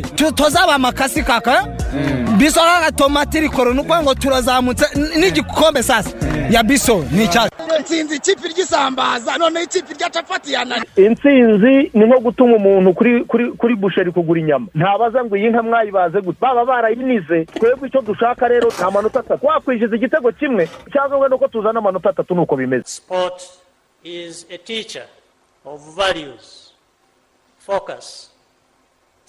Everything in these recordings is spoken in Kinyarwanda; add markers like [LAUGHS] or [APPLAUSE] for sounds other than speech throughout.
tu- tuzaba amakasi kaka? Biso kaka tomati rikoro ni ukuvuga ngo turazamutse. N'igikombe sasa. Ya biso ni icyacu nsinzi ikipe ry'isambaza noneho ikipe rya capati yanani intsinzi ni nko gutuma umuntu kuri kuri kuri busheri kugura inyama. Ntabaza ngo iyi nka mwayibaze gute? Baba barayinize. Twebwe icyo dushaka rero ni amanota atatu wakwishyuza igitego kimwe cyangwa wenda uko tuzana amanota atatu nuko bimeze. Sport is a teacher of values, focus,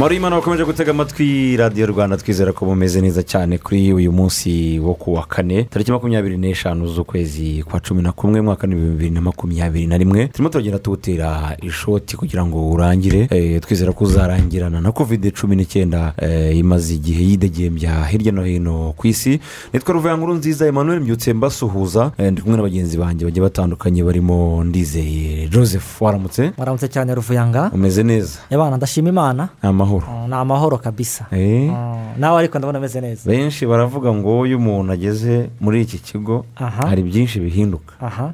Mariyimana bakomeje gutega amatwi radiyo rwanda twizera ko bumeze neza cyane kuri uyu munsi wo ku wa kane. Tariki makumyabiri n'eshanu z'ukwezi kwa cumi na kumwe mwaka w'ibihumbi bibiri na makumyabiri na rimwe. Turimo turagenda tuwutera ishoti kugira ngo urangire. Eh, twizera ko uzarangirana na kovide cumi n'icyenda eh, imaze igihe yidegembya hirya no hino ku isi nitwa ruvayankuru nziza emmanuel mbyutse mbasuhuza. Eh, ndi kumwe na bagenzi banjye bagiye batandukanye barimo ndizeye joseph waramutse. Waramutse cyane ruvuyanga. Umeze neza. Yabana ndashima imana amahoro. Oh, ni amahoro kabisa. Eh. Oh, nawe ariko ndabona ameze neza. Benshi baravuga ngo iyo umuntu ageze muri iki kigo hari byinshi bihinduka. [LAUGHS]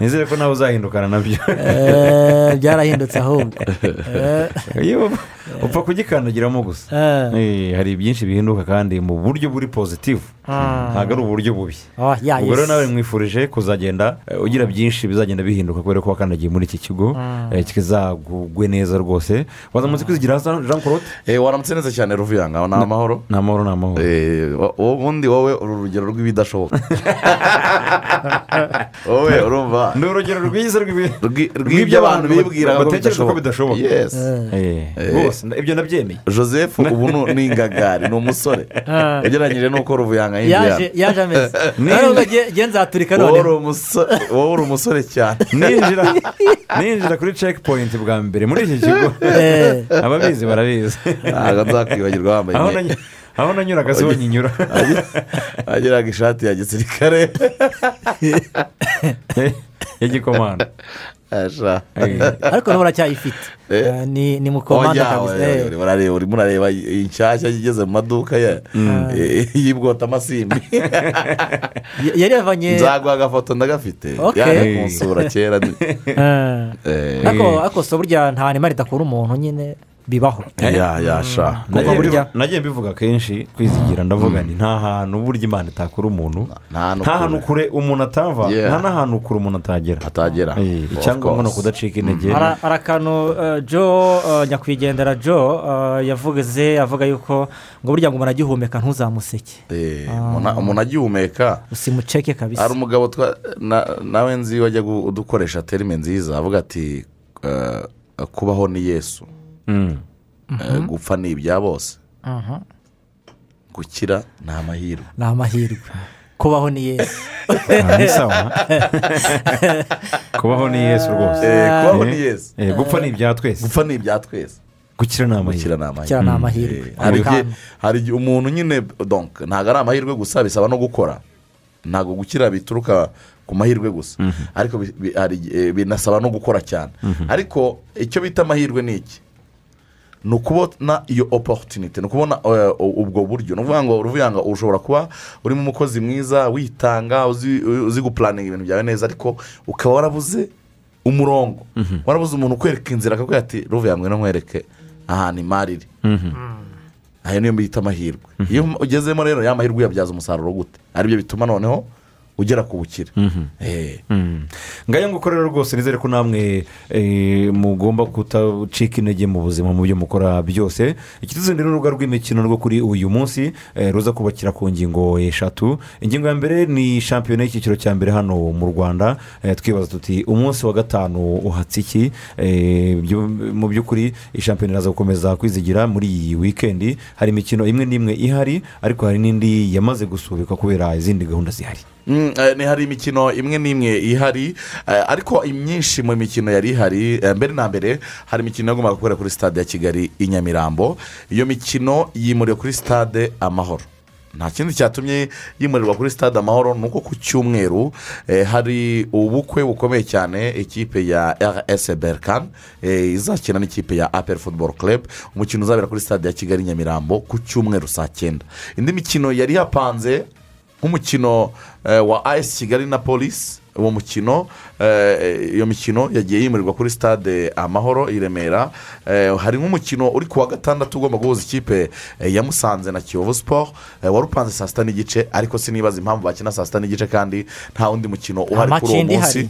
Nizere ko nawe uzahindukana na byo Eh, byarahindutse ahubwo. [LAUGHS] Upfa kugikandagiramo gusa. Eh. Hari byinshi bihinduka kandi mu buryo buri pozitivu Ah. Ntabwo ari uburyo bubi. Oh, yeah, ubwo rero yes. nawe mwifurije kuzagenda eh, ugira byinshi bizagenda bihinduka kubera ko wakandagiye muri iki kigo eh, kizagugwe neza rwose. Wazamutse kwizigira hasi jean claude? Eh, waramutse neza cyane ruvuyanga ni amahoro ni amahoro ni amahoro Eh, ubundi wowe uri urugero rw'ibidashoboka. [LAUGHS] Wowe urumva. Ni urugero rwiza rw'ibyo abantu bibwira ngo batekereza ko bidashoboka. Yes. Rwose ibyo nabyemeye. Joseph ubu ni ingagari ni umusore. Ah. ugereranyije n'uko ruvuyanga yaje ameze nzaturika wowe uri none wowe uri umusore cyane ninjira kuri check point bwa mbere muri iki kigo ababizi barabizi ntabwo nzakwibagirwa wambaye imyenda- aho nanyuraga si ho nyinyura agiraga ishati ya gisirikare y'igikomanda Asha. Eh. ariko n'ubu uracyayifite [LAUGHS] Eh. Eh, ni mu komanda Oya, kabisa. urimo urareba inshyashya igeze mu maduka Eh, y'ibwota amasimbi. [LAUGHS] Y- yari yavanye nzaguha agafoto ndagafite. Kunsura kera ariko [LAUGHS] burya nta nimara idakura umuntu nyine. Bibaho ya yasha burya- nagiye mbivuga kenshi kwizigira ndavuga ni nta hantu burya imana itakura umuntu. Nta hantu kure. umuntu atava nta n'ahantu kure umuntu atagera. Atagera. Eh, icyangombwa ni ukudacika intege. Hari hari akantu eh, eh, nyakwigendera joe eh, yavuze avuga yuko ngo burya ngo umuntu agihumeka ntuzamuseke. Eh, umuntu- umuntu agihumeka usimuceke hari kabisa umugabo twa- na- nawe nzi wajya udukoresha terime nziza avuga ati eh, kubaho ni yesu. Mm. Eh, gupfa ni ibya bose. Gukira ni amahirwe. Ni amahirwe. Kubaho ni yesu. Ah, ni sawa. Kubaho ni yesu rwose. Eh, kubaho Eh, ni yesu. eh, gupfa ni ibya twese. Gupfa ni ibya twese. Gukira ni amahirwe. Eh, hari igihe umuntu nyine donc ntabwo ari amahirwe gusa bisaba no gukora. Ntabwo gukira bituruka ku mahirwe gusa. Ariko hari igihe binasaba no gukora cyane. Ariko icyo bita amahirwe ni iki? Ni ukubona iyo oporutinite ni ukubona eh, ubwo buryo. Ni ukuvuga ngo uruvuga ngo ushobora kuba urimo umukozi mwiza witanga uzi gupuraninga ibintu byawe neza ariko ukaba warabuze umurongo. Warabuze umuntu ukwereka inzira akakubwira ati ruvuga ngo nkwereke ahantu imari iri. Ayo niyo bita amahirwe. Iyo ugezemo rero ya mahirwe uyabyaza umusaruro gute? Aribyo bituma noneho ugera ku bukire. Eh. ngayo nguko rero rwose nizere ko namwe eh, mugomba kutacika intege mu buzima mu byo mukora byose. Ikituzindi ni urubuga rw'imikino rwo kuri uyu munsi eh, ruza kubakira ku ngingo eshatu. Ingingo ya mbere ni shampiyona y'icyiciro cya mbere hano mu rwanda. Twibaza tuti umunsi wa gatanu uhatse iki? Eh, mu by'ukuri shampiyona iraza gukomeza kwizigira muri iyi wikendi hari imikino imwe n'imwe ihari ariko hari n'indi yamaze gusubikwa kubera izindi gahunda zihari. Hari imikino imwe n'imwe ihari. Eh, ariko imyinshi mu mikino yari ihari eh, mbere na mbere hari imikino yagombaga gukorera kuri stade ya kigali i nyamirambo. Iyo mikino yimuriwe kuri stade amahoro. Nta kindi cyatumye yimurirwa kuri stade amahoro ni uko ku cyumweru eh, hari ubukwe bukomeye cyane ikipe ya rs berkan eh, izakina n'ikipe ya apel football club. Umukino uzabera kuri stade ya kigali nyamirambo ku cyumweru saa cyenda. Indi mikino yari yapanze nk'umukino eh, wa ayesi kigali na polisi uwo mukino eh, iyo mikino yagiye yimurirwa kuri stade amahoro i remera. Eh, hari nk'umukino uri ku wa gatandatu ugomba guhuza ikipe eh, ya musanze na kiyovu siporo wari upanze saa sita n'igice ariko sinibaza impamvu bakina saa sita n'igice kandi nta wundi mukino uhari kuri uwo munsi.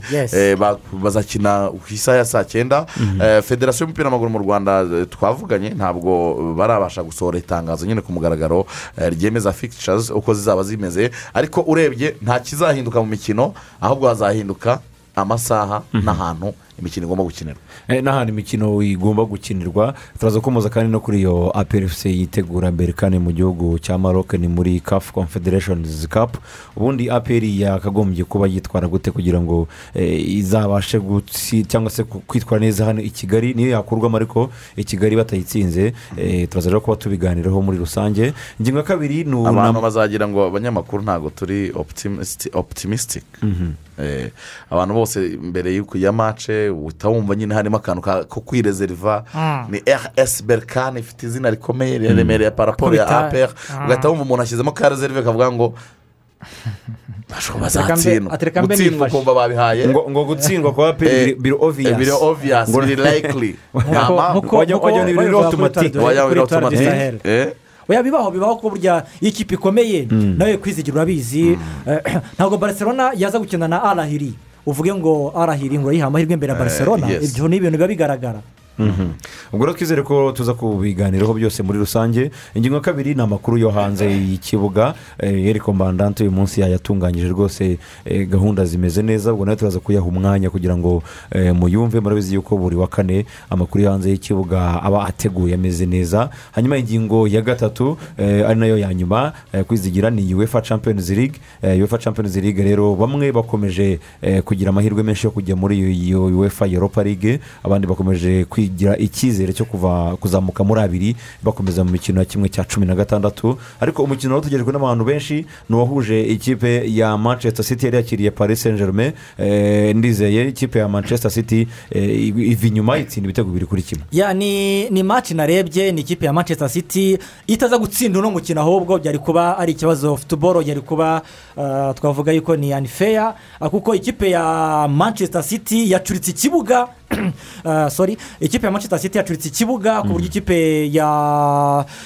bazakina ku isaha ya saa cyenda. Eh, federasiyo y'umupira w'amaguru mu rwanda twavuganye ntabwo barabasha gusohora itangazo nyine ku mugaragaro ryemeza fikishazi uko zizaba zimeze. Ariko urebye nta kizahinduka mu mikino ahubwo hazahinduka amasaha n'ahantu imikino igomba gukinirwa. Eh, n'ahantu imikino igomba gukinirwa turaza komoza kandi no kuri iyo aperefuse yitegura mbere kandi mu gihugu cya maroc ni muri kafu confederations cup. Ubundi aperi yakagombye kuba yitwara gute kugira ngo eh, izabashe cyangwa se kwitwara neza hano i kigali? Niyo yakurwamo ariko i kigali batayitsinze. Eh, turaza rero kuba tubiganiraho muri rusange. Ingingo ya kabiri ni abantu bazagira ngo abanyamakuru ntabwo turi optimistic. Eh, abantu bose mbere y'uko ya mace uhita wumva nyine harimo akantu ka- ko kwirezeriva ni rs berkane ifite izina rikomeye riremereye paraporo ya apr ugahita wumva umuntu ashyizemo ka rezerive kavuga ngo gutsindwa nifashe. ukumva babihaye. Ngo ngo gutsindwa kwa aperi Eh, biri Eh, biri oviyasi biri nk'uko- wajya- ni automatic. kuri wajya Sahel. Eh, oya bibaho bibaho ko burya iyo ikipe ikomeye nawe kwizigira urabizi Eh, [CLEARS THROAT] ntabwo barcelona yaza gukina na arahiri uvuge ngo arahiri ngo yiha amahirwe imbere ya barcelona yes. ibyo ni ibintu biba bigaragara. Ubwo rero twizere ko tuza kubiganiraho byose muri rusange. Ingingo ya kabiri ni amakuru yo hanze y'ikibuga. Eh, eriko mbandante uyu munsi yayatunganyije rwose eh, gahunda zimeze neza. Ubwo nawe turaza kuyaha umwanya kugira ngo eh, muyumve. Murabizi yuko buri wa kane amakuru yo hanze y'ikibuga aba ateguye ameze neza. Hanyuma ingingo ya gatatu ari na yo ya nyuma kwizigira ni uefa champions league. Uefa champions league rero bamwe bakomeje kugira amahirwe menshi yo kujya muri uefa europa league. Abandi bakomeje kwigira icyizere cyo kuzamuka muri abiri bakomeza mu mikino ya kimwe cya cumi na gatandatu. Ariko umukino wari utegerejwe n'abantu benshi ni uwahuje ikipe ya manchester city yari yakiriye paris saint germain eh, ndizeye ikipe ya manchester city eh, iva inyuma itsinda ibitego bibiri kuri kimwe. Ni maci narebye ni ikipe ya manchester city itaza gutsinda uno mukino ahubwo byari kuba ari ikibazo futuboro yari kuba ah, twavuga yuko ni anifeya ah, kuko ikipe ya manchester city yacuritse ikibuga ah, sorry ikipe ya manchester city yacuritse ikibuga ku buryo ikipe ya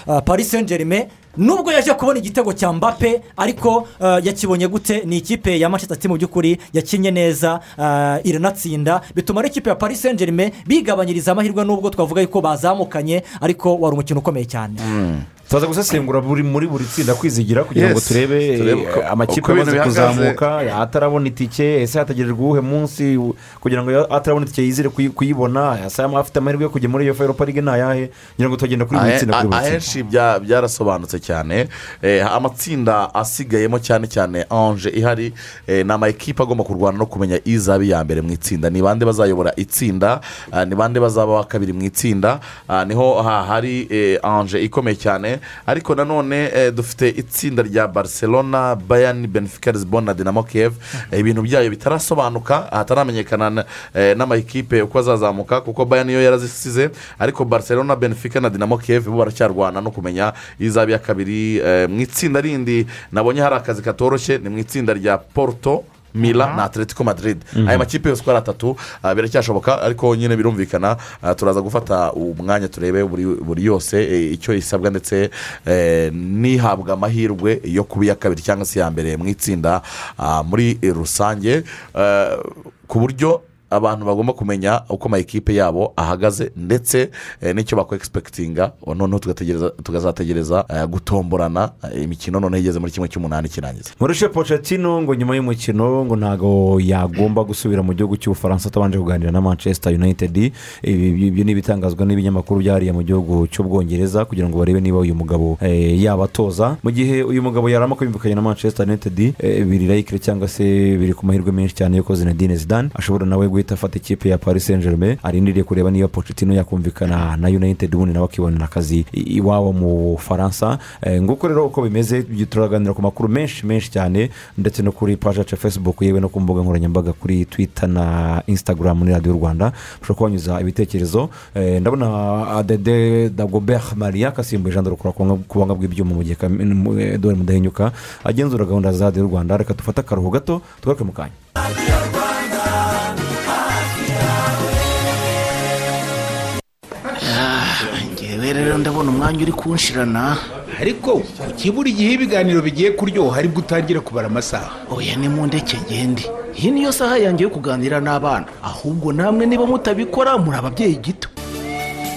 ah, paris saint germain nubwo yaje kubona igitego cya mbappe ariko ah, yakibonye gute? Ni ikipe ya manchester city mu by'ukuri yakinnye neza iranatsinda. Bituma ikipe ya paris saint germain bigabanyiriza amahirwe nubwo twavuga yuko bazamukanye ariko wari umukino ukomeye cyane. Turaza gusesengura buri muri buri tsinda kwizigira kugira ngo turebe eh, amakipe amaze kuzamuka atarabona itike ese hategerejwe uwuhe munsi kugira ngo atarabona itike yizere kuyi- kuyibona ese afite amahirwe yo kujya muri iyo fayiro parike ni ayahe kugira ngo tugenda kuri buri tsinda kuri buri tsinda. ahenshi bya- byarasobanutse cyane Eh, amatsinda asigayemo cyane cyane anje ihari eh, ni amakipe agomba kurwana no kumenya izaba iya mbere mu itsinda. Ni bande bazayobora itsinda? Ni bande bazaba wa kabiri mu itsinda? Niho ha- hari eh, anje ikomeye cyane. Ariko nanone eh, dufite itsinda rya barcelona bayani benfica lisbon na dinamo kiev. Eh, ibintu byayo bitarasobanuka hataramenyekana na- eh, n'amakipe uko azazamuka kuko bayani yo yarazisize ariko barcelona benfica na dinamo kiev bo baracyarwana no kumenya izaba iya kabiri mu itsinda rindi. Nabonye hari akazi katoroshye ni mu itsinda rya porto. Mila na atletico madrid. Aya makipe yose uko ari atatu ah, biracyashoboka ariko nyine birumvikana ah, turaza gufata umwanya turebe buri yose eh, icyo isabwa ndetse eh, n'ihabwa amahirwe yo kuba iya kabiri cyangwa se iya mbere mu itsinda ah, muri rusange ku buryo abantu bagomba kumenya uko amakipe yabo ahagaze ndetse eh, n'icyo bakwegispekitinga noneho tugategereza tukazategereza eh, gutomborana eh, imikino. Noneho igeze muri kimwe cy'umunani kirangiza. Mauricio Pochettino ngo nyuma y'umukino ngo ntabwo yagomba gusubira mu gihugu cy'ubufaransa atabanje kuganira na manchester united. Ibyo ni ibitangazwa n'ibinyamakuru byahariye mu gihugu cy'ubwongereza kugira ngo barebe niba uyu mugabo eh, yabatoza. Mu gihe uyu mugabo yarama kwiyumvikanya na manchester united biri layikire cyangwa se biri ku mahirwe menshi cyane yuko zinedine zidane ashobora nawe guhita afata ikipe ya paris saint germain arindiriye kureba niba Pochettino yakumvikana na united ubundi nawe akibonera akazi iwabo mu bufaransa Eh, nguko rero uko bimeze turaganira ku makuru menshi menshi cyane ndetse no kuri paji yacu ya facebook yewe no ku mbuga nkoranyambaga kuri twitter na instagram muri radiyo rwanda. Ushobora kubanyuza ibitekerezo. Eh, ndabona adede dagobert maria kasimbuye jean dorokora ku buhanga bw'ibyuma mu gihe mu- edouard mudahinyuka agenzura gahunda za radiyo rwanda. Reka dufate akaruhu gato tugaruke mu kanya. Rero ndabona umwanya uri kunshirana. Ariko kuki buri gihe ibiganiro bigiye kuryoha ari bwo utangira kubara amasaha? Oya ni mu ndeke ngende iyi niyo saha yanjye yo kuganira n'abana. Ahubwo namwe niba mutabikora muri ababyeyi gito.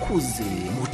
Musakuze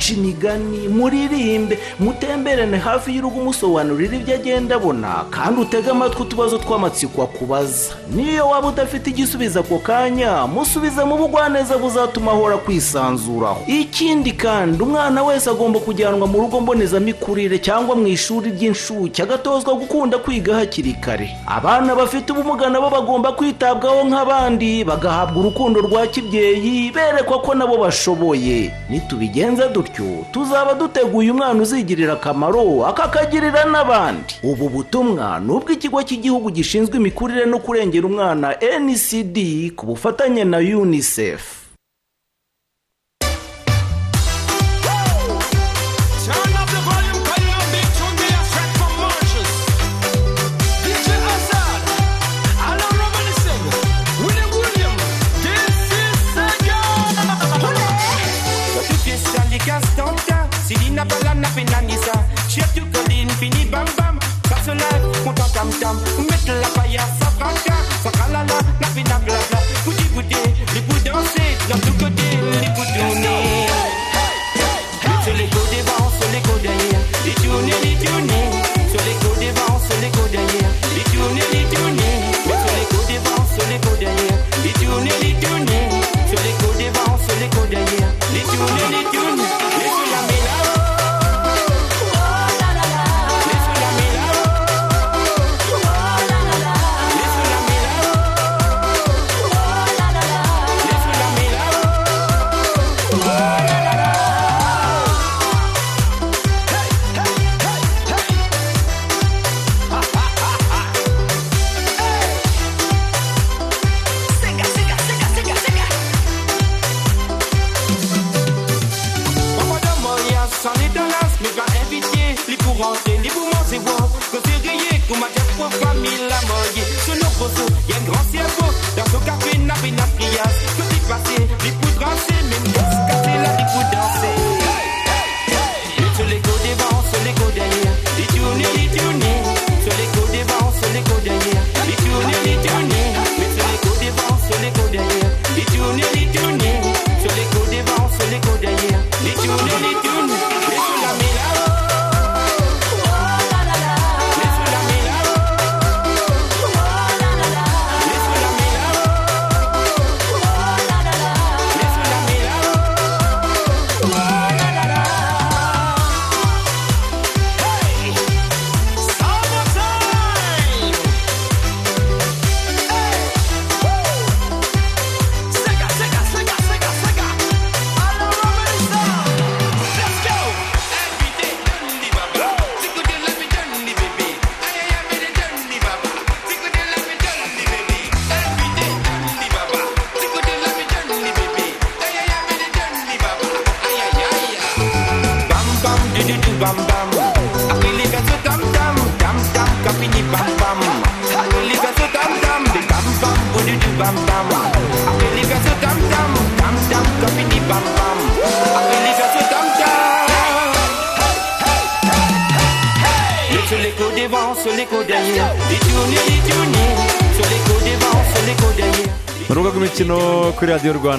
muce imigani muririmbe. Mutemberane hafi y'urugo umusobanurira ibyo agenda abona. Kandi utege amatwi utubazo tw'amatsiko akubaza. Niyo waba udafite igisubizo ako kanya musubize mu bugwaneza buzatuma ahora kwisanzuraho ikindi kandi umwana wese agomba kujyanwa mu rugo mbonezamikurire cyangwa mu ishuri ry'inshuke agatozwa gukunda kwiga hakiri kare. Abana bafite ubumuga nabo bagomba kwitabwaho nk'abandi bagahabwa urukundo rwa kibyeyi berekwa ko nabo bashoboye. Nitubigenza dutyo tuzaba duteguye umwana uzigirira akamaro akakagirira n'abandi. Ubu butumwa ni ubw'ikigo cy'igihugu gishinzwe imikurire no kurengera umwana ncd ku bufatanye na unicef.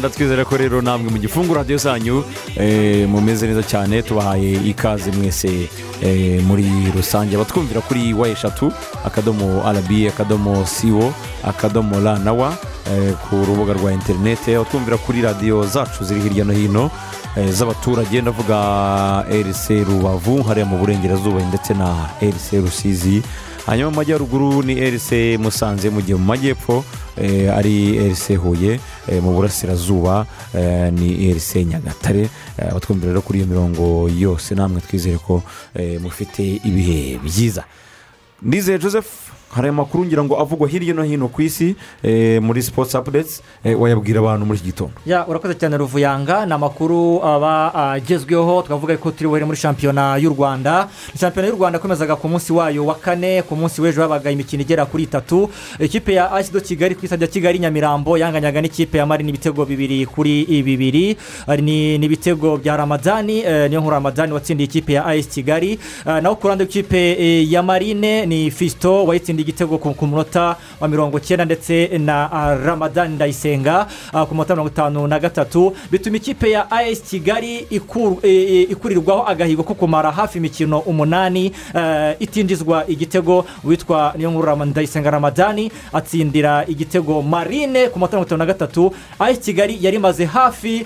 Rwanda twizere ko rero namwe mu gifungu radiyo zanyu eh, mumeze neza cyane tubahaye ikaze mwese eh, muri rusange. Abatwumvira kuri wa eshatu akadomo arabi akadomo siwo akadomo ra na wa eh, ku rubuga rwa interinete abatwumvira kuri radiyo zacu ziri hirya no hino z'abaturage. Ndavuga rc rubavu hariya mu burengerazuba ndetse na rc rusizi. Hanyuma mu majyaruguru ni rc musanze mu gihe mu majyepfo ari rc huye. Mu burasirazuba eh, ni rc nyagatare Eh, abatwumvira rero kuri iyo mirongo yose namwe twizere ko eh, mufite ibihe byiza. Ndizeye joseph hari amakuru ngira ngo avugwa hirya no hino ku isi eh, muri sports updates eh, wayabwira abantu muri iki gitondo. Urakoze cyane ruvuyanga. Ni amakuru aba agezweho twavuga ko turi buhere muri shampiyona y'u rwanda. Shampiyona y'u rwanda yakomezaga ku munsi wayo wa kane. Ku munsi w'ejo habaga imikino igera kuri itatu. Ikipe ya asido kigali ku isabya kigali nyamirambo yanganyaga n'ikipe ya mari n'ibitego bibiri kuri bibiri Hari ni ibitego bya ramadani eh, niyo nkuru ramadani watsindiye ikipe ya ayesi kigali. Eh, naho ku ruhande rw'ikipe ya marine ni fisito wayitsindiye igitego ku munota wa mirongo icyenda ndetse na ah, ramadani ndayisenga ah, ku munota mirongo itanu na gatatu. Bituma ikipe ya ayesi kigali eh, eh, ikurirwaho agahigo ko kumara hafi imikino umunani. Eh, itinjizwa igitego witwa niyo nkuru ndayisenga ramadani atsindira igitego marine ku munota mirongo itanu na gatatu. Ayesi kigali yari imaze hafi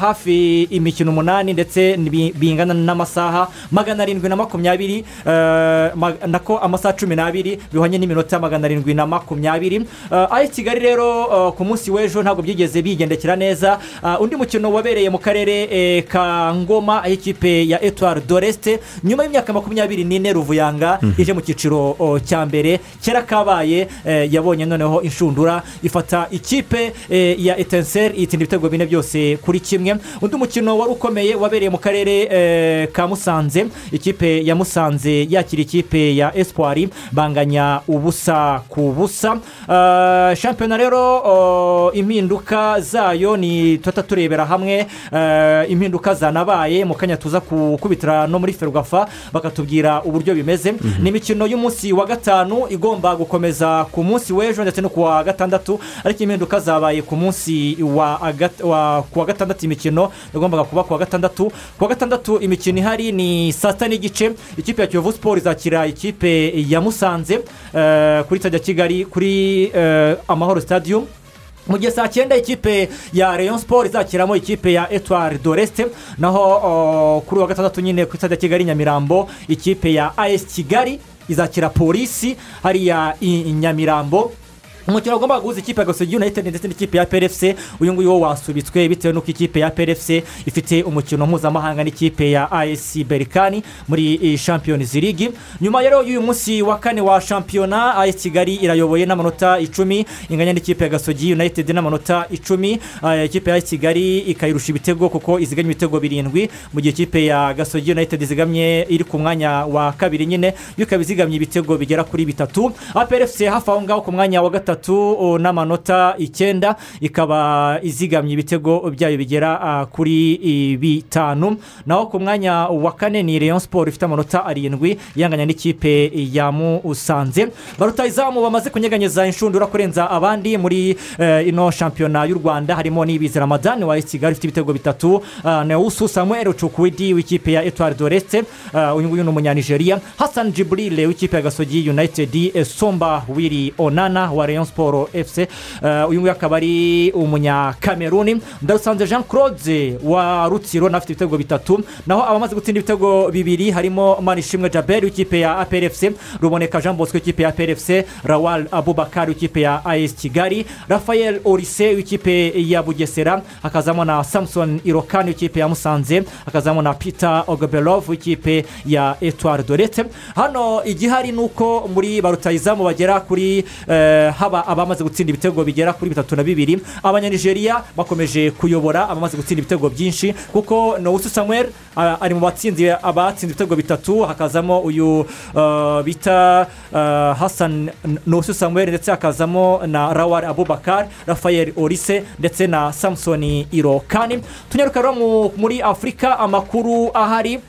hafi imikino umunani ndetse bi- bingana n'amasaha magana arindwi na makumyabiri nako amasaha cumi n'abiri bihwanye n'iminota magana arindwi na makumyabiri. Eh, ayesi kigali rero eh, ku munsi w'ejo ntabwo byigeze bigendekera neza. Eh, undi mukino wabereye mu karere eh, ka ngoma aho ikipe ya etuwari doresite nyuma y'imyaka makumyabiri n'ine ruvuyanga ije mu cyiciro cya mbere. Kera kabaye eh, yabonye noneho inshundura ifata ikipe eh, ya etenseri itsinda ibitego bine byose kuri kimwe. Undi mukino wari ukomeye wabereye mu karere eh, ka musanze. Ikipe ya musanze yakira ikipe ya espoir banganya ubusa ku busa. Eh, shampiyona rero impinduka zayo ni tuba turebera hamwe. Eh, impinduka zanabaye mu kanya tuza gukubitira no muri ferwafa bakatubwira uburyo bimeze. Ni imikino y'umunsi wa gatanu igomba gukomeza ku munsi w'ejo ndetse no ku wa gatandatu ariko impinduka zabaye ku munsi wa gatandatu imikino yagombaga kuba ku wa gatandatu. Ku wa gatandatu imikino ihari ni saa sita n'igice. Ikipe ya kiyovu siporo izakira ikipe ya musanze. Kuri stade ya kigali kuri eh, amahoro stadium. Mu gihe saa cyenda ikipe ya rayon siporo izakiramo ikipe ya etuwari doresite naho o, kuri uwa gatandatu nyine ku stade ya kigali nyamirambo ikipe ya ayesi kigali izakira polisi hariya i nyamirambo. Umukino wagombaga guhuza ikipe ya gasogi united ndetse n'ikipe ya prfc uyu nguyu wo wasubitswe bitewe n'uko ikipe ya prfc ifite umukino mpuzamahanga n'ikipe ya as berikani muri champions league. Nyuma rero y'uyu munsi wa kane wa shampiyona as kigali irayoboye n'amanota icumi inganya n'ikipe ya gasogi united n'amanota icumi. Ikipe ya kigali ikayirusha ibitego kuko iziganya ibitego birindwi mu gihe ikipe ya gasogi united izigamye iri ku mwanya wa kabiri nyine yo ikaba izigamye ibitego bigera kuri bitatu. Aprfc hafi aho ngaho ku mwanya wa gatatu o, n'amanota icyenda ikaba izigamye ibitego byayo bigera kuri bitanu. Naho ku mwanya wa kane ni rayon siporo ifite amanota arindwi yanganya n'ikipe ya musanze. Barutayizamu bamaze kunyeganyeza inshundura kurenza abandi muri eh, ino shampiyona y'u rwanda. Harimo n'ibizi ramadani wa kigali ufite ibitego bitatu. Neusu samuel cukwidi w'ikipe ya etuwari doreste uyu nguyu ni umunyanigeriya hassan jiburile w'ikipe ya gasogi united eh, somba wiri onana wa rayon siporo fc eh, uyu nguyu akaba ari umunyakameruni ndarusanze jean claude wa rutsiro nawe afite ibitego bitatu. Naho abamaze gutsinda ibitego bibiri harimo manishimwe jaberi w'ikipe ya aprfc ruboneka jean bosco w'ikipe ya aprfc rawal abubakar w'ikipe ya as kigali rafael orise w'ikipe ya bugesera hakazamo na samson irokani w'ikipe ya musanze hakazamo na peter ogobelov w'ikipe ya etuwari dorete hano igihari ni uko muri barutayizamu bagera kuri eh, haba abamaze gutsinda ibitego bigera kuri bitatu na bibiri abanyanigeriya bakomeje kuyobora abamaze gutsinda ibitego byinshi kuko nowusu samuel ari mu batsinze abatsinze ibitego bitatu hakazamo uyu bita ah, hasan nowusu samuel ndetse hakazamo na rawari abubakar rafael orise ndetse na samusoni irokani. Tunyaruka muri afurika amakuru ahari.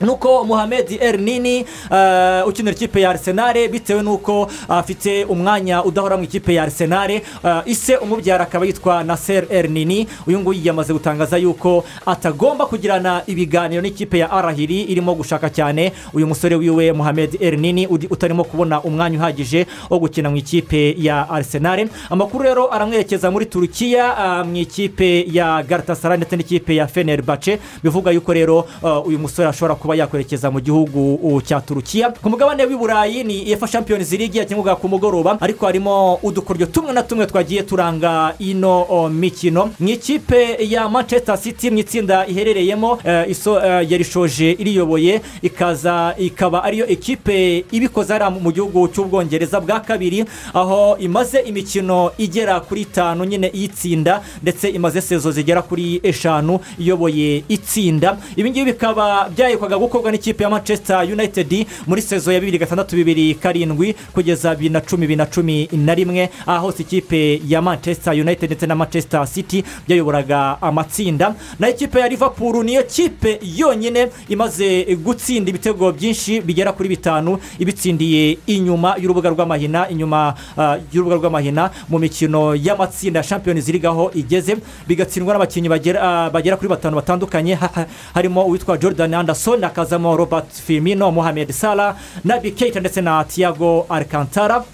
Nuko muhammed el nini uh, ukinira ikipe ya arisenali bitewe n'uko afite umwanya udahora mu ikipe ya arisenali uh, ise umubyara akaba yitwa naser el nini. Uyu nguyu yamaze gutangaza yuko atagomba kugirana ibiganiro n'ikipe ya arahiri irimo gushaka cyane. Uyu musore wiwe muhammed el nini udi- utarimo kubona umwanya uhagije wo gukina mu ikipe ya arisenali amakuru rero aramwerekeza muri turukiya uh, mu ikipe ya garatasara ndetse n'ikipe ya fenerbahce. Bivuga yuko rero uyu musore ashobora kuba yakwerekeza mu gihugu cya turukiya. Ku mugabane w'i burayi ni efa champions league yakinwaga ku mugoroba ariko harimo udukoryo tumwe na tumwe twagiye turanga ino mikino. Mu ikipe ya manchester city mu itsinda iherereyemo iso uh, yarishoje iriyoboye ikaza ikaba ariyo ekipe ibikoze hariya mu gihugu cy'ubwongereza bwa kabiri aho imaze imikino igera kuri itanu nyine iyitsinda ndetse imaze sezo zigera kuri eshanu iyoboye itsinda. Ibi ngibi bikaba byahekwaga gukorwa n'ikipe ya manchester united muri sezo ya bibiri gatandatu bibiri karindwi kugeza bibiri na cumi bibiri na cumi na rimwe. Aho hose ikipe ya manchester united ndetse na manchester city byayoboraga amatsinda. Naho ikipe ya liverpool niyo kipe yonyine imaze gutsinda ibitego byinshi bigera kuri bitanu ibitsindiye inyuma y'urubuga rw'amahina inyuma ah, y'urubuga rw'amahina mu mikino y'amatsinda ya champions league aho igeze. Bigatsindwa n'abakinnyi bagera ah, bagera kuri batanu batandukanye. Ha- ha- harimo uwitwa jordan anderson hakazamo robert firmino mohamed salah nabi keita ndetse na tiago alcantara.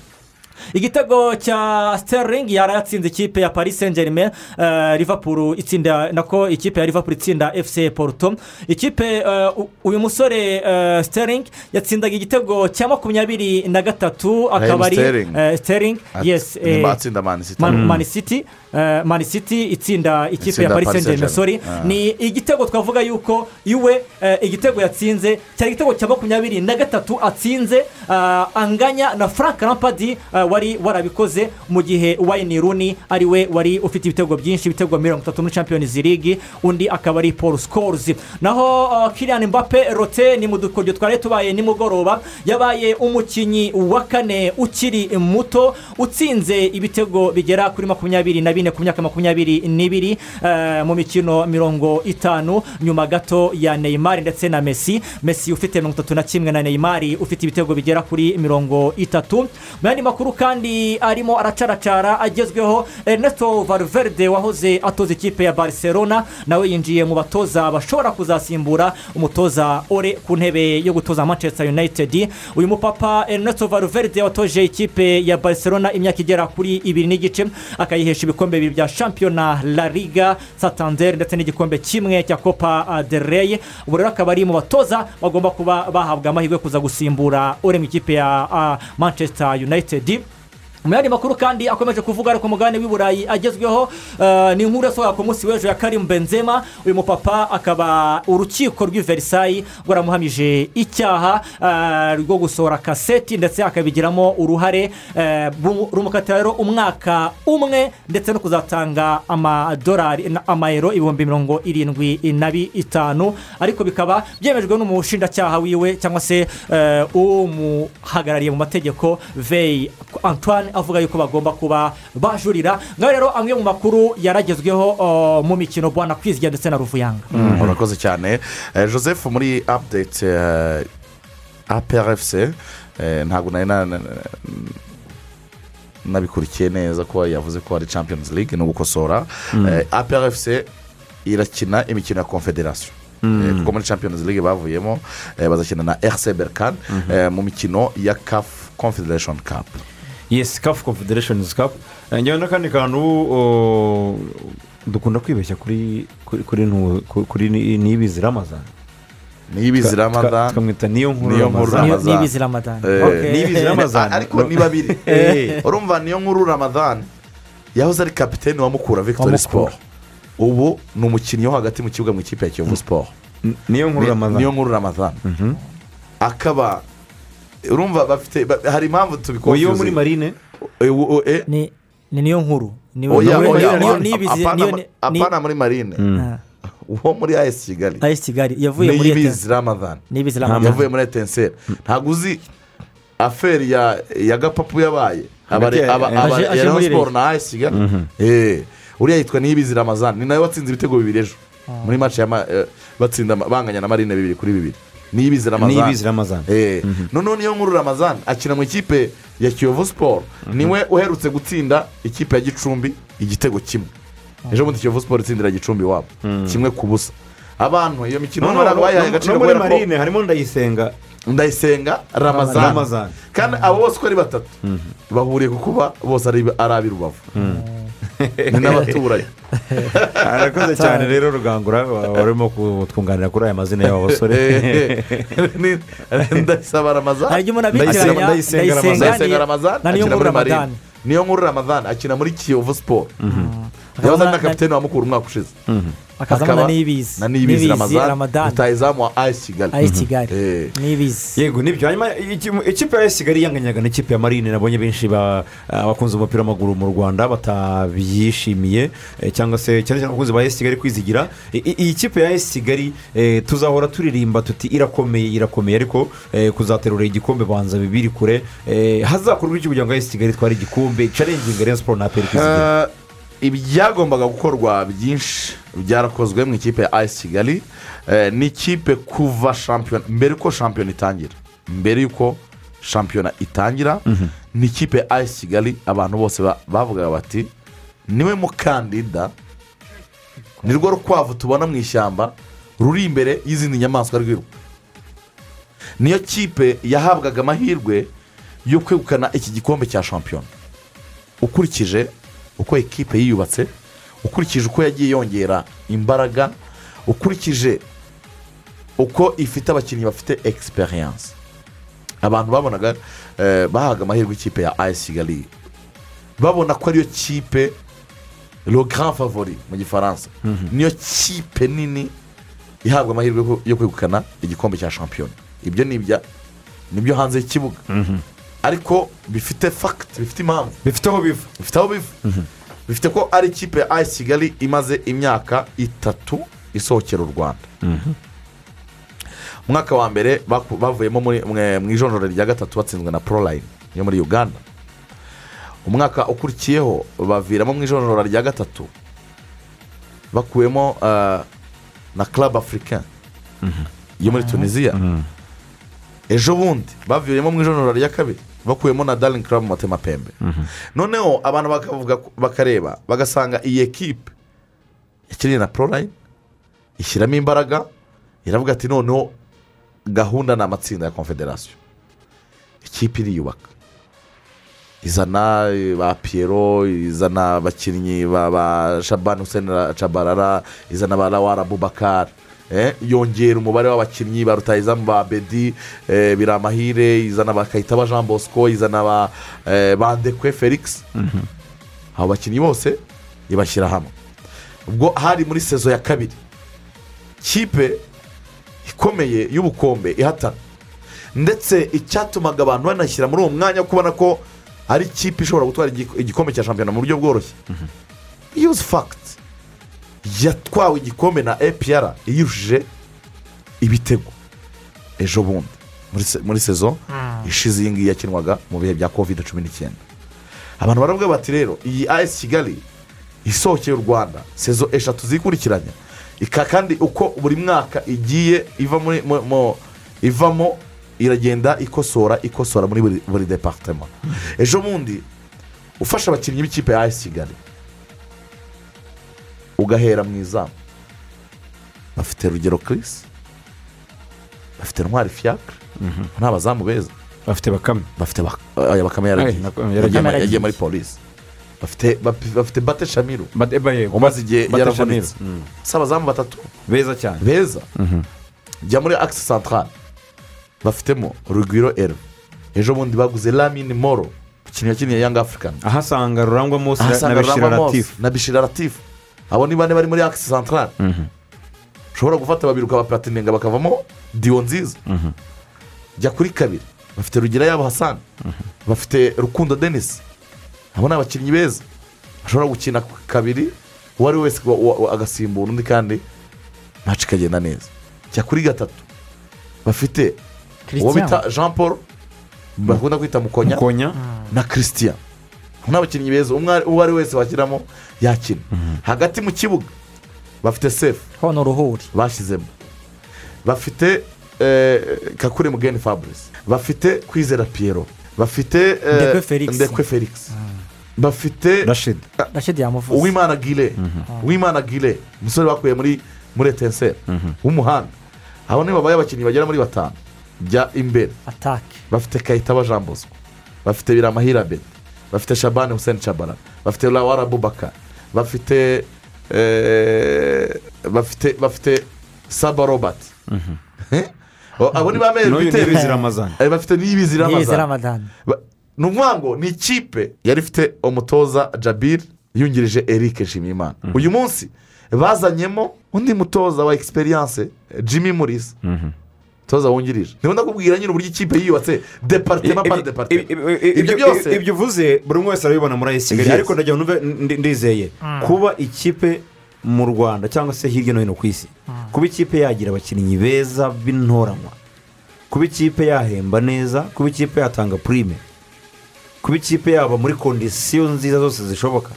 Igitego cya sterling yari yatsinze ikipe ya paris saint germain uh, liverpool itsinda nako ikipe ya liverpool itsinda fc porto. Ikipe uh, u- uyu musore uh, sterling yatsindaga igitego cya makumyabiri na gatatu akaba ari Sterling. uh, sterling. Eh, batsinda Man City. Man-. Man City Man City itsinda ikipe ya Itsinda paris Paris saint germain sorry Saint-Germain. Ah. ni igitego twavuga yuko iwe uh, igitego yatsinze cyari igitego cya makumyabiri na gatatu atsinze uh, anganya na frank rampadi wari warabikoze mu gihe wayini runi ari we wari ufite ibitego byinshi ibitego mirongo itatu muri champions league undi akaba ari paul scores naho kirian mbappe rote ni mu dukoryo twari tubaye nimugoroba yabaye umukinnyi wa kane ukiri muto utsinze ibitego bigera kuri makumyabiri na bine ku myaka makumyabiri n'ibiri eh, mu mikino mirongo itanu. Nyuma gato ya neymar ndetse na messi. Messi ufite mirongo itatu na kimwe na neymar ufite ibitego bigera kuri mirongo itatu. Mu yandi makuru kandi arimo aracaracara agezweho. Ernesto valverde wahoze atoza ikipe ya barcelona nawe yinjiye mu batoza bashobora kuzasimbura umutoza ore ku ntebe yo gutoza manchester united. Uyu mupapa ernesto valverde watoje ikipe ya barcelona imyaka igera kuri ibiri n'igice akayihesha ibikombe bibiri bya shampiyona la liga santander ndetse n'igikombe kimwe cya copa del rey. Ubu rero akaba ari mu batoza bagomba kuba bahabwa amahirwe kuza gusimbura uri mu ikipe ya ah, manchester united. Mu yandi makuru kandi akomeje kuvuga ariko umugabane w'i burayi agezweho eh, ni inkuru yasohoka ku munsi w'ejo ya karimu benzema uyu mupapa akaba urukiko rw'i verisayi rwaramuhamije icyaha eh, rwo gusohora kaseti ndetse akabigiramo uruhare eh, rumukatira rero umwaka umwe ndetse no kuzatanga amadolari amayero ibihumbi mirongo irindwi na bitanu. Ariko bikaba byemejwe n'umushinjacyaha wiwe cyangwa se umuhagarariye mu mategeko veyi antoine avuga yuko bagomba kuba bajurira. Ngaho rero amwe mu makuru yaragezweho uh, mu mikino bwana kwizigira ndetse na ruvuyanga. Mm, urakoze cyane. Eh, joseph muri apudeti aprfc eh, ntabwo nari na- na- nabikurikiye neza ko yavuze ko ari champions league ni ugukosora. Mm. Eh, aprfc irakina imikino ya confederation. Mm. Eh, kuko muri champions league bavuyemo eh, bazakina na rc berkan Mhm. mu mikino ya caf confederation cup. Yesi kafu confederations cup Eh, njyewe n'akandi kantu dukunda kwibeshya kuri kuri kuri ntu- ku- kuri ni- niyibizi ramazani niyibizi Tuka- tuka- ramadan tukamwita niyo nkuru niyo nkuru Ramazan. ramadan Niyibizi Ramadan. Eh, Okay. Niyibizi [LAUGHS] Ramadan. ariko ni [LAUGHS] babiri Eh. urumva niyo nkuru ramadan yahoze ari kapitene wa mukura victoire sport ubu ni umukinnyi wo hagati mu kibuga mu ikipe ya kiyovu sport N- niyo nkuru Ni- ramazani niyo nkuru ramadan Mhm. akaba urumva bafite ba- hari impamvu uyu wo tubikoze muri marine? Eh, u- eh, ni ni niyo nkuru. Apana muri- marine. Ah, [LAUGHS] uwo muri as kigali. AS kigali. Yavuye muri niyibizi ramadan. Niyibizi Ramadan. yavuye muri etenseri. Ntabwo uzi aferi ya ya gapapu yabaye. Aba- eh, muri siporo na as kigali. Eh, uriya yitwa niyibizi ramazan ni nawe watsinze ibitego bibiri ejo. Muri maci eh, batsinda banganya na marine bibiri kuri bibiri. Niyibizi ramazan. Niyibizi ramazan. Eh, noneho niyo nkuru ramazan. Akina mu ikipe ya kiyovu siporo ni we uherutse gutsinda ikipe ya gicumbi igitego kimwe. Ejo bundi kiyovu siporo itsindira gicumbi iwabo kimwe ku busa. Abantu iyo mikino no, ntabwo bayihaye no, agaciro no muri kubera ko marine harimo ndayisenga. Ndayisenga ramazan. Ramazan. Kandi abo bose uko ari batatu bahuriye ku kuba bose ari ari ab'i rubavu [LAUGHS] ni n'abaturanyi [LAUGHS] arakoze cyane rero rugangura warimo kutwunganira kuri aya mazina y'aba basore. [LAUGHS] Eh, ni- ndayisaba ramazan. Hari igihe umuntu Ndayisenga- abitiranya Ndayisenga ndayisenga ndayisenga ni- ramazan. Na niyo nkuru muri marine ramadani niyo nkuru ramazan akina muri kiyovu siporo ari na kapitene wa mukuru umwaka ushize akazamo na Akaba niyibizi na niyibizi ramazan. Ramadani rutayizamu wa ayisi kigali ay'i kigali Eh. niyibizi yego ni byo hanyuma iki- ikipe ya kigali yanganyaga n'ikipe ya marine nabonye benshi ba- abakunze umupira w'amaguru mu rwanda batabyishimiye cyangwa se cyane cyane abakunzi ba esi kigali kwizigira iyi kipe ya esi kigali eh, tuzahora turirimba tuti irakomeye irakomeye ariko kuzaterura igikombe banza bibiri kure hazakorwa iki kugira ngo esi kigali itware igikombe carenginga rero siporo na aperi kwizigira ibyagombaga gukorwa byinshi byarakozwe mu ikipe ya ayisi kigali Eh, ni ikipe kuva shampiyona mbere yuko shampiyona itangira mbere yuko shampiyona itangira ni ikipe ya ayisi kigali abantu bose ba- bavugaga bati ni we mukandida ni rwo rukwavu tubona mu ishyamba ruri imbere y'izindi nyamaswa rwiruka niyo kipe yahabwaga amahirwe yo kwegukana iki gikombe cya shampiyona ukurikije uko ekipe yiyubatse ukurikije uko yagiye yongera imbaraga ukurikije uko ifite abakinnyi bafite egisperiyanse abantu babonaga eh, bahaga amahirwe ikipe ya ayesi kigali. Babona ko ariyo kipe grand favori mu gifaransa. Niyo kipe nini ihabwa amahirwe yo- yo kwegukana igikombe cya shampiyona ibyo ni ibya ni byo hanze y'ikibuga. Ariko bifite fagiti bifite impamvu. Bifite aho biva. Bifite aho biva. Bifite ko ari ikipe ya ayisi kigali imaze imyaka itatu isohokera u rwanda. Umwaka wa mbere bavuyemo muri- mwe- mu ijonjoro rya gatatu batsinzwe na porolayini yo muri uganda. Umwaka ukurikiyeho baviramo mu ijonjoro rya gatatu bakuwemo ah, na club africain yo muri tunisiya ejo bundi bavuyemo mu ijonjoro rya kabiri bakuyemo na daringi club matemapembe noneho abantu bakavuga bakareba bagasanga iyi ekipe yakiriye na porolayini ishyiramo imbaraga iravuga ati noneho gahunda ni amatsinda ya confederasiyo ikipe iriyubaka. Izana ba piyero izana abakinnyi ba ba shabani hussein cabarara izana ba lawara bubakari yongera umubare w'abakinnyi ba rutayizamu ba bedi eh, biramahire izana bakayitaba jean bosco izana ba eh, bandekwe felix. Abo bakinnyi bose ibashyira hamwe. Ubwo hari muri sezo ya kabiri kipe ikomeye y'ubukombe ihatana. Ndetse icyatumaga abantu banashyira muri uwo mwanya wo kubona ko ari ikipe ishobora gutwara igi- igikombe cya shampiyona mu buryo bworoshye. Yuzi fagiti yatwawe igikombe na epr iyujuje ibitego. Ejo bundi. Muri se- muri sezo ishize iyi ngiyi yakinwaga mu bihe bya kovide cumi n'icyenda. Abantu baravuga bati rero iyi ayesi kigali isohokeye u rwanda sezo eshatu zikurikiranya ika kandi uko buri mwaka igiye iva muri mu- mu- ivamo iragenda ikosora ikosora muri buri, buri departema ejo bundi ufashe abakinnyi b'ikipe ya ayesi kigali. Ugahera mu izamu. Bafite rugero kirisi bafite ntwari fiyakire ni abazamu beza. Bafite bakame. Bafite bakame yaragiye. Muri polisi bafite bate eba yego. umaze igihe yaravunitse. Shamir. Mm. si abazamu batatu. Beza cyane. Beza. Jya muri akisi santarari bafitemo rugwiro ero ejo bundi baguze lamini moro ikintu yakiniye yanga afurikani ahasanga rurangwa mose na bishira rurangwa abo ni bane bari muri akisi santarari ushobora gufata babiri ukabapatininga bakavamo diyo nziza. Jya kuri kabiri. Bafite rugira yabo hasani bafite rukundo denisi abo ni abakinnyi beza. Bashobora gukina kabiri uwo ari we wese agasimbura undi kandi maci ikagenda neza. Jya kuri gatatu. Bafite uwo bita jean paul bakunda kwita mukonya mukonya. na christian. Abo ni abakinnyi beza uwo ari we wese wakiramo yakina. Hagati mu kibuga bafite sefu ho ni uruhuri bashyizemo. Bafite eh, kakure mugeni fabrice. Bafite kwizera piyero bafite eh, Ndekwe Felix. felix bafite rashid. Rashidi yamuvuze uwimana gire uwimana gire umusore bakuye muri muri etenseri w'umuhanda. Abo ni babaye abakinnyi bagera muri batanu. Jya imbere. Atake bafite kayitaba jean bosco. Bafite biramahira beti bafite shabani hussein chabara bafite lawara bubaka bafite bafite bafite saba? O- abo ni ba ramazani Eh, bafite n'ibizi yize ramazani ramadani Ba- ni ukuvuga ngo ni ikipe yari ifite umutoza jabir yungirije eric nshimiyimana uyu munsi bazanyemo undi mutoza wa egisperiyanse jimmy murisa umutoza wungirije. Niba ndakubwira nyine uburyo ikipe yiyubatse? Deparitema pari deparitema ibyo byose ibyo uvuze buri umwe wese arabibona muri ayisi kigali. Ariko ndagira ngo ndizeye. Kuba ikipe mu rwanda cyangwa se hirya no hino ku isi kuba ikipe yagira abakinnyi beza b'intoranywa kuba ikipe yahemba neza kuba ikipe yatanga purime kuba ikipe yaba muri kondisiyo nziza zose zishoboka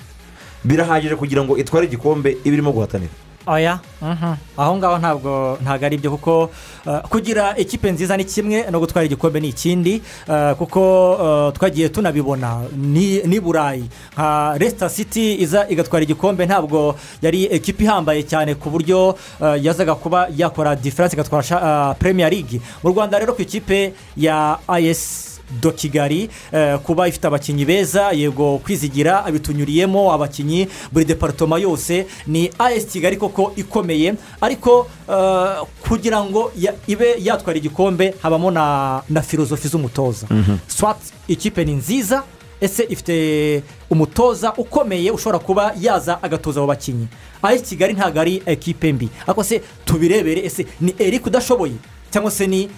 birahagije kugira ngo itware igikombe iba irimo guhatanira. Oya. Mhm. aho ngaho ntabwo ntabwo ari byo kuko uh, kugira ikipe nziza ni kimwe no gutwara igikombe ni ikindi uh, kuko uh, twagiye tunabibona. Ni ni burayi. Nka resita siti iza igatwara igikombe ntabwo yari ekipa ihambaye cyane ku buryo yazaga kuba yakora diferanse igatwara premier league. Mu rwanda rero ku ikipe ya ayesi do kigali eh, kuba ifite abakinnyi beza yego kwizigira abitunyuriyemo abakinnyi buri deparitoma yose ni as kigali koko ikomeye ariko eh, kugira ngo ibe yatwara igikombe habamo na na filozofi z'umutoza. Swat ikipe ni nziza ese ifite umutoza ukomeye ushobora kuba yaza agatoza abo bakinnyi. As kigali ntabwo ari ekipe mbi. Ariko se tubirebere ese ni eric udashoboye? Cyangwa se ni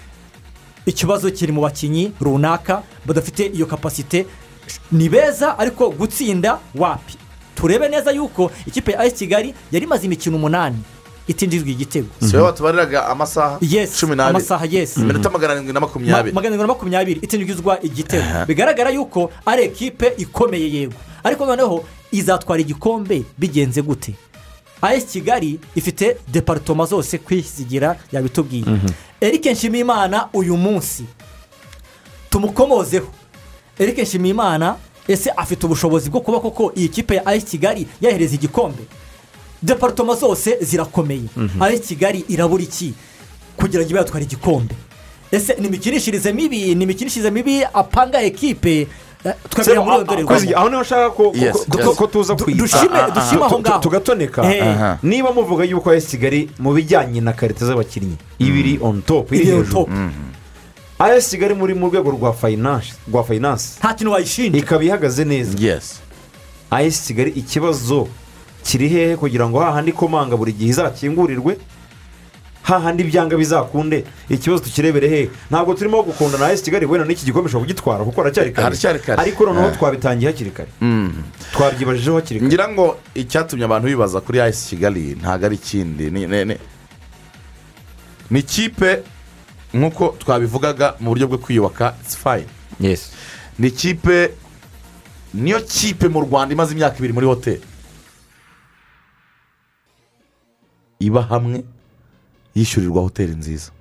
ikibazo kiri mu bakinnyi runaka badafite iyo kapasite ni beza ariko gutsinda wapi? Turebe neza yuko ikipe ya ayisi kigali yari imaze imikino umunani. Itinjijwe igitego si wowe watubariraga amasaha Yes, cumi n'abiri. amasaha, yes. iminota magana arindwi na Ma- makumyabiri magana arindwi na makumyabiri itinjizwa igitego bigaragara yuko ari ekipe ikomeye yego. Ariko noneho izatwara igikombe bigenze gute? Ayesi kigali ifite deparitoma zose kwizigira yabitubwiye. Eric nshimiyimana uyu munsi. Tumukomozeho. Eric nshimiyimana ese afite ubushobozi bwo kuba koko iyi kipe ya ayesi kigali yahereza igikombe? Deparitoma zose zirakomeye. Ayesi kigali irabura iki? Kugira ngo ibe yatwara igikombe. Ese ni imikinishirize mibi ni imikinishirize mibi apanga ekipe aho ni ho nshaka ko tuza kwita dushime dushime Tu- aho tu- ngaho tugatoneka niba muvuga yuko ayesi kigali mu bijyanye na karite z'abakinnyi iba iri on top iri hejuru top. ayesi kigali muri mu rwego rwa fayinansi nta kintu wayishinja ikaba ihagaze neza yesi ayesi kigali ikibazo kiri hehe kugira ngo hahandi komanga buri gihe izakingurirwe hahandi ibyanga bizakunde. Ikibazo tukirebere hehe ntabwo turimo gukunda na ayesi kigali wenda n'iki gikombe ushobora kugitwara? Kuko haracyari kare. Ariko noneho Eh. twabitangiye hakiri kare. Twabyibajijeho hakiri kare. Ngira ngo icyatumye abantu bibaza kuri ayisi kigali ntabwo ari ikindi. Ni ni- ni- ni ikipe nk'uko twabivugaga mu buryo bwo kwiyubaka it's fine. Yesi ni ikipe niyo kipe mu rwanda imaze imyaka ibiri muri hoteli iba hamwe. Yishyurirwa hoteli nziza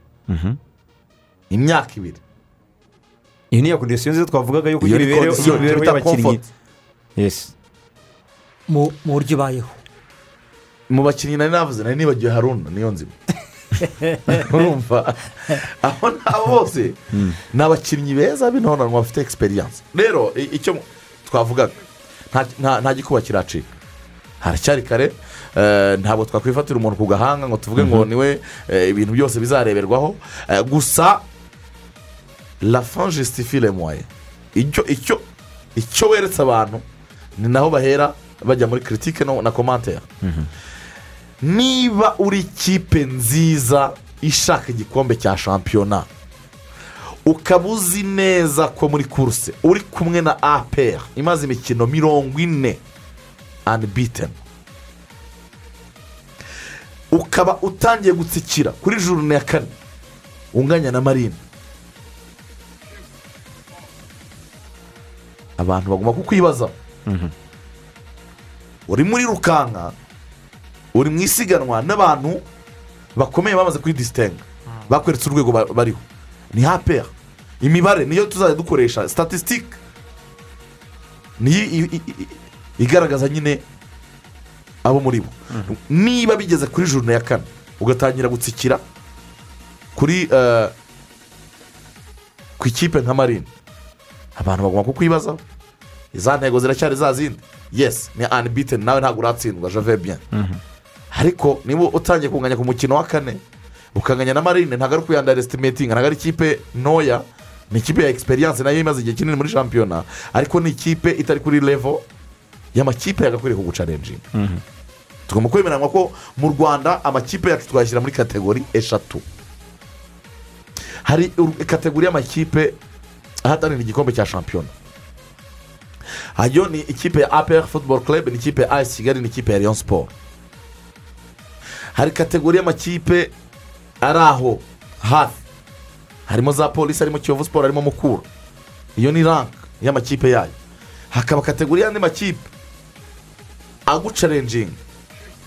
imyaka ibiri iyi niyo kondisiyo nziza twavugaga yo kugira ni imibereho y'abakinnyi mu buryo ibayeho mu bakinnyi nari navuze nari nibagiwe haruna niyo nzima urumva abo ni abo bose ni abakinnyi beza b'intonanwa bafite egisperiyanse rero icyo twavugaga nta- gikuba kiracika haracyari kare ntabwo twakwifatira umuntu ku gahanga ngo tuvuge ngo ni we eh, ibintu byose bizareberwaho. Eh, gusa la fin justifie le moyen icyo icyo icyo weretse abantu ni naho bahera bajya muri kiritike na komantere niba uri ikipe nziza ishaka igikombe cya shampiyona ukaba uzi neza ko muri kuruse uri kumwe na apr imaze imikino mirongo ine unbeaten. Ukaba utangiye gutsikira kuri jurune ya kane. Unganya na marine abantu bagomba kukwibazaho uri muri rukanka uri mu isiganwa n'abantu bakomeye bamaze kwidisitenga bakweretse urwego ba- bariho. Ni hapera imibare niyo tuzajya dukoresha. Statisitike niyo igaragaza nyine abo muri bo. Niba bigeze kuri jurune ya kane ugatangira gutsikira kuri eh, ku ikipe nka marine. Abantu bagomba kukwibazaho iza ntego ziracyari za zindi? Yesi ni anibiteni nawe ntabwo uratsindwa jave bien. Ariko niba utangiye kunganya ku mukino wa kane ukanganya na marine ntabwo ari ukuyandaresitimetinga ntabwo ari ikipe ntoya ni ikipe ya egisperiyanse na yo imaze igihe kinini muri shampiyona ariko ni ikipe itari kuri levo y'amakipe yagakwiriye kugucarenjinga tugomba kwemeranywa ko mu rwanda amakipe yacu twayashyira muri kategori eshatu. Hari kategori y'amakipe ahatanira igikombe cya shampiyona. Ayo ni ikipe ya apr football club ni ikipe ya as kigali ni ikipe ya leon sport. Hari kategori y'amakipe ari aho hafi. Harimo za polisi harimo kiyovu siporo harimo mukura. Iyo ni rank y'amakipe yayo. Hakaba kategori y'andi makipe agucarenjinga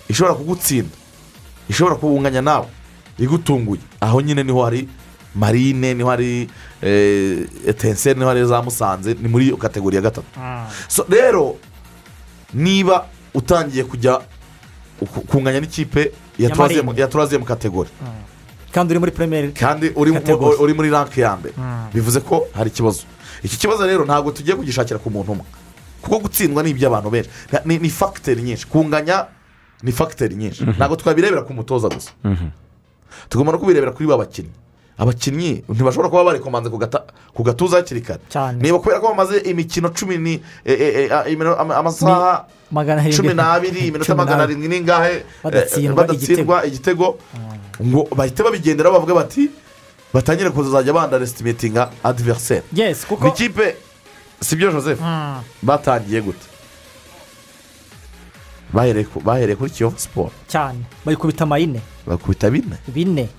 ishobora kugutsinda. Ishobora kubunganya nawe. Igutunguye. Aho nyine ni ho hari marine ni ho hari eh, etenseri ni ho hari za musanze ni muri iyo kategori ya gatatu. So rero niba utangiye kujya ku- kunganya n'ikipe ya turaziyemu- kategori. Kandi uri muri premier kandi uri muri ranke ya mbere. Bivuze ko hari ikibazo. Iki kibazo rero ntabwo tugiye kugishakira ku muntu umwe. Kuko gutsindwa ni iby'abantu benshi. Ni fagiteri nyinshi. Kunganya ni fagiteri nyinshi. Ntabwo twabirebera ku mutoza gusa. Tugomba no kubirebera kuri ba bakinnyi. Abakinnyi ntibashobora kuba barikomanze ku gatuza hakiri kare. Niba kubera ko bamaze imikino cumi ni e- e- e- amasaha cumi n'abiri [LAUGHS] iminota magana arindwi n'ingahe Badatsindwa igitego. ngo bahite babigenderaho bavuga bati batangire kuzajya bandaresitimetinga adiveriseri yes ni ikipe si byo joseph? Mm. batangiye gute? Bahereye ku- bahereye kuri kiyovu siporo cyane. Bayikubita amayine bakubita bine? Bine.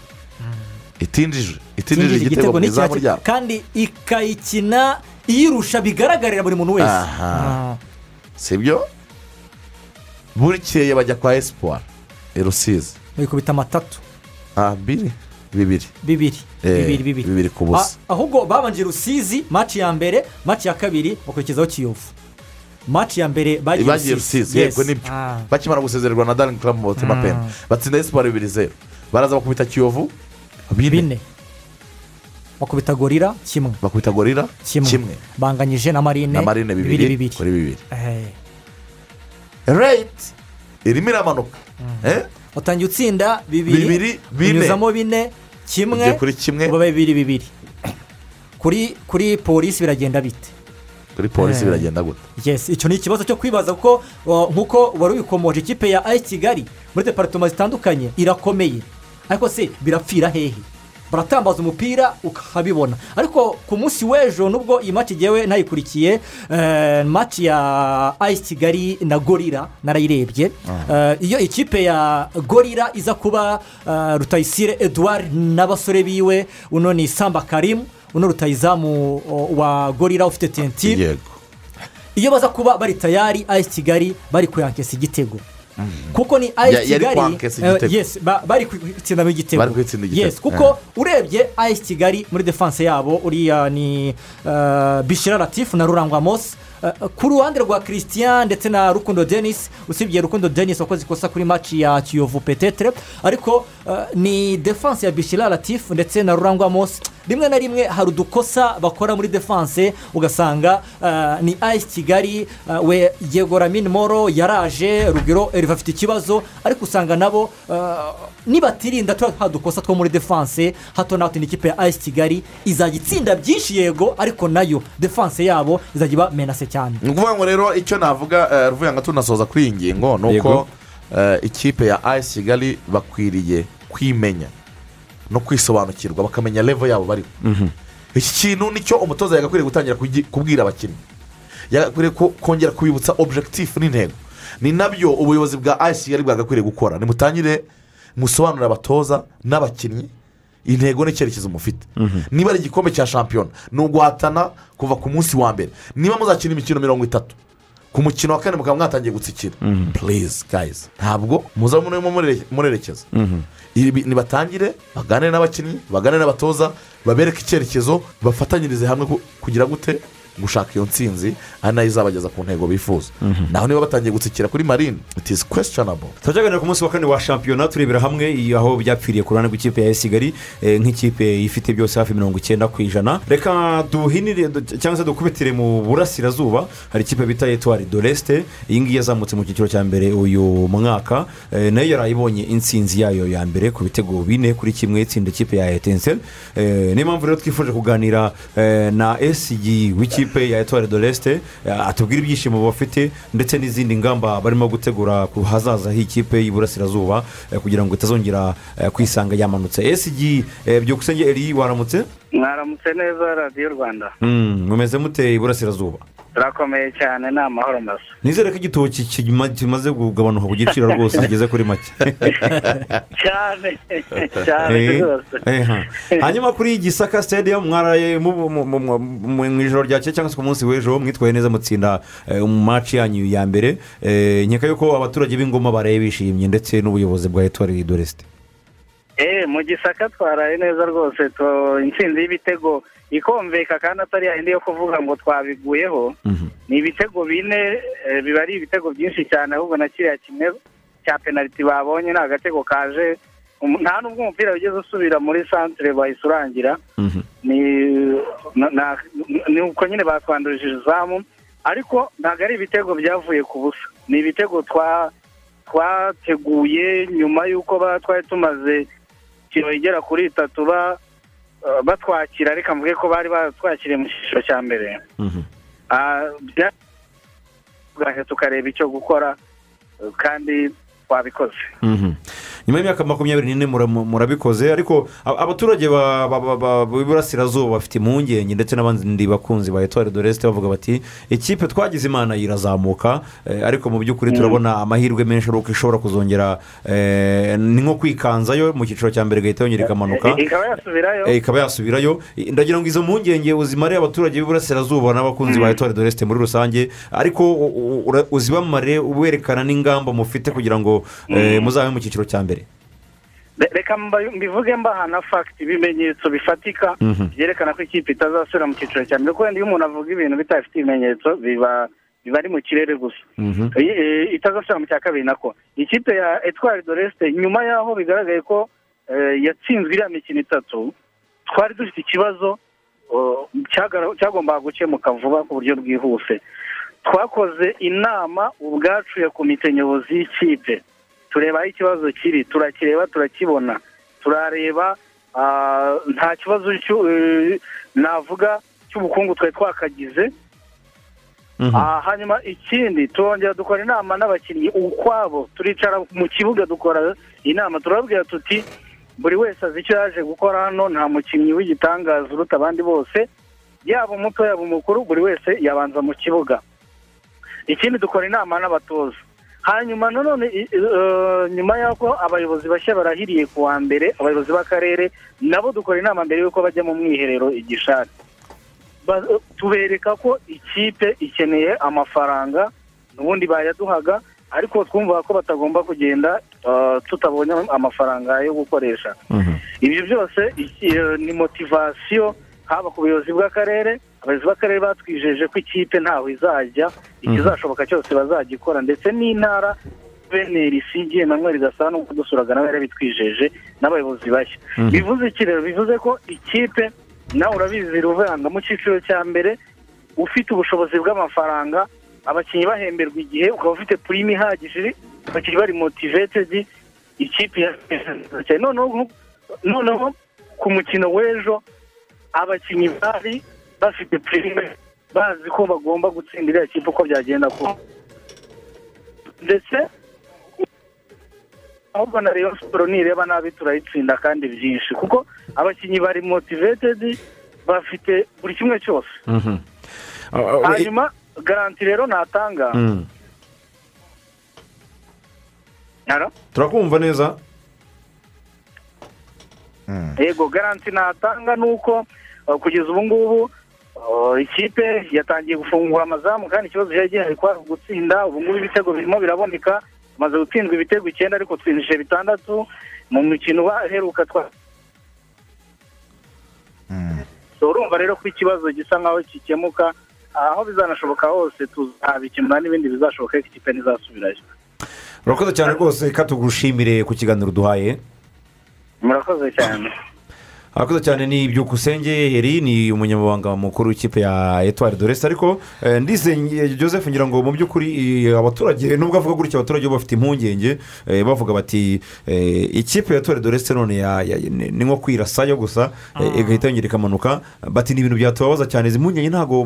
Itinjije itinjije Itinjije igitego mu izamu ryabo. Kandi ikayikina iyirusha bigaragarira buri muntu wese. Ah. si byo bukeye bajya kwa esipuwari i rusizi. Bayikubita amatatu ah biri bibiri. Bibiri. Eh, bibiri bibiri. bibiri ku busa. Ah, ahubwo babanje rusizi maci ya mbere maci ya kabiri bakurikizaho kiyovu. Maci ya mbere bagiye rusizi yego ni byo Ah. bakimara gusezererwa na daringi karamu mutima Mm. peni batsinda esipuwari bibiri zeru baraza bakubita kiyovu bine. Bakubita gorira kimwe. Bakubita gorira kimwe. banganyije na marine marine bibiri kuri bibiri. Eh, reyiti irimo iramanuka Eh? utangiye utsinda bibiri. Bibiri, bine. kimwe. Kuri kimwe. bibiri bibiri. Kuri polisi biragenda bite? Kuri polisi Eh. biragenda gute? Icyo ni ikibazo cyo kwibaza kuko nk'uko wari ubikomoje ikipe ya ayi kigali muri deparitoma zitandukanye irakomeye. Ariko se birapfira hehe? Baratambaza umupira ukahabibona ariko ku munsi w'ejo nubwo iyi maci igewe ntayikurikiye eh, maci ya ayi kigali na gorira narayirebye. Eh, iyo ikipe ya gorira iza kuba rutayisire eduard n'abasore biwe uno ni samba karimu uno rutayizamu wa gorira ufite tentire yego. Iyo baza kuba bari tayari ayisi kigali bari kuyankesa igitego. Kuko ni ayisi kigali eh, igitego. yes ba- bari kwitsindamo igitego. Bari kwitsinda igitego. yes kuko urebye ayisi kigali muri defanse yabo uriya ni eh, bishira latifu na rurangwa mose Eh, ku ruhande rwa christian ndetse na rukundo denis usibye rukundo denis wakoze ikosa kuri maci ya kiyovu petetere ariko eh, ni defanse ya bishira latifu ndetse na rurangwa mose rimwe na rimwe hari udukosa bakora muri defanse ugasanga eh, ni ayisi kigali eh, we yego ramini moro yaraje rugero eriva afite ikibazo. Ariko usanga nabo eh, nibatirinda turiya dukosa two muri defanse hato na hato ni ikipe ya ayisi kigali izajya itsinda byinshi yego ariko na yo defanse yabo izajya iba menase cyane. Ni ukuvuga ngo rero icyo navuga eh, ruvuga ngo tunasoza kuri iyi ngingo ni uko eh, ikipe ya ayisi kigali bakwiriye kwimenya no kwisobanukirwa bakamenya levo yabo bariho. Iki kintu ni cyo umutoza yagakwiriye gutangira kubwira abakinnyi. Yagakwiriye ko- kongera kubibutsa objectif n'intego. Ni na byo ubuyobozi bwa ayisiyari bwagakwiriye gukora. Nimutangire musobanurire abatoza n'abakinnyi intego n'icyerekezo mufite. Niba ari igikombe cya shampiyona ni uguhatana kuva ku munsi wa mbere niba muzakina imikino mirongo itatu ku mukino wa kane mukaba mwatangiye gutsikira. Purize gayizi ntabwo muza murerekeza Ibi- nibatangire baganire n'abakinnyi baganire n'abatoza babereke icyerekezo bafatanyirize hamwe ku- kugira gute gushaka iyo nsinzi ari na yo izabageza ku ntego bifuza. Naho niba batangiye gutsikira kuri marine it is questionable. Turacyagana ku munsi wa kane wa shampiyona turebera hamwe aho byapfiriye ku ruhande rw'ikipe ya kigali eh, nk'ikipe ifite byose hafi mirongo icyenda ku ijana. Reka duhinire du- cyangwa se dukubitire mu burasirazuba. Hari ikipe bita etuwari doresite iyi ngiyi yazamutse mu cyiciro cya mbere uyu mwaka. Eh, na yo yarayibonye insinzi yayo ya mbere ku bitego bine kuri kimwe itsinda ikipe ya etenseri niyo mpamvu rero twifuje kuganira eh, na esigi w'ikipe ya etuwari doresite atubwira ibyishimo bafite ndetse n'izindi ngamba barimo gutegura ku hazaza h'ikipe y'iburasirazuba eh, kugira ngo itazongera eh, kwisanga yamanutse. Esigi byukusenge eri waramutse? Mwaramutse neza radiyo rwanda. Mumeze mute iburasirazuba? Turakomeye cyane ni amahoro masa nizere ko igitoki kima- kimaze kugabanuka ku giciro [LAUGHS] rwose kigeze kuri make. [LAUGHS] Cyane cyane Eh, rwose. eh, ha. hanyuma kuri gisaka stadium mwaraye mu- ijoro ryakeye cyangwa se ku munsi w'ejo mwitwaye neza mutsinda eh, mu maci yanyu ya mbere. Nkeka yuko abaturage b'ingoma baraye bishimye ndetse n'ubuyobozi bwa etuwari doresite eee mu gisaka twaraye neza rwose intsinzi y'ibitego ikomveka kandi atari yayindi yo kuvuga ngo twabiguyeho. Ni ibitego bine eh, biba ari ibitego byinshi cyane ahubwo na kiriya kimwe cya penaliti babonye ni agatego kaje um- nta n'ubwo umupira wigeze usubira muri santire bahise urangira ni na- na- ni uko nyine batwandurije izamu ariko ntabwo ari ibitego byavuye ku busa. Ni ibitego twa twateguye nyuma y'uko twari tumaze kiro igera kuri itatu ba- eh, batwakira reka mvuge ko bari batwakiriye mu cyiciro cya mbere. Bya- bwaje tukareba icyo gukora eh, kandi twabikoze. Mhm. Nyuma y'imyaka makumyabiri n'ine mura- murabikoze ariko abaturage ba- ba- ba- ba- b'iburasirazuba bafite impungenge ndetse n'abandi bakunzi ba etuwari doresite bavuga bati ikipe twagize imana irazamuka. Eh, ariko mu by'ukuri turabona amahirwe menshi ari uko ishobora kuzongera eh, ni nko kwikanzayo mu cyiciro cya mbere igahita yongera ikamanuka. Ikaba yasubirayo. Eh, ndagira ngo izo mpungenge uzimare abaturage b'iburasirazuba n'abakunzi ba etuwari doresite muri rusange ariko uzibamare werekana n'ingamba mufite kugira ngo eh, muzabe mu cyiciro cya mbere. Re- reka mbivuge mbaha na fagiti ibimenyetso bifatika Mhm. byerekana ko ikipe itazasubira mu cyiciro cya mbere. Wenda iyo umuntu avuga ibintu bidafite ibimenyetso biba biba ari mu kirere gusa. Eh, itazasubira mu cya kabiri nako ikipe ya etwari doresite nyuma y'aho bigaragaye ko eh, yatsinzwe iriya mikino itatu twari dufite ikibazo cyagombaga gukemuka vuba ku buryo bwihuse. Twakoze inama ubwacu ya komite nyobozi y'ikipe. Tureba aho ikibazo kiri turakireba turakibona. Turareba ah, nta kibazo eh, navuga cy'ubukungu twari twakagize. Ah, hanyuma ikindi turongera dukora inama n'abakinnyi ukwabo. Turicara mu kibuga dukora inama. Turababwira tuti buri wese azi icyo yaje gukora hano nta mukinnyi w'igitangaza uruta abandi bose. Yaba umuto yaba umukuru buri wese yabanza mu kibuga. Ikindi dukora inama n'abatoza. Hanyuma nanone eh, nyuma y'uko abayobozi bashya barahiriye ku wa mbere abayobozi b'akarere nabo dukora inama mbere y'uko bajya mu mwiherero igishari Ba- tubereka ko ikipe ikeneye amafaranga ubundi bayaduhaga ariko twumva ko batagomba kugenda eh, tutabonye amafaranga yo gukoresha. Ibyo byose ni motivasiyo haba ku buyobozi bw'akarere abayobozi b'akarere batwijeje ko ikipe ntaho izajya ikizashoboka cyose bazagikora ndetse n'intara beneri isigiye manuel gasana nk'uko dusuraga nawe yarabitwijeje n'abayobozi bashya. Mhm. bivuze iki rero? Bivuze ko ikipe nawe urabizi ruvanga mu cyiciro cya mbere ufite ubushobozi bw'amafaranga abakinnyi bahemberwa igihe ukaba ufite purime ihagije abakinnyi bari motivetedi ikipe ya noneho ku mukino w'ejo abakinnyi bari bafite purime bazi ko bagomba gutsinda iriya kipe uko byagenda kose ndetse ahubwo na Rayon siporo nireba nabi turayitsinda kandi byinshi kuko abakinnyi bari motivetedi bafite buri kimwe cyose Mhm. Ah, ah, hanyuma garanti rero natanga. Alo? turakumva neza yego garanti natanga ni uko uh, kugeza ubu ngubu uh, ikipe yatangiye gufungura amazamu kandi ikibazo cyari gihari kwari gutsinda ubu ngubu ibitego birimo biraboneka tumaze gutsindwa ibitego icyenda ariko twinjije bitandatu mu mikino baheruka twa So, urumva rero ko ikibazo gisa nkaho gikemuka aho bizanashoboka hose tuzabikemura n'ibindi bizashoboka ko ikipe ntizasubirayo. Urakoze cyane rwose reka tugushimire ku kiganiro duhaye. Murakoze cyane arakoze cyane ni byukusenge eri ni umunyamabanga mukuru w'ikipe ya etuwari doresi ariko eh, ndizeye joseph ngira ngo mu by'ukuri eh, abaturage nubwo avuga gutya abaturage bafite impungenge eh, bavuga bati eh, ikipe ya etuwari doresi none ni nko kwirasayo gusa eh, igahita yongera ikamanuka. Bati ni ibintu byatubabaza cyane izi mpungenge ntabwo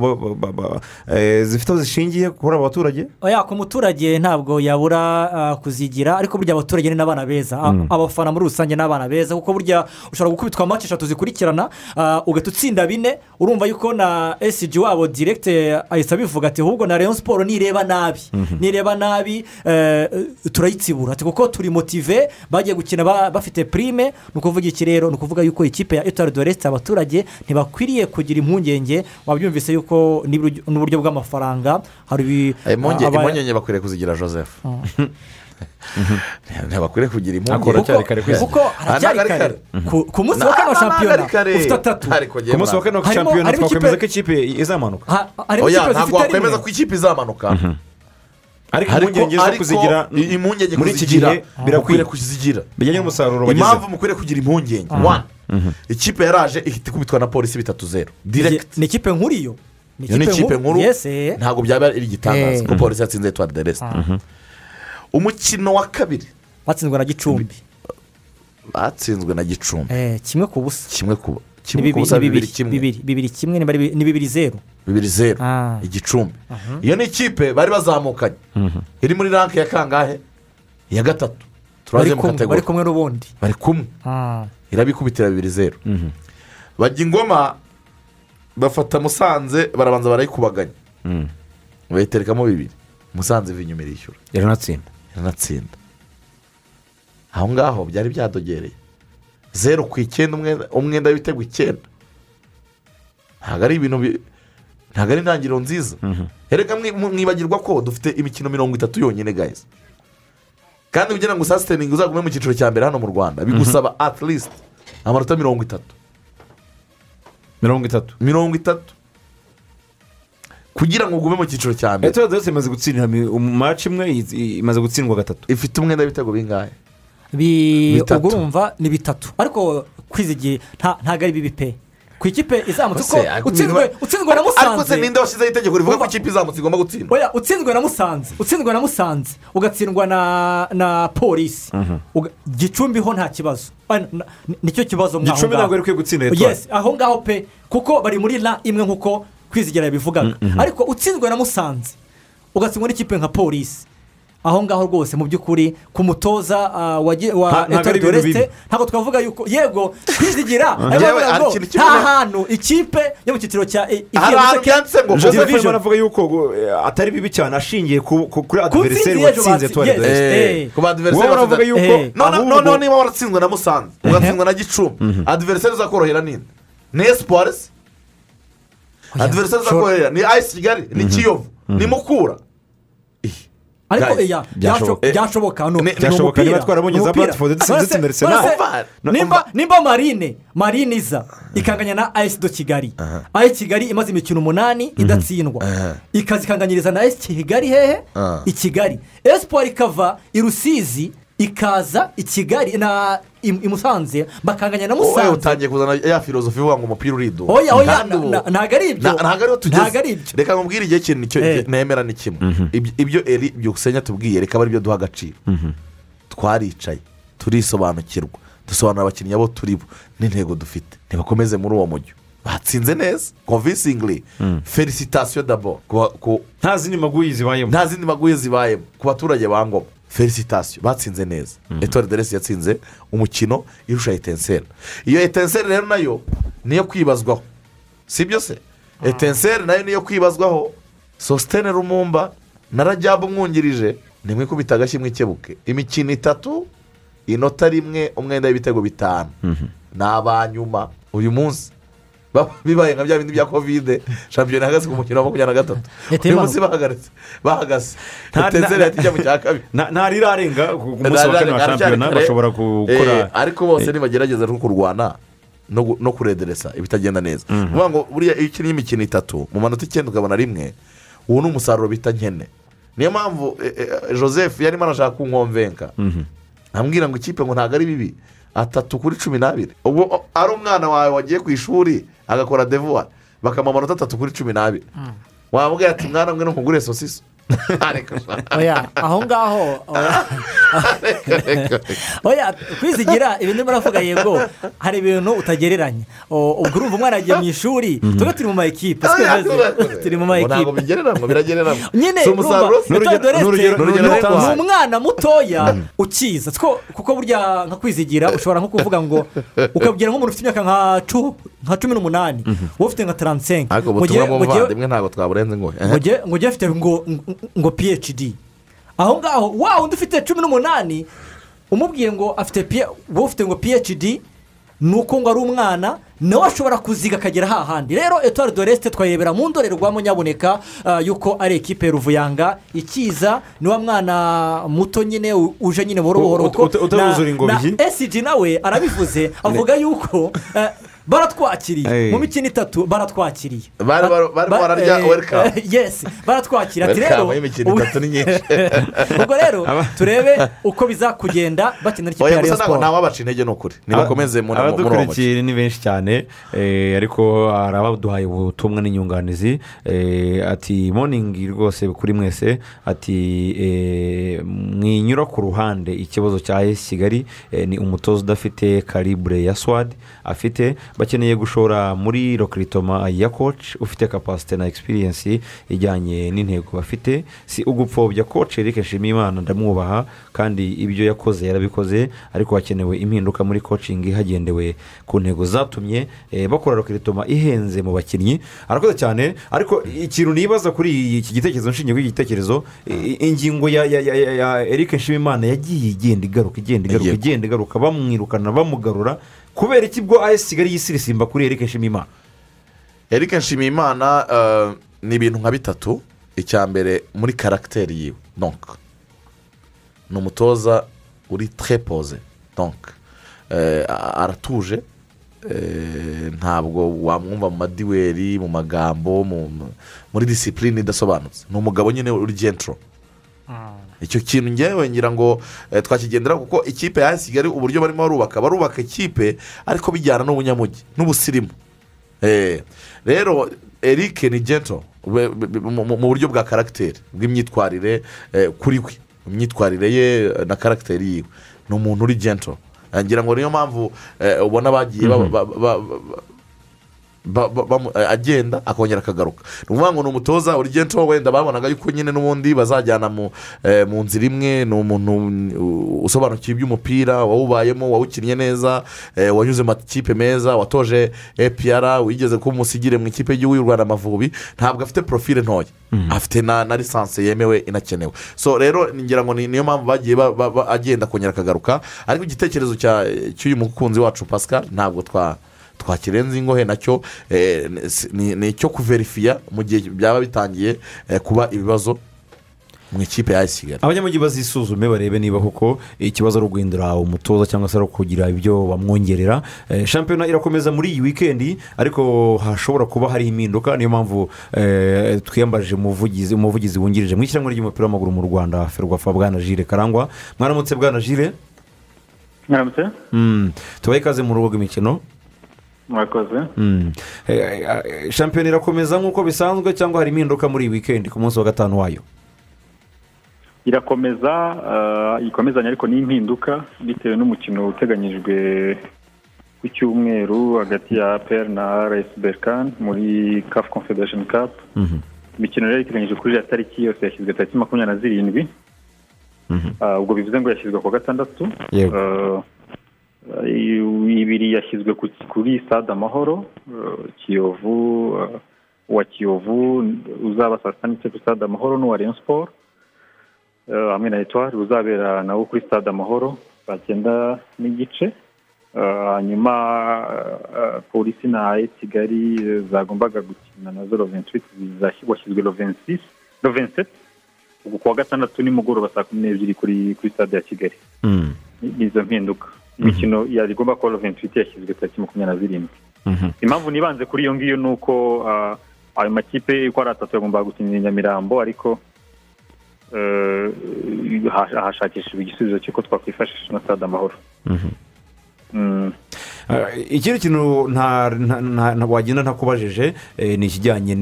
eh, zifite aho zishingiye kuri aba baturage? Oya ku muturage ntabwo yabura ah, kuzigira. Ariko burya abaturage ni n'abana beza. Mm. abafana muri rusange ni abana beza. Kuko burya ushobora gukubitwa amace eshatu zikurikirana ah, ugahita utsinda bine urumva yuko na esiji wabo diregite ahita abivuga ati ahubwo na leon siporo nireba nabi. Nireba nabi eh, turayitsibura. Ati kuko turi motive bagiye gukina ba- bafite prime. Ni ukuvuga iki rero? Ni ukuvuga yuko ikipe ya etuwari doreste abaturage ntibakwiriye kugira impungenge wabyumvise yuko n'uburyo- bw'amafaranga hari impungenge impungenge bakwiriye kuzigira joseph. [LAUGHS] [LAUGHS] ntibakwiriye kugira impungenge. Kuko haracyari kare. Ku- munsi wa kane wa shampiyona. ufite atatu. ku munsi wa kane wa shampiyona twakwemeza ko ikipe izamanuka. Ikipe ntabwo wakwemeza ko ikipe izamanuka. Ariko ariko impungenge zo kuzigira muri iki gihe birakwiye. mukwiriye kuzigira. Bijyanye n'umusaruro impamvu bagezeho mukwiriye kugira impungenge. Wani ikipe yaraje ihita ikubitwa na polisi bitatu zeru diregiti ni ikipe nkuru iyo? Iyo ni ikipe nkuru? ntabwo byaba ari igitangaza. Eh. ko polisi yatsinze etuwari de resite umukino wa kabiri. Batsinzwe na gicumbi. Batsinzwe na gicumbi. Eh, kimwe ku busa. Kimwe ku busa ni bibiri kimwe. bibiri bibiri kimwe ni bibiri zeru bibiri zeru Ah. igicumbi iyo ni ikipe bari bazamukanye. Iri muri ranke ya kangahe? Iya gatatu. Bari turaje mu kumwe bari kategori kumwe n'ubundi. Bari kumwe. Ah. irabikubitira bibiri zeru bajya ingoma bafata musanze barabanza barayikubaganya. Bayiterekamo bibiri. Musanze iva inyuma irishyura iranatsinda iranatsinda aho ngaho byari byadogereye. Zeru ku icyenda umwenda- w'ibitego icyenda. Ntabwo ari ibintu bi- ntabwo ari intangiriro nziza. Reka mwi- mwibagirwa ko dufite imikino mirongo itatu yonyine guys. Kandi kugira ngo usasiteningi uzagume mu cyiciro cya mbere hano mu rwanda bigusaba at least amanota mirongo itatu. Mirongo itatu. Mirongo itatu. Kugira ngo ugume mu cyiciro cya mbere. Etuwari doresi imaze gutsindira maci imwe imaze gutsindwa gatatu. Ifite umwenda w'ibitego bingahe? Ubwo urumva ni bitatu. Ariko kwizigiye nta- ntabwo ari bibi pe. Ku ikipe izamutse uko utsinzwe na ariko se musanze ninde washyizeho itegeko rivuga ko ikipe izamutse igomba gutsindwa? Oya utsinzwe na musanze. Utsinzwe na musanze. Ugatsindwa na na polisi Uga- gicumbi ho nta kibazo. Ah, na- ni cyo kibazo mwaho gicumbi ngaho. ntabwo ari kwiye gutsindira etuwari yes aho ngaho pe. Kuko bari muri la imwe nk'uko kwizigira yabivugaga ariko utsinzwe na musanze. Ugatsindwa n'ikipe nka polisi aho ngaho rwose mu by'ukuri ku mutoza ah, wa ge- wa Nta- ntabwo doresite twavuga yuko yego kwizigira. [LAUGHS] Nta hantu ikipe yo mu cyiciro cya ngo joseph Division. arimo aravuga yuko eh, atari bibi cyane ashingiye ku- ku- kuri Ku adiveriseri watsinze batsi- etuwari yes. doresi ku badiveriseri wowe uravuga yuko Eh. noneho niba waratsinzwe na musanze [LAUGHS] ugatsindwa na gicumbi. Adiveriseri uzakorohera ninde ni esipuwarisi adiveriseri sure. uzakorohera ni ayisi kigali ni kiyovu ni mukura. Ariko Guys, iya byashoboka. byasho- byashoboka no. Ni- umupira, za nimba marine. Marine iza ikanganya na ayesi do kigali. Ayesi kigali imaze imikino umunani idatsindwa. Ikaza ikanganyiriza na ayesi kigali hehe? I kigali. Esipuwari ikava i rusizi ikaza i kigali na i musanze bakanganya na wowe musanze. utangiye kuzana ya filozofi ivuga ngo umupira uriduha oya oya ntabwo ari ibyo. Ntabwo ariho tugeze. Ibyo. Reka nkubwire igihe kintu ni cyo Eh. nemera ni kimwe. Ibyo- ibyo eri byukusenya tubwiye reka aba ari byo duha agaciro. Twaricaye turisobanukirwa dusobanura abakinnyi abo turi bo n'intego dufite. Ntibakomeze muri uwo mujyo batsinze neza convincingly felicitasiyo dabo nta zindi maguyi zibayemo nta zindi maguye zibayemo ku baturage ba ngoma. Felicitasiyo batsinze neza etuwari deresi yatsinze umukino irusha etenseri iyo etenseri rero na yo niyo kwibazwaho si byo se etenseri na yo niyo kwibazwaho sositene rumumba na rajyabu umwungirije nimwe ikubita agashyi mwikebuke imikino itatu inota rimwe umwenda w'ibitego bitanu. Ni abanyuma uyu munsi Ba- bibaye nka bya bindi bya kovide shampiyona ihagaze ku mukino wa makumyabiri na gatatu Leta uyu munsi bahagaze bahagaze na- yahita ijya mu cya kabiri nta nta rirarenga ku munsi wa kane wa shampiyona bashobora gukora ariko bose nibagerageza no kurwana no kurederesa ibitagenda neza ni ukuvuga ngo buriya iyo ukinnye imikino itatu mu manota icyenda ukabona rimwe uwo ni umusaruro bita nkene niyo mpamvu joseph yarimo arashaka kunkomvenka ambwira ngo ikipe ngo ntabwo ari bibi atatu kuri cumi n'abiri ubwo ari umwana wawe wagiye ku ishuri agakora devuwa bakamuha amanota atatu kuri cumi n'abiri. Wamubwira ati mwana mwe n'umugure sosiso oya aho ngaho oya kwizigira ibintu baravuga yego hari ibintu utagereranya ubwo urumva umwana yagiye mu ishuri tuba turi mu ma bimeze turi mu ma biragereranywa nyine ni- umwana mutoya ukiza kuko burya nka kwizigira ushobora nko kuvuga ngo ukabwira nk'umuntu ufite imyaka nka cu- nka cumi n'umunani wowe ufite nka taransenke ariko ubutumwa bw'umuvandimwe ntabwo twaburenze ngo ngo ujye afite ngo ngo phd aho ngaho wa undi ufite cumi n'umunani umubwiye ngo afite wowe ufite ngo phd ni uko ngo ari umwana nawe ashobora kuziga akagera hahandi rero etuwari de resite twayirebera mu ndorerwamo nyaboneka ah, yuko ari ekipe ya ruvuyanga ikiza ni wa mwana muto nyine uje nyine buhoro buhoro na esiji nawe arabivuze [LAUGHS] avuga yuko eh, baratwakiriye. Mu mikino itatu baratwakiriye. Bari- bararya eh, welcome. eh, yes baratwakira. Ati rero y'imikino itatu ni nyinshi. [LAUGHS] Ubwo rero turebe uko bizakugenda bakinira ikipe ya siporo ntawabaca intege ni ukuri muri uwo mukino abadukurikiye ni benshi cyane eh, ariko hari abaduhaye ubutumwa n'inyunganizi. Ati moningi rwose kuri mwese. Ati mwinyura ku ruhande. Ikibazo cya esi kigali ni umutoza udafite karibure ya swadi afite. Bakeneye gushora muri rokiritoma ya koci ufite kapasite na egisipiriyensi ijyanye n'intego bafite. Si ugupfobya koci Eric nshimiyimana ndamwubaha kandi ibyo yakoze yarabikoze ariko hakenewe impinduka muri kocingi hagendewe ku ntego zatumye eh, bakora rokiritoma ihenze mu bakinnyi. Arakoze cyane ariko ikintu nibaza kuri iki gitekerezo nshingiye kuri iki gitekerezo ingingo ya Eric nshimiyimana yagiye igenda igaruka igenda igaruka igenda igaruka bamwirukana bamugarura kubera iki bwo ayesi kigali yisirisimba kuri Eric nshimiyimana eric nshimiyimana eh, ni ibintu nka bitatu. Icya mbere muri karagiteri yiwe. Donk ni umutoza uri trepoze donk eh, aratuje. Eh, ntabwo wamwumva mu madiweri mu magambo mu- mu- muri disipurine idasobanutse. Ni umugabo nyine uri gentro. Icyo kintu ngewe ngira ngo eh, twakigendera kuko ikipe ya kigali uburyo barimo barubaka barubaka ikipe ariko bijyana n'ubunyamujyi n'ubusirimu. Eh, rero eric ni gento mu buryo bwa karagiteri bw'imyitwarire eh, kuri we imyitwarire ye na karagiteri yiwe. Ni umuntu uri gento ngira ngo niyo mpamvu ubona bagiye agenda akongera akagaruka. Ni ukuvuga ngo ni umutoza uri gento wenda babonaga yuko nyine n'ubundi bazajyana mu eh, mu nzira imwe ni umuntu usobanukiwe iby'umupira wawubayemo wawukinnye neza eh, wanyuze mu makipe meza watoje epr wigeze kuba umusigire mu ikipe y'igihugu y'u rwanda amavubi ntabwo afite porofile ntoya. Afite na lisansi yemewe inakenewe. So rero ngira ngo ni- niyo mpamvu bagiye ba- ba- ba- agenda akongera akagaruka. Ariko igitekerezo cy'uyu mukunzi wacu pascal ntabwo twa twakirenza ingohe na cyo eh, ni ni icyo kuverifiya mu gihe byaba bitangiye eh, kuba ibibazo mu ikipe ya kigali. Abanyamujyi bazisuzume barebe niba koko ikibazo ari uguhindura umutoza cyangwa se ari ukugira ibyo bamwongerera. Eh, shampiyona irakomeza muri iyi wikendi ariko hashobora kuba hari impinduka niyo mpamvu twiyambaje umuvugizi umuvugizi wungirije mu ishyirahamwe ry'umupira w'amaguru mu rwanda ferwafa bwana jire karangwa. Mwaramutse bwana jire mwaramutse? Mm, tubahe ikaze mu rugo rw'imikino. Murakoze Mm. Eh, eh, shampiyona irakomeza nk'uko bisanzwe cyangwa hari impinduka muri iyi wikendi ku munsi wa gatanu wayo irakomeza ikomezanya ariko n'impinduka bitewe n'umukino uteganyijwe ku cyumweru hagati ya apr na rs berkan muri caf confederation cup Mhm. imikino rero iteganyijwe kuri iriya tariki yose yashyizwe tariki makumyabiri na zirindwi Mhm. Ubwo bivuze ngo yashyizwe ku wa gatandatu Yego. Eh, ibiri yashyizwe ku- kuri stade amahoro eh, kiyovu eh, uwa kiyovu uzaba saa sita n'igice kuri stade amahoro n'uwa rayon eh, hamwe na etwari uzabera nawo kuri stade amahoro saa cyenda n'igice. Eh, hanyuma eh, polisi na kigali eh, zagombaga gukina na zo roventwiti zashyizwe rovensisi rovenseti ubu kuwa gatandatu nimugoroba saa kumi n'ebyiri kuri stade ya kigali. Mm. Ni- ni izo mpinduka. Imikino yari igomba kuba roventwiti yashyizwe tariki makumyabiri na zirindwi Mhm. impamvu nibanze kuri iyo ngiyo ni uko ah, ayo makipe uko ari atatu yagombaga gukinira i nyamirambo ariko ha- hashakishijwe igisubizo cy'uko twakwifashisha na stade amahoro Mhm. Mm. Ikindi kintu wagenda ntakubajije eh, ni ikijyanye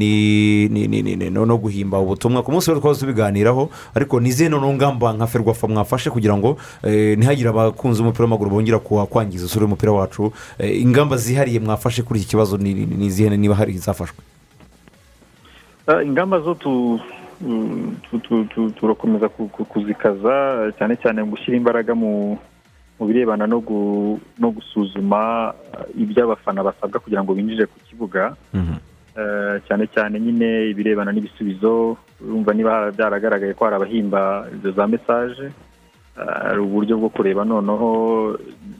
no guhimba ubutumwa ku munsi wari twaza tubiganiraho ariko ni noneho ngamba nka ferwafa mwafashe kugira ngo eh, ntihagire abakunzi b'umupira w'amaguru bongera kwangiza isura y'umupira wacu Eh, ingamba zihariye mwafashe kuri iki kibazo ni izihe niba hari izafashwe Ah, ingamba zo tu- mm, tu- tu- tu- turakomeza ku- ku- kuzikaza cyane cyane gushyira imbaraga mu mu birebana no gu- no gusuzuma ah, ibyo abafana basabwa kugira ngo binjire ku kibuga. Eh, cyane cyane nyine ibirebana n'ibisubizo urumva niba byaragaragaye ko hari abahimba izo za mesaje hari uburyo bwo kureba noneho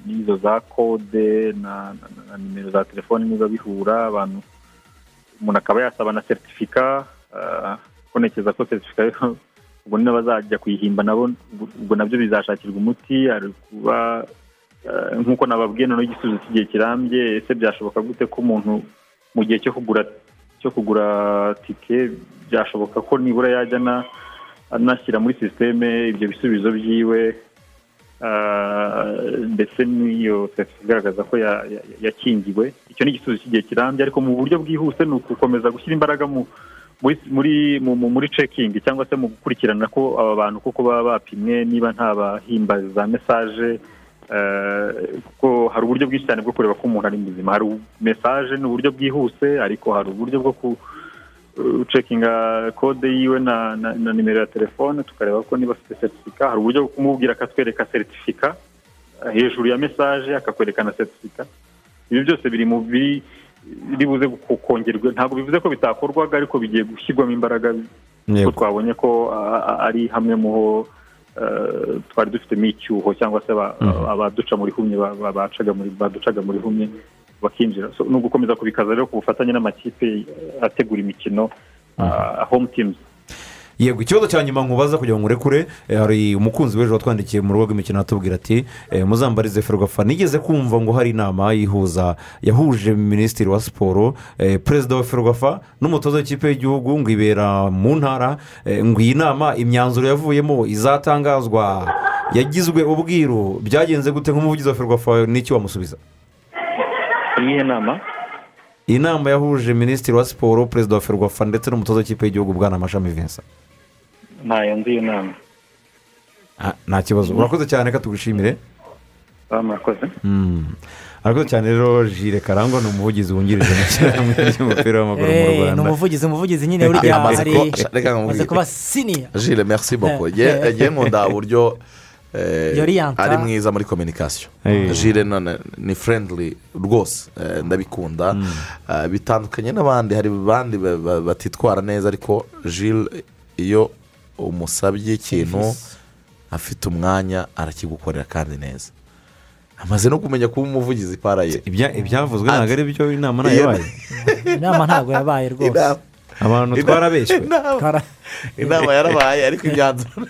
n'izo za kode na nimero za telefoni niba bihura abantu umuntu akaba yasaba na seritifika ah, ko seritifika ubwo n'abazajya kuyihimba nabo ubwo na byo bizashakirwa umuti kuba eh, nk'uko nababwiye noneho igisubizo cy'igihe kirambye ese byashoboka gute ko umuntu mu gihe cyo kugura cyo kugura tike byashoboka ko nibura yajya ana- anashyira muri sisiteme ibyo bisubizo byiwe ah, ndetse n'iyo seritifika igaragaza ko ya- ya- yakingiwe. Icyo ni igisubizo cy'igihe kirambye ariko mu buryo bwihuse ni ugukomeza gushyira imbaraga mu muri muri mu- mu- muri cekingi cyangwa se mu gukurikirana ko aba bantu kuko baba bapimwe niba nta bahimba za mesaje eh, kuko hari uburyo bwinshi cyane bwo kureba ko umuntu ari muzima. Hari mesaje ni uburyo bwihuse ariko hari uburyo bwo ku cekinga kode yiwe na nimero ya telefone tukareba ko niba afite seritifika hari uburyo bwo kumubwira akatwereka seritifika eh, hejuru ya mesaje akakwereka na seritifika ibi byose biri mu biri biri buze ku- kongerwa ntabwo bivuze ko bitakorwaga ariko bigiye gushyirwamo imbaraga. Kuko twabonye ko ari hamwe mu ho eh, twari dufitemo icyuho cyangwa se aba- abaduca muri humye baducaga muri humye bakinjira. Ni ugukomeza kubikaza rero ku bufatanye n'amakipe ategura imikino ah, home teams. Yego ikibazo cya nyuma nkubaza kugira ngo urekure eh, hari umukunzi w'ejo watwandikiye mu rugo rw'imikino atubwira ati eh, muzambarize ferwafa. Nigeze kumva ngo hari inama yihuza yahuje minisitiri wa siporo eh, perezida wa ferwafa n'umutoza w'ikipe y'igihugu ngo ibera mu ntara ngo iyi nama imyanzuro yavuyemo izatangazwa. Yagizwe ubwiru byagenze gute nk'umuvugizi wa ferwafa n'iki wamusubiza? Iyihe nama iyi nama? Yahuje minisitiri wa siporo perezida wa ferwafa ndetse n'umutoza w'ikipe y'igihugu bwana mashami vincent. Ntayo nzi iyo nama Ah, nta kibazo urakoze cyane reka tugushimire murakoze arakoze cyane rero jire karangwa ni umuvugizi wungirije mu ishyirahamwe ry'umupira w'amaguru mu Eh, ni rwanda umuvugizi umuvugizi nyine burya hari amaze kuba siniya jile merci eh. nge nkunda uburyo ari mwiza muri kominikasiyo none ni friendly rwose ndabikunda bitandukanye n'abandi hari abandi ba- ba- batitwara neza ariko jile iyo umusabye ikintu afite umwanya arakigukorera kandi neza. Amaze no kumenya kuba umuvugizi para ye Ibya- ibyavuzwe ntabwo ari byo inama ntayo yabaye. Inama ntabwo yabaye rwose. Abantu twarabeshywe inama yarabaye ariko Imyanzuro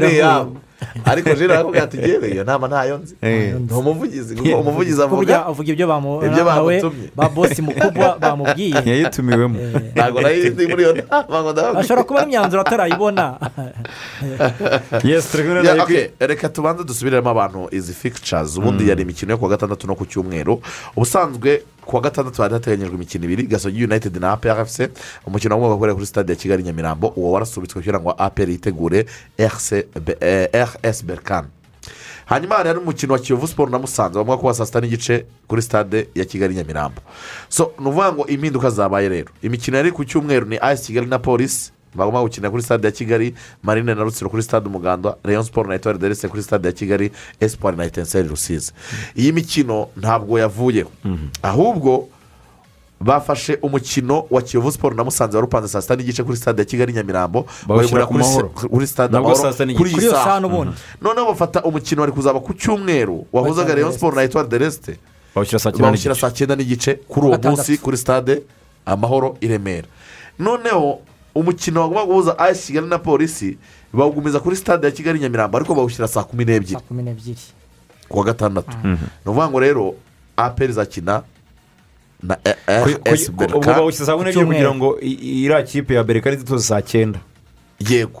[LAUGHS] ni iyabo ariko jire arakubwira ati iyo nama ntayo nzi. Eh. ni umuvugizi kuko umuvugizi avuga avuga ibyo bamutumye. ba bosi mukubwa bamubwiye. [LAUGHS] Yayitumiwemo. Ntabwo na yo ndi muri iyo nama ngo ndababwira ashobora kuba imyanzuro atarayibona. [LAUGHS] Reka tubanze dusubiremo abantu izi fictures ubundi yari imikino yo kuwa gatandatu no ku cyumweru. Ubusanzwe kuwa gatandatu hari hateganyijwe imikino ibiri gasogi united na apr fc umukino wagombaga gukorera kuri stade ya kigali nyamirambo uwo warasubitswe kugira ngo apr yitegure RCB eh, rs berkan hanyuma hari n'umukino wa kiyovu siporo na musanze bagomba kuba saa sita n'igice kuri stade ya kigali nyamirambo. So ni ukuvuga ngo impinduka zabaye rero. Imikino yari ku cyumweru ni ayisi kigali na polisi bagomba gukinira kuri stade ya kigali marine na rutsiro kuri stade umuganda rayon siporo na etuwari derese kuri stade ya kigali esipari na etenseri rusizi. Iyi mikino ntabwo yavuyeho. Ahubwo bafashe umukino wa kiyovu siporo na musanze wari upanze saa sita n'igice kuri stade ya kigali nyamirambo. Bawushyira ku Mahoro. kuri stade amahoro kuri iyi saha. n'ubundi. noneho bafata umukino wari kuzaba ku cyumweru. Wahuzaga rayon siporo na etuwari derese bawushyira saa cyenda n'igice. kuri uwo munsi kuri stade amahoro i remera. Noneho umukino wagomba guhuza ayesi kigali na polisi bawugumiza kuri stade ya kigali nyamirambo ariko bawushyira saa kumi n'ebyiri saa kumi n'ebyiri ku wa gatandatu ni ukuvuga ngo rero aperi izakina na rs ubu berika bawushyize saa kumi n'ebyiri kugira ngo iriya kipe ya bereka ituze saa cyenda yego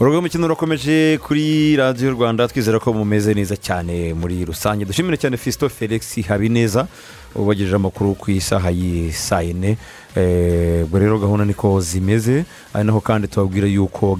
urugo rw'imikino rurakomeje kuri radiyo rwanda twizera ko mumeze neza cyane muri rusange. Dushimire cyane fisito felix habineza ubagejeje amakuru ku isaha y'i saa yine. Eh, ubwo rero gahunda niko zimeze. Ari naho kandi tubabwira yuko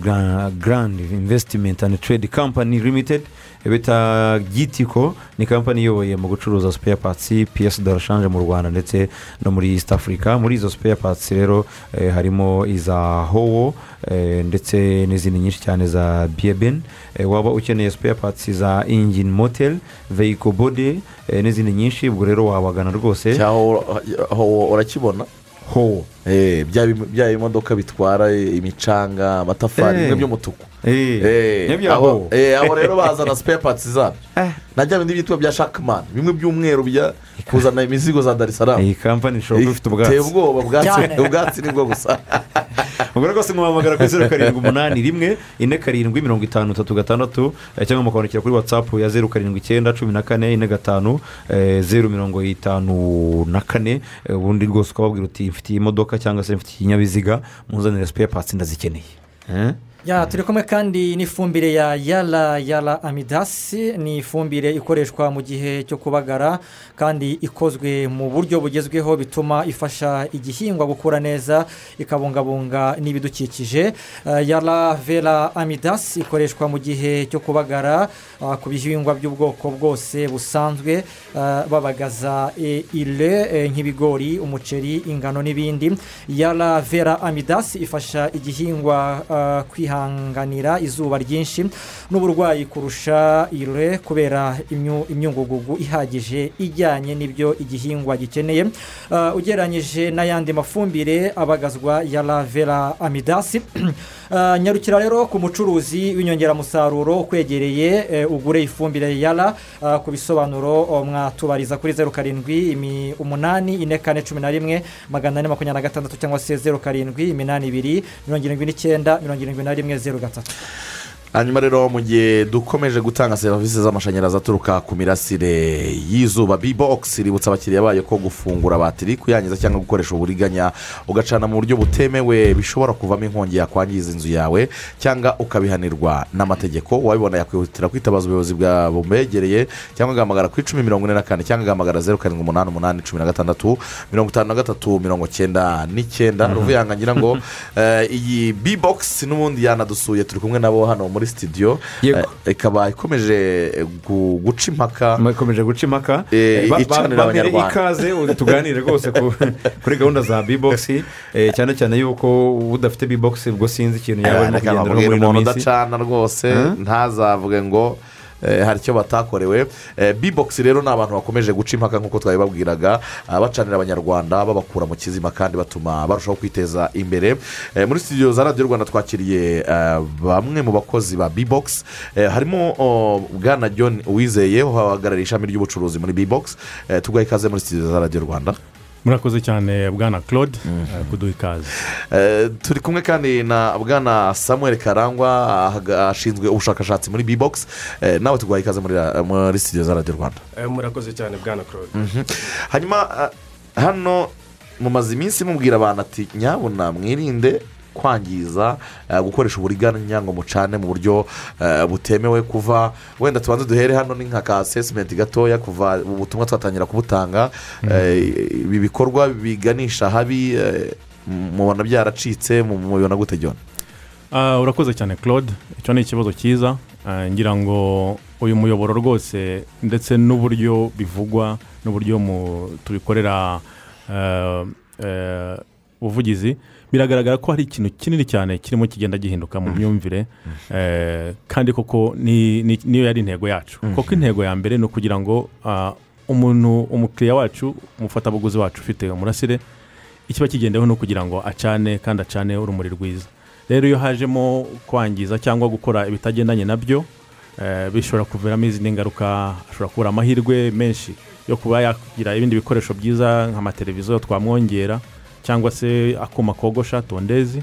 garandi invesitimenti andi trade kampani limitedi bita gitiko ni kampani iyoboye mu gucuruza spare parts piyesi de rashanje mu rwanda ndetse no muri east africa. Muri izo spare parts rero eh, harimo iza howo eh, ndetse n'izindi nyinshi cyane za biyeben waba ukeneye spare parts za engine motel vehicle body eh, n'izindi nyinshi ubwo rero wabagana rwose. Aho urakibona? Howo. Eh, bya bim- bya bimodoka bitwara imicanga amatafari Eh. bimwe by'umutuku. Eh, Eh, eh, aho rero bazana spare parts zabyo na bya bindi byitwa bya shakimani bimwe by'umweru bya kuzana imizigo za darisaramu iyi kampani ishobora kuba ifite iteye ubwatsi ubwoba ubwatsi [LAUGHS] ubwatsi ni bwo gusa. [LAUGHS] Ubwo rwose muhamagara kuri zeru karindwi umunani rimwe ine karindwi mirongo itanu itatu gatandatu cyangwa mukabonekera kuri watsapu ya zeru karindwi icyenda cumi na kane ine gatanu zeru mirongo itanu na kane. Ubundi rwose ukababwira uti mfite iyi modoka cyangwa se mfite ikinyabiziga muzanire spare parts ndazikeneye. Turi kumwe kandi n'ifumbire ya yara yara amidasi. Ni ifumbire ikoreshwa mu gihe cyo kubagara kandi ikozwe mu buryo bugezweho bituma ifasha igihingwa gukura neza ikabungabunga n'ibidukikije. Eh, yara vera amidasi ikoreshwa mu gihe cyo kubagara ah, ku bihingwa by'ubwoko bwose busanzwe. Eh, babagaza eh, eh, nk'ibigori umuceri ingano n'ibindi. Yara vera amidasi ifasha igihingwa ah, kwihanganira izuba ryinshi n'uburwayi kurusha ire kubera imyu- imyungugugu ihagije ijyanye n'ibyo igihingwa gikeneye. Ah, ugereranyije n'ayandi mafumbire abagazwa ya lavera amidasi. Ah, [CLEARS THROAT] nyarukira rero ku mucuruzi w'inyongeramusaruro ukwegereye eh, ugure ifumbire yara ku bisobanuro mwatubariza kuri zeru karindwi umunani ine kane cumi na rimwe magana ane makumyabiri na gatandatu cyangwa se zeru karindwi iminani ibiri mirongo irindwi n'icyenda mirongo irindwi na rimwe zeru gatatu hanyuma rero mu gihe dukomeje gutanga serivisi z'amashanyarazi aturuka ku mirasire y'izuba bibogisi ributsa abakiriya bayo ko gufungura batiri kuyangiza cyangwa gukoresha uburiganya ugacana mu buryo butemewe bishobora kuvamo inkongi yakwangiza inzu yawe cyangwa ukabihanirwa n'amategeko. Wabibona yakwihutira kwitabaza ubuyobozi bumwegereye cyangwa agahamagara ku icumi mirongo ine na kane cyangwa agahamagara zeru karindwi umunani umunani cumi na gatandatu mirongo itanu na gatatu mirongo cyenda n'icyenda. Ruvuyanga ngira ngo eh, iyi bibogisi n'ubundi yanadusuye turi kumwe nabo hano muri Yego. eh, ikaba ikomeje gu- guca impaka ikomeje guca impaka Eh, ba- icanira abanyarwanda. ikaze tuganire rwose ku- [LAUGHS] kuri gahunda za bibogisi eh, cyane cyane yuko udafite bibogisi ubwo sinzi ikintu yaba arimo babwire muri ino minsi udacana rwose ntazavuge ngo eh, hari icyo batakorewe. Eh, bibogisi rero ni abantu bakomeje guca impaka nk'uko twabibabwiraga. Ah, bacanira abanyarwanda babakura mu kizima kandi batuma barushaho kwiteza imbere. Eh, muri studio za radiyo rwanda twakiriye eh, bamwe mu bakozi ba bibogisi harimo bwana john uwizeye uhagarariye ishami ry'ubucuruzi muri bibogisi tuguha ikaze muri studio za radiyo rwanda? Murakoze cyane bwana claude eh, kuduha ikaze. Eh, turi kumwe kandi na bwana samuel karangwa ashinzwe ubushakashatsi muri bibogisi nawe tuguhaye ikaze muri studio za radiyo rwanda. Murakoze cyane bwana claude. Mhm. hanyuma hano mumaze iminsi mubwira abantu ati nyabuna mwirinde kwangiza eh, gukoresha uburiganya ngo mucane mu buryo eh, butemewe kuva wenda tubanze duhere hano ni nka ka asesimenti gatoya kuva ubu butumwa twatangira kubutanga Eh, ibi bikorwa biganisha habi mubona byaracitse mu- mubibona gute John? Ah, urakoze cyane claude. Icyo ni ikibazo cyiza. Ngira ngo uyu muyoboro rwose ndetse n'uburyo bivugwa n'uburyo tubikorera eh, eh, ubuvugizi biragaragara ko hari ikintu kinini cyane kirimo kigenda gihinduka mu myumvire eh, kandi koko ni- ni- niyo yari intego yacu. Kuko intego ya mbere ni ukugira ngo ah, umuntu umukiriya wacu umufatabuguzi wacu ufite umurasire ikiba kigendeweho ni ukugira ngo acane kandi acane urumuri rwiza. Rero iyo hajemo kwangiza cyangwa gukora ibitagendanye na byo eh, bishobora kuviramo izindi ngaruka ashobora kubura amahirwe menshi yo kuba yagira ibindi bikoresho byiza nk'amateleviziyo twamwongera cyangwa se akuma kogosha tondezi.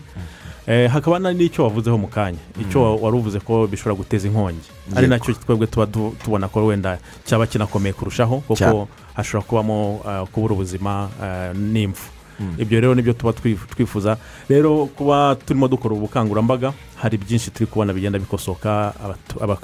Eh, hakaba n'icyo wavuzeho mu kanya. Icyo wa- wari uvuze ko bishobora guteza inkongi. Ari na cyo twebwe tuba tubona ko wenda cyaba kinakomeye kurushaho kuko hashobora kubamo eh, kubura ubuzima eh, n'impfu. Mm. ibyo rero ni byo tuba twif- twifuza. Rero kuba turimo dukora ubukangurambaga hari byinshi turi kubona bigenda bikosoka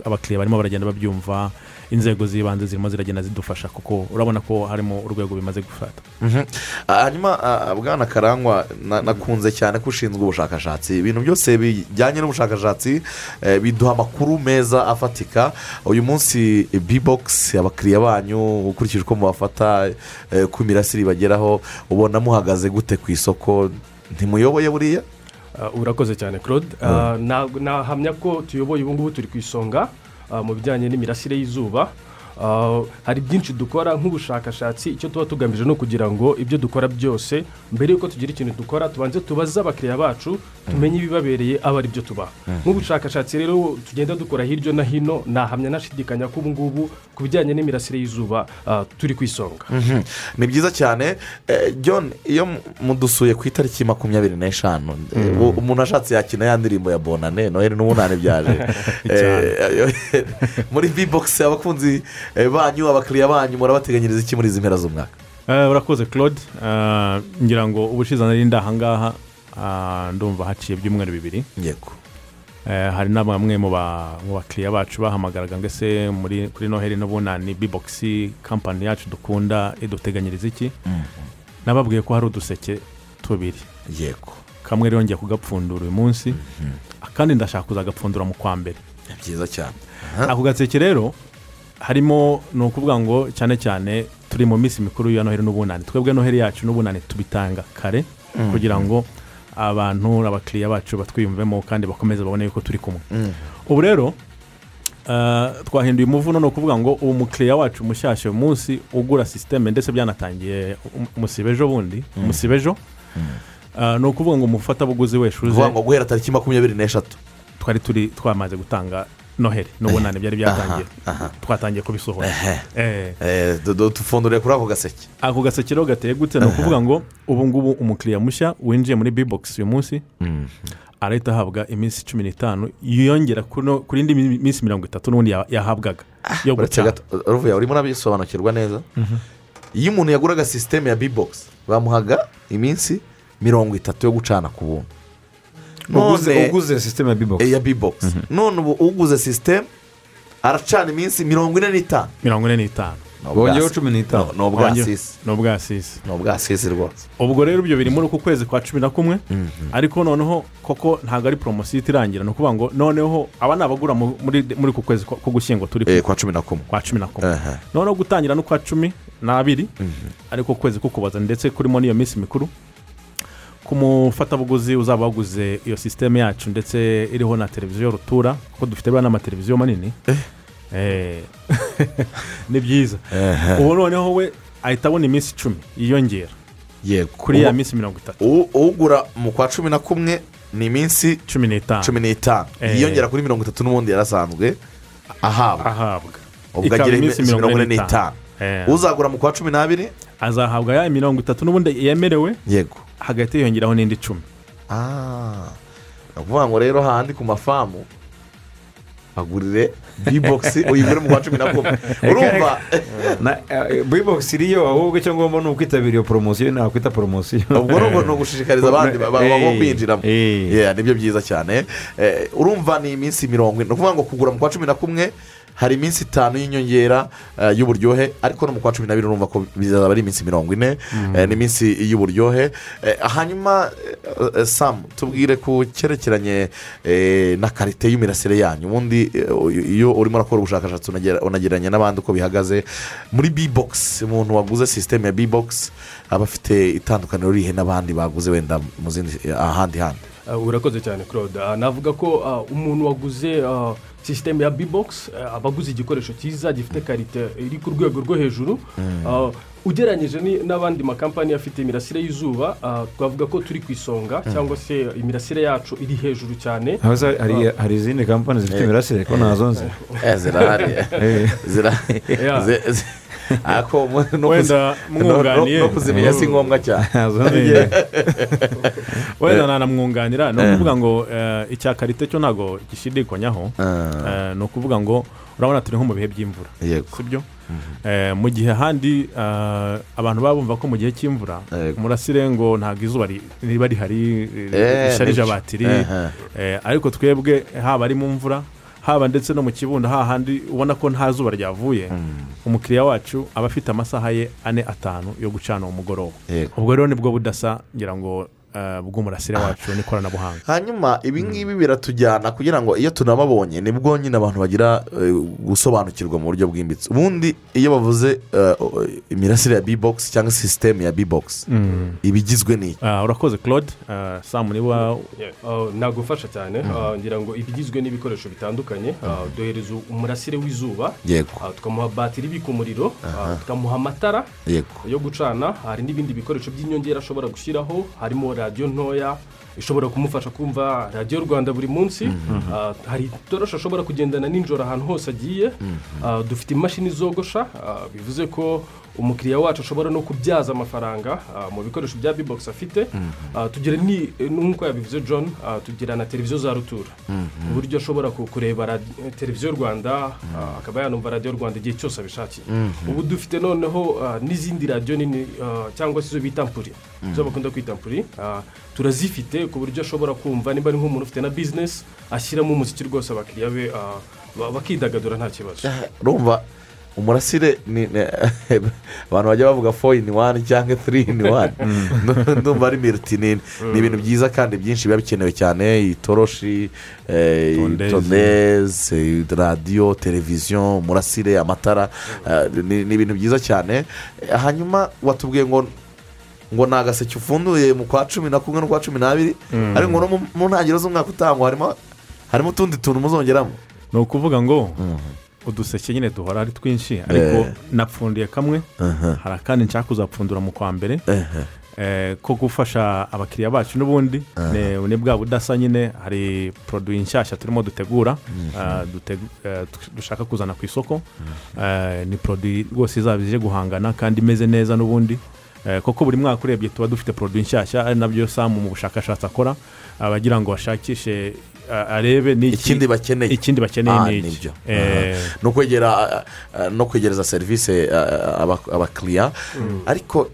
abakiriya barimo baragenda babyumva inzego z'ibanze zirimo ziragenda zidufasha kuko urabona ko harimo urwego bimaze gufata. Mhm. Ah, hanyuma ah, bwana karangwa na- nakunze cyane ko ushinzwe ubushakashatsi. Ibintu byose bijyanye n'ubushakashatsi eh, biduha amakuru meza afatika. Uyu munsi bibogisi abakiriya banyu ukurikije uko mubafata eh, ku mirasire ibageraho ubona muhagaze gute ku isoko ntimuyoboye buriya? Uh, urakoze cyane claude. Ntabwo nahamya ko tuyoboye ubu ngubu turi ku isonga. Mu bijyanye n'imirasire y'izuba. Hari byinshi dukora nk'ubushakashatsi icyo tuba tugamije ni ukugira ngo ibyo dukora byose mbere y'uko tugira ikintu dukora tubanze tubaze abakiriya bacu tumenye ibibabereye aba ari byo tubaha Mm. nk'ubushakashatsi rero tugenda dukora hirya no hino nahamya nashidikanya ko ubu ngubu ku bijyanye n'imirasire y'izuba uh, turi ku isonga Mhm. ni byiza cyane Eh, john iyo mu- mudusuye ku itariki makumyabiri n'eshanu eh, Mm. umuntu ashatse yakina ya ndirimbo ya bonane noheli n'ubunane byaje [LAUGHS] Eh, [LAUGHS] muri bibogisi abakunzi eh, banyu abakiriya banyu murabateganyiriza iki muri izi mpera z'umwaka? Eh, urakoze claude. Eh, ngira ngo ubushize nari ndi ahangaha ah, ndumva haciye ibyumweru bibiri. Yego. Eh, hari na bamwe mu ba- mu bakiriya bacu bahamagaraga ngo ese muri kuri noheli n'ubunani bibogisi kampani yacu dukunda iduteganyiriza iki? Nababwiye ko hari uduseke tubiri. Yego. Kamwe rero ngiye kugapfundura uyu munsi akandi ndashaka kuzagapfundura mu kwa mbere. Byiza cyane. Ako gaseke rero harimo ni ukuvuga ngo cyane cyane turi mu minsi mikuru ya noheli n'ubunani twebwe noheli yacu n'ubunani tubitanga kare Mm. kugira ngo abantu abakiriya bacu batwiyumvemo kandi bakomeze babone yuko turi kumwe Mm. ubu rero eh, twahinduye umuvuno ni ukuvuga ngo ubu mukiriya wacu mushyashya uyu munsi ugura sisiteme ndetse byanatangiye um- umusibe ejo bundi Mm. umusibe ejo Eh, ni ukuvuga ngo umufatabuguzi wese uvuga ngo guhera tariki makumyabiri n'eshatu twari turi twamaze gutanga noheli n'ubunani byari byatangiye. twatangiye kubisohora. Eh. Eh, du- du- dupfunduriye kuri ako gaseke. Ako gaseke rero gateye gute? Ni ukuvuga ngo ubu ngubu umukiriya mushya winjiye muri bibogisi uyu munsi arahita ahabwa iminsi cumi n'itanu yiyongera kuno- kuri indi mi- minsi mirongo itatu n'ubundi ya- yahabwaga. Yo uretse gucana ruvuye urimo urabisobanukirwa neza? Iyo umuntu yaguraga sisiteme ya bibogisi bamuhaga iminsi mirongo itatu yo gucana ku buntu. None- uguze sisiteme ya bibogisi Eh, ya bibogisi none ubu uguze sisiteme aracana iminsi mirongo ine n'itanu mirongo ine n'itanu Bongeyeho cumi n'itanu. ni ubwasisi ni ubwasisi ni ubwasisi rwose ubwo rero ibyo biri muri uku kwezi kwa cumi na kumwe. Ariko noneho koko ntabwo ari poromosiyo ihita irangira ni ukuvuga ngo noneho aba ni abagura mu- muri uku kwezi kwa- k'ugushyingo turi Eh, kwa cumi na kumwe. Kwa cumi na kumwe. Noneho gutangira no kwa cumi n'abiri ariko ukwezi kukubaza. Ndetse kurimo n'iyo minsi mikuru. Ku mufatabuguzi uzaba waguze iyo sisiteme yacu ndetse iriho na televiziyo rutura kuko dufite buriya n'amateleviziyo manini. Eh. [LAUGHS] ni byiza. Ubu noneho we ahita abona iminsi icumi yiyongera. Yego. Kuri ya minsi mirongo itatu. ugura mu kwa cumi na kumwe ni iminsi cumi n'itanu. cumi n'itanu. Eh. yiyongera kuri mirongo itatu n'ubundi yarasanzwe ahabwa. Ahabwa. Ubwo agira iminsi mirongo ine n'itanu. Eh. uzagura mu kwa cumi n'abiri? Azahabwa ya mirongo itatu n'ubundi yemerewe? Yego. Hagati yiyongeraho n'indi icumi Ah, ni ukuvuga ngo rero hahandi ku mafamu agurire bibogisi [LAUGHS] uyigure mu kwa cumi na kumwe. Urumva? [LAUGHS] Bibogisi iriyo ahubwo icyo ngomba ni ukwitabira iyo poromosiyo nakwita poromosiyo ubwo rero ni ugushishikariza abandi ba- ba- bo Eh, kwinjiramo? eh. Nibyo byiza cyane. Eh, urumva ni iminsi mirongo ine. Ni ukuvuga ngo kugura mu kwa cumi na kumwe hari iminsi itanu y'inyongera eh, y'uburyohe ariko no mu kwa cumi n'abiri urumva ko bizaba ari iminsi mirongo ine Mhm. eh, n'iminsi y'uburyohe. Eh, hanyuma samu tubwire ku cyerekeranye na karite y'imirasire yanyu. Ubundi iyo urimo urakora ubushakashatsi unagereranya n'abandi uko bihagaze. Muri b-box umuntu waguze sisiteme ya b-box aba afite itandukaniro rihe n'abandi baguze wenda mu zindi ahandi handi? Uh, urakoze cyane claude Uh, navuga ko uh, umuntu waguze sisiteme ya uh, aba aguze igikoresho cyiza gifite karite iri ku rwego rwo hejuru Mm. Uh, ugereranyije n'abandi makampani afite imirasire y'izuba twavuga ko turi ku isonga Mm. cyangwa se imirasire yacu iri hejuru cyane hari izindi kampani zifite imirasire ko na zo nzi Eh, zirahari Eh. [LAUGHS] [LAUGHS] [LAUGHS] ariko Wenda kuzi- no- no- mwunganiye. no kuzimenya si ngombwa cyane [LAUGHS] [LAUGHS] wenda nanamwunganira ni Eh. ukuvuga ngo eh, icya karite cyo ntabwo gishidikanywaho Eh, ni ukuvuga ngo urabona turi nko mu bihe by'imvura. Si byo Eh, mu gihe ahandi abantu baba bumva ko mu gihe cy'imvura umurasire ngo ntabwo izuba ri- riba rihari risharije abatiri. ariko twebwe haba ari mu mvura haba ndetse no mu kibundo hahandi ubona ko nta zuba ryavuye. Umukiriya wacu aba afite amasaha ye ane atanu yo gucana uwo mugoroba. Ubwo rero ni bwo budasa ngira ngo bw'umurasire wacu [LAUGHS] n'ikoranabuhanga. Hanyuma ibi ngibi biratujyana kugira ngo iyo tunababonye ni bwo nyine abantu bagira eh, gusobanukirwa mu buryo bwimbitse. Ubundi iyo bavuze eh, imirasire ya b-box cyangwa sisiteme ya b-box Mm. iba igizwe n'iki urakoze claude. Samu niba. Uh, nagufasha cyane. Uh, ngira ngo ibigizwe n'ibikoresho bitandukanye. Uh, duhereza umurasire w'izuba. Yego. uh, tukamuha batiri ibika umuriro. Uh, tukamuha amatara Yego. yo gucana. Hari n'ibindi bikoresho by'inyongera ashobora gushyiraho. Harimo radiyo ntoya ishobora kumufasha kumva radiyo rwanda buri munsi. Uh, hari itoroshi ashobora kugendana nijoro ahantu hose agiye. Uh, dufite imashini zogosha. Uh, bivuze ko umukiriya wacu ashobora no kubyaza amafaranga uh, mu bikoresho bya b-box afite. Uh, tugira ni nk'uko yabivuze john uh, tugira na televiziyo za rutura. Ku buryo ashobora ku- kureba televiziyo rwanda uh, akaba yanumva radiyo rwanda igihe cyose abishakiye. Mhm. ubu dufite noneho n'izindi radiyo nini cyangwa se izo bita ampuri Mhm. izo bakunda kwita ampuri uh, turazifite ku buryo ashobora kumva niba ari nk'umuntu ufite na bizinesi ashyiramo umuziki rwose abakiriya be ba- bakidagadura nta kibazo. Urumva umurasire [LAUGHS] abantu bajya bavuga fo ini wani cyangwa tiri ini wani ndumva ari miriti ni ni ibintu byiza kandi byinshi biba bikenewe cyane. Itoroshi eh, Tondezi. tondezi radiyo televiziyo umurasire amatara eh, ni ibintu byiza cyane. Eh, hanyuma watubwiye ngo ngo ni agaseke ufunduye mu kwa cumi na kumwe no kwa cumi n'abiri Mm. ariko no mu- ntangiriro z'umwaka utangwa harimo harimo utundi tuntu muzongeramo. Ni ukuvuga ngo uduseke nyine duhora ari twinshi ariko Eh. napfundiye kamwe hari akandi nshaka kuzapfundura mu kwa mbere. Eh, ko gufasha abakiriya bacu n'ubundi ni- bwa budasa nyine hari poroduwi nshyashya turimo dutegura ah, dutegu- eh, dushaka kuzana ku isoko. Eh, ni poroduwi rwose izaba ije guhangana kandi imeze neza n'ubundi. Kuko buri mwaka urebye tuba dufite poroduwi nshyashya ari na byo samu mu bushakashatsi akora abagira ngo bashakishe ah, arebe ni iki- ikindi bakeneye. Ikindi bakeneye Ah, ni iki ni byo. Eh, Aha. no kwegera ah, ah, no kwegereza serivisi ah, aba- abakiriya Mm. ariko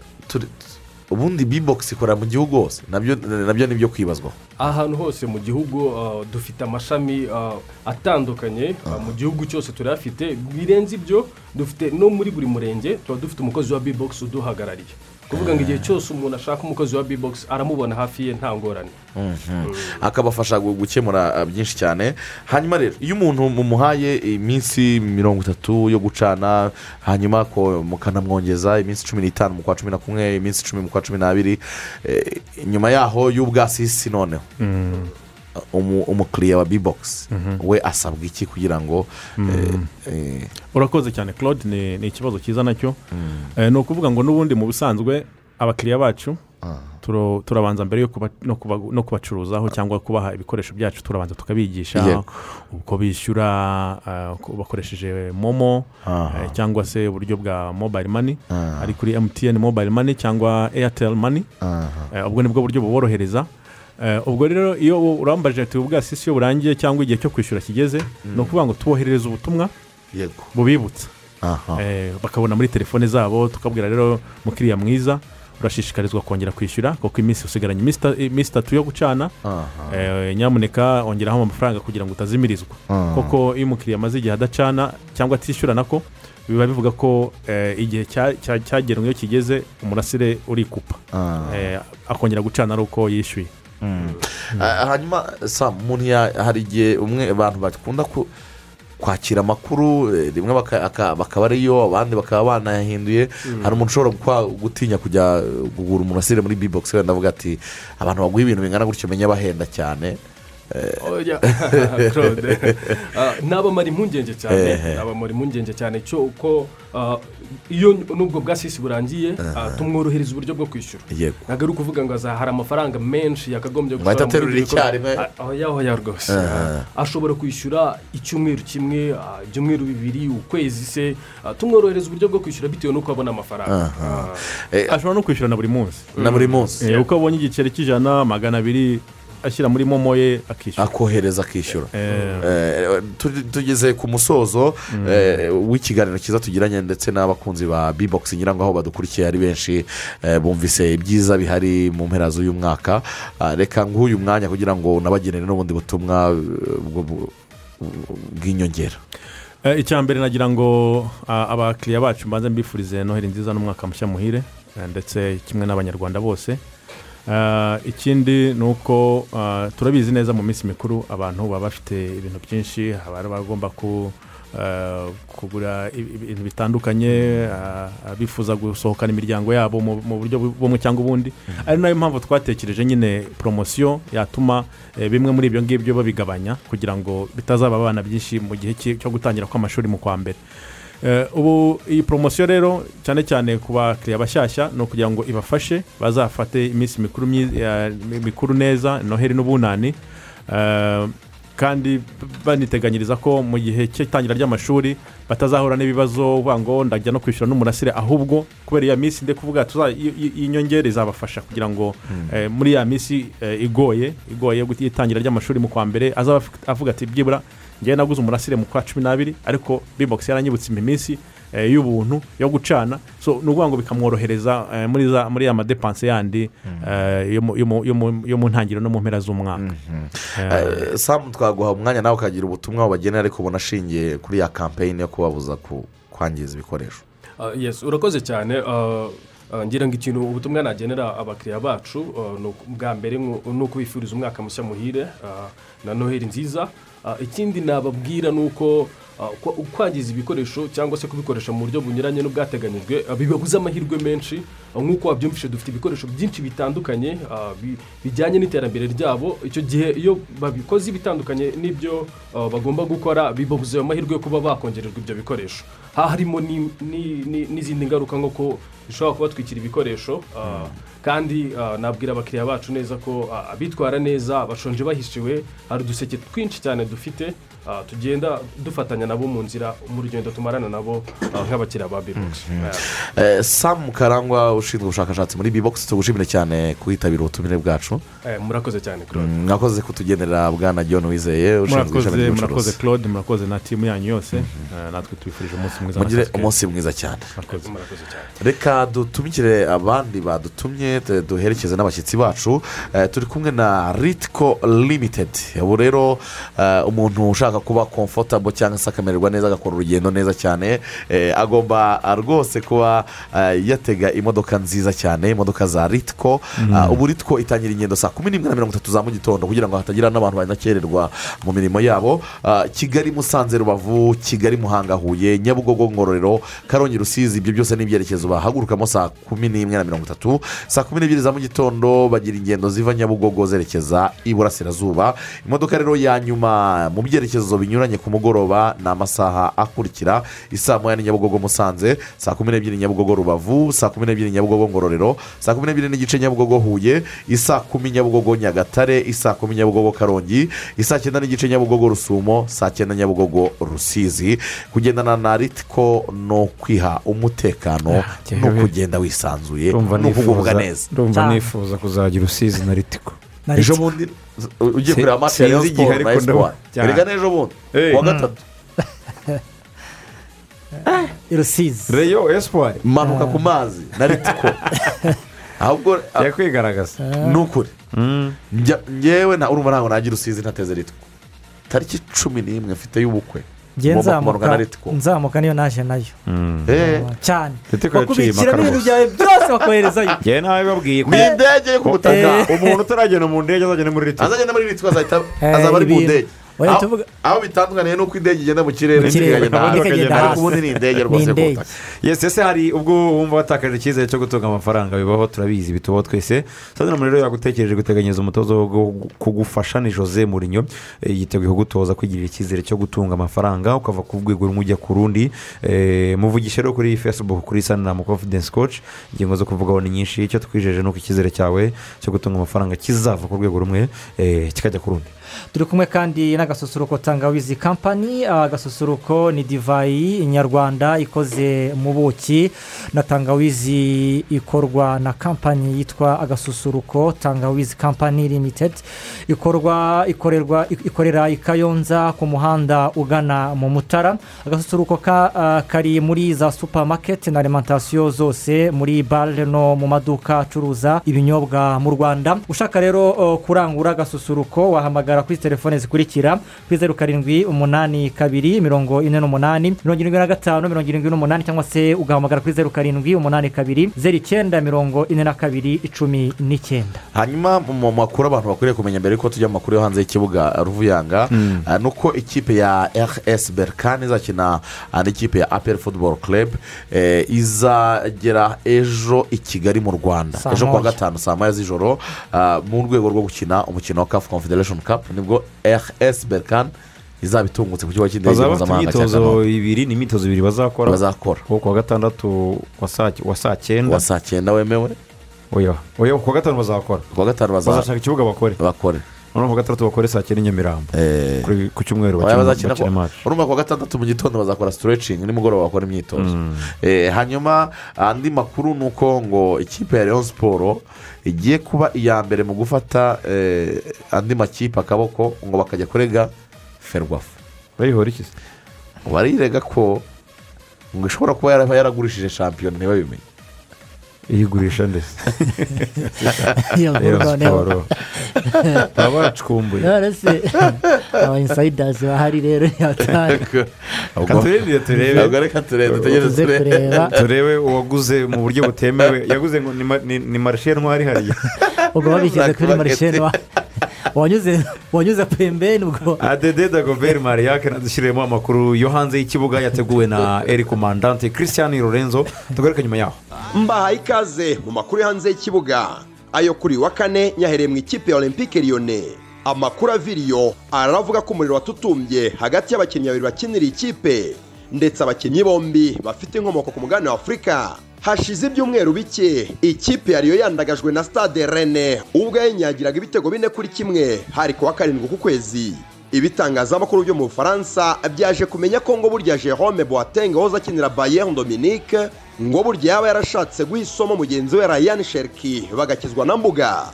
ubundi bibogisi ikorera mu gihugu hose na byo na byo ni ibyo kwibazwaho ahantu hose mu gihugu dufite amashami atandukanye uh, mu gihugu cyose turayafite birenze ibyo dufite no muri buri murenge tuba dufite umukozi wa b-box uduhagarariye. Kuvuga ngo igihe cyose umuntu ashaka umukozi wa b-box aramubona hafi ye nta ngorane Mhm. akabafasha gu- gukemura ah, byinshi cyane hanyuma rero iyo umuntu mumuhaye iminsi mirongo itatu yo gucana hanyuma ko mukanamwongeza iminsi cumi n'itanu mu kwa cumi na kumwe iminsi icumi mu kwa cumi n'abiri eh, nyuma yaho y'ubwasisi noneho Mm. Umukiriya wa bibogisi Mhm. we asabwa iki kugira ngo eh, eh, urakoze cyane claude ni ni ikibazo cyiza na cyo. Eh, ni ukuvuga ngo n'ubundi mu busanzwe abakiriya bacu turo- turabanza mbere no kuba- no kubacuruzaho cyangwa kubaha ibikoresho byacu turabanza tukabigisha uko bishyura bakoresheje momo eh, cyangwa se uburyo bwa mobile money. Aha. ari kuri mtn mobile money cyangwa airtel money. Aha. Eh, ubwo ni bwo buryo buborohereza. Ubwo rero iyo urambajije ati ubwasisi iyo burangiye cyangwa igihe cyo kwishyura kigeze ni ukuvuga ngo tuboherereze ubutumwa yego. bubibutsa Eh, bakabona muri telefone zabo tukabwira rero mukiriya mwiza urashishikarizwa kongera kwishyura kuko iminsi usigaranye iminsi iminsi itatu yo gucana Eh, nyamuneka ongeraho amafaranga kugira ngo utazimirizwa. Kuko iyo umukiriya amaze igihe adacana cyangwa atishyura nako biba bivuga ko eh, igihe cya- cya- cyagenwe iyo kigeze umurasire urikupa. Eh, akongera gucana ari uko yishyuye. Hanyuma sa umuntu ya- hari igihe umwe abantu bakunda ku- kwakira amakuru eh, rimwe baka- aka- bakaba ariyo abandi bakaba banayahinduye Mm. hari umuntu ushobora gutinya kujya kugura umurasire muri bibogisi wenda avuga ati abantu baguha ibintu bingana gutyo menya bahenda cyane. Eh, Claude. [LAUGHS] [LAUGHS] Ah, nabamara impungenge cyane nabamara impungenge cyane cyo uko ah, iyo nubwo bwa sisi burangiye ah, tumworohereza uburyo bwo kwishyura ntabwo ari ukuvuga ngo aza- hari amafaranga menshi yakagombye gushora muri aterurira ibyo bikorwa. icyarimwe. Ah, oya oya rwose ashobora kwishyura icyumweru kimwe ibyumweru bibiri ukwezi se tumworohereza uburyo bwo kwishyura bitewe n'uko abona amafaranga. Ah. ashobora no kwishyura na buri munsi Na buri munsi. Eh, uko abonye igiceri cy'ijana magana abiri ashyira muri momo ye akishyura. Akohereza akishyura. Eh, tu- tugeze ku musozo eh, w'ikiganiro cyiza tugiranye ndetse n'abakunzi ba bibogisi ngira ngo aho badukurikiye ari benshi eh, bumvise ibyiza bihari mu mpera z'uyu mwaka. Ah, reka nguhe mwanya kugira ngo unabagenere n'ubundi butumwa eh, bw'inyongera. Eh, icya mbere nagira ngo ah, abakiriya bacu mbanze mbifurize noheli nziza n'umwaka mushya muhire eh, ndetse kimwe n'abanyarwanda bose. Ikindi ni uko ah, turabizi neza mu minsi mikuru abantu baba bafite ibintu byinshi haba hari abagomba ku ah, kugura ibi- ibintu bitandukanye bifuza gusohokana imiryango yabo mu buryo bumwe cyangwa ubundi. Ari na yo mpamvu twatekereje nyine poromosiyo yatuma eh, bimwe muri ibyo ngibyo babigabanya kugira ngo bitazaba abana byinshi mu gihe cyo gutangira kw'amashuri mu kwa mbere. Eh, ubu iyi poromosiyo rero cyane cyane ku bakiriya bashyashya ni ukugira ngo ibafashe bazafate iminsi mikuru mikuru neza noheli n'ubunani. Eh, kandi baniteganyiriza ko mu gihe cy'itangira ry'amashuri batazahura n'ibibazo uvuga ngo ndajya no kwishyura n'umurasire ahubwo kubera iya minsi ndi kuvuga tuza- i- i- iyi nyongera izabafasha kugira ngo eh, muri ya minsi eh, igoye igoye y'itangira ry'amashuri mu kwa mbere avuga ati byibura ngewe naguze umurasire mu kwa cumi n'abiri ariko bibogisi yaranyibutse iminsi eh, y'ubuntu yo gucana. So ni ukuvuga ngo bikamworohereza eh, muri za- muri ya madepanse yandi eh, yo mu- yo mu- yo mu- yo mu ntangiriro no mu mpera z'umwaka. Eh, samu twaguha umwanya nawe ukagira ubutumwa wabagenera ariko ubona ashingiye kuri ya kampeyini yo kubabuza ku- kwangiza ibikoresho. Ah, yes urakoze cyane. Ah, ah, ngira ngo ikintu ubutumwa nagenera abakiriya bacu bwa mbere ni ukubifuriza umwaka mushya muhire na noheli nziza. Ikindi nababwira ni uko ah, kwangiza ibikoresho cyangwa se kubikoresha mu buryo bunyuranye n'ubwateganyijwe bibabuza amahirwe menshi nk'uko wabyumvise dufite ibikoresho byinshi bitandukanye bi- bijyanye n'iterambere ryabo icyo gihe iyo babikoze ibitandukanye n'ibyo bagomba gukora bibabuza ayo mahirwe yo kuba bakongererwa ibyo bikoresho. Ha harimo ni- ni- ni- n'izindi ngaruka nko ko bishobora kubatwikira ibikoresho kandi nabwira abakiriya bacu neza ko abitwara neza bashonje bahishiwe hari uduseke twinshi cyane dufite tugenda dufatanya nabo mu nzira mu rugendo tumarana nabo ah, nk'abakiriya ba bibogisi Eh, samu karangwa ushinzwe ubushakashatsi muri bibogisi tugushimire cyane kwitabira ubutumire bwacu. Murakoze cyane claude. Mm, mwakoze kutugenera bwana john wizeye ushinzwe ishami murakoze ry'ubucuruzi. murakoze claude murakoze na timu yanyu yose. Eh, natwe tubifurije umunsi mwiza mugire umunsi mwiza cyane. Reka dutumikire abandi badutumye tu- duherekeze n'abashyitsi bacu. Eh, turi kumwe na ritiko limitedi ubu rero eh, umuntu ushaka kuba komfotabo cyangwa se akamererwa neza agakora urugendo neza cyane. Eh, agomba ah, rwose kuba eh, yatega imodoka nziza cyane imodoka za ritiko Mm. Ah, ubu ritiko itangira ingendo saa kumi n'imwe na mirongo itatu za mu gitondo kugira ngo hatagira n'abantu banakererwa mu mirimo yabo. Ah, kigali musanze rubavu kigali muhanga huye nyabugogo ngororero karongi rusizi ibyo byose ni ibyerekezo bahagurukamo saa kumi n'imwe na mirongo itatu. Saa kumi n'ebyiri za mu gitondo bagira ingendo ziva nyabugogo zerekeza iburasirazuba imodoka rero ya nyuma mu byerekezo binyuranye ku mugoroba ni amasaha akurikira. Isaa moya ni nyabugogo musanze saa kumi n'ebyiri nyabugogo rubavu saa kumi n'ebyiri nyabugogo ngororero saa kumi n'ebyiri n'igice nyabugogo huye isaa kumi nyabugogo nyagatare isaa kumi nyabugogo karongi isaa cyenda n'igice nyabugogo rusumo saa cyenda nyabugogo rusizi. Kugendana na ritiko no kwiha umutekano no kugenda wisanzuye Ndumva no kugubwa nifuza- neza. ndumva nifuza kuzagira usizi na ritiko ejo bundi ugiye kureba amaso ya Rayon Sinzi igihe ariko ndabona- Erega n'ejo bundi kuwa gatatu rusizi reyo esipuwari manuka ku mazi na ritiko ahubwo Jya kwigaragaza ni ukuri na urumva ntabwo nagira usizi ntateze ritiko tariki cumi n'imwe mfite y'ubukwe nzamuka niyo naje na yo. Cyane bakubikiramo ibintu byawe byose bakoherezayo njyewe nawe babwiye ko ni indege yo ku butaka umuntu utaragenda mu ndege azagenda muri ritiko azagenda muri ritiko Eh, azaba ari mu ndege Aho- bitandukaniye n'uko indege igenda mu kirere ikagenda hasi ubundi ni indege rwose ku butaka yesi ese hari ubwo wumva watakaje icyizere cyo gutunga amafaranga bibaho turabizi bitubaho twese sandra rero yagutekereje guteganyiriza umutozo wo gu- kugufasha ni jose murinyo yiteguye kugutoza kwigirira icyizere cyo gutunga amafaranga ukava ku rwego rumwe ujya ku rundi muvugishe rero kuri facebook kuri saniramu confidence coach ingingo zo kuvugaho ni nyinshi icyo twijeje ni uko icyizere cyawe cyo gutunga amafaranga kizava ku rwego rumwe kikajya ku rundi turi kumwe kandi n'agasusuruko tangawizi kampani agasusuruko ni divayi nyarwanda ikoze mu buki na tangawizi ikorwa na kampani yitwa agasusuruko tangawizi kampani limitedi ikorwa ikorerwa ikorera i kayonza ku muhanda ugana mu mutara. Agasusuruko ka, kari muri za supamaketi na alimantasiyo zose muri bare no mu maduka acuruza ibinyobwa mu rwanda. Ushaka rero kurangura agasusuruko wahamagara kuri telefone zikurikira kuri zeru karindwi umunani kabiri mirongo ine n'umunani mirongo irindwi na gatanu mirongo irindwi n'umunani cyangwa se ugahamagara kuri zeru karindwi umunani kabiri zeru icyenda mirongo ine na kabiri icumi n'icyenda. Hanyuma mu makuru abantu bakwiriye kumenya mbere yuko tujya mu makuru yo hanze y'ikibuga ruvuyanga ah, ni uko ikipe ya rs berkane izakina ah, n'ikipe ya apel football club eh, izagera ejo i kigali mu rwanda. Ejo kuwa gatanu saa moya z'ijoro ah, mu rwego rwo gukina umukino wa caf confederation cup. Ni bwo rs berkane izaba itungutse ku kibuga cy'indege mpuzamahanga cya kanombe. ibiri ni imyitozo ibiri bazakora. Bazakora. Kuko kuwa gatandatu wa saa cyenda. Wa saa cyenda wemewe. Oya oya kuwa gatanu bazakora. Kuwa gatanu baza- bazashaka ikibuga bakore. Bakore. Noneho kuwa gatandatu bakore saa cyenda i nyamirambo. Eh, ku cyumweru bakina match urumva kuwa gatandatu mu gitondo bazakora stretching nimugoroba bakora imyitozo. Eh, hanyuma andi makuru ni uko ngo ikipe ya leon siporo igiye kuba iya mbere mu gufata eh, andi makipe akaboko ngo bakajya kurega ferwafu bayihora iki se ngo barirega ko ngo ishobora kuba yaragurishije shampiyona ntibabimenye. Iyigurisha ndetse Iyo noneho. Sport. baba se aba insayidazi bahari rero yatari Reka turebe reka turebe turebe uwaguze mu buryo butemewe yaguze ngo ni ma- ni- ni marishe ntwari hariya ubwo babishyize kuri marisheni wa- wanyuze wanyuze pembeni ubwo. Adede dagoberi mariyake nadushyiremo amakuru. Yo hanze y'ikibuga yateguwe na eri komandante christian lorenzo. Tugaruke nyuma yaho. Mbahaye ikaze mu makuru yo hanze y'ikibuga. Ayo kuri wa kane nyahereye mu ikipe ya olympique lyonnais. Amakuru aviriyo aravuga ko umuriro watutumbye hagati y'abakinnyi babiri bakinira ikipe ndetse abakinnyi bombi bafite inkomoko ku mugabane wa afurika hashize ibyumweru bike ikipe yariyo yandagajwe na stade rene ubwo yanyagiraga ibitego bine kuri kimwe. Hari kuwa karindwi ku kwezi. Ibitangazamakuru byo mu bufaransa byaje kumenya ko ngo burya jerome boateng wahoze akinira bayern dominique ngo burya yaba yarashatse guha isomo mugenzi we ryan sheriki bagakizwa na mbuga.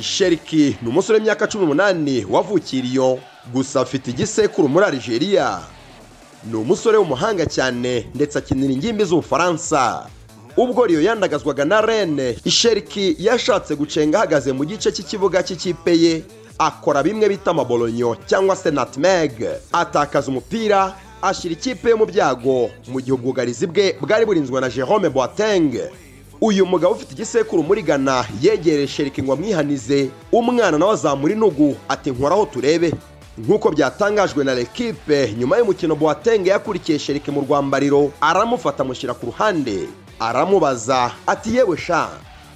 Sheriki ni umusore w'imyaka cumi n'umunani wavukiye iyo gusa afite igisekuru muri algeria. Ni umusore w'umuhanga cyane ndetse akinira ingimbi z'ubufaransa ubwo riyo yandagazwaga na rene isheriki yashatse gucenga ahagaze mu gice cy'ikibuga cy'ikipe ye akora bimwe bita amabolonyo cyangwa se natimeg atakaza umupira ashyira ikipe yo mu byago mu gihe ubwugarizi bwe bwari burinzwe na jerome boateng. Uyu mugabo ufite igisekuru muri ghana yegereye sheriki ngo amwihanize umwana nawe azamura intugu ati nkoraho turebe. Nk'uko byatangajwe na l'equipe nyuma y'umukino boateng yakurikiye sheriki mu rwambariro aramufata amushyira ku ruhande. Aramubaza ati yewe sha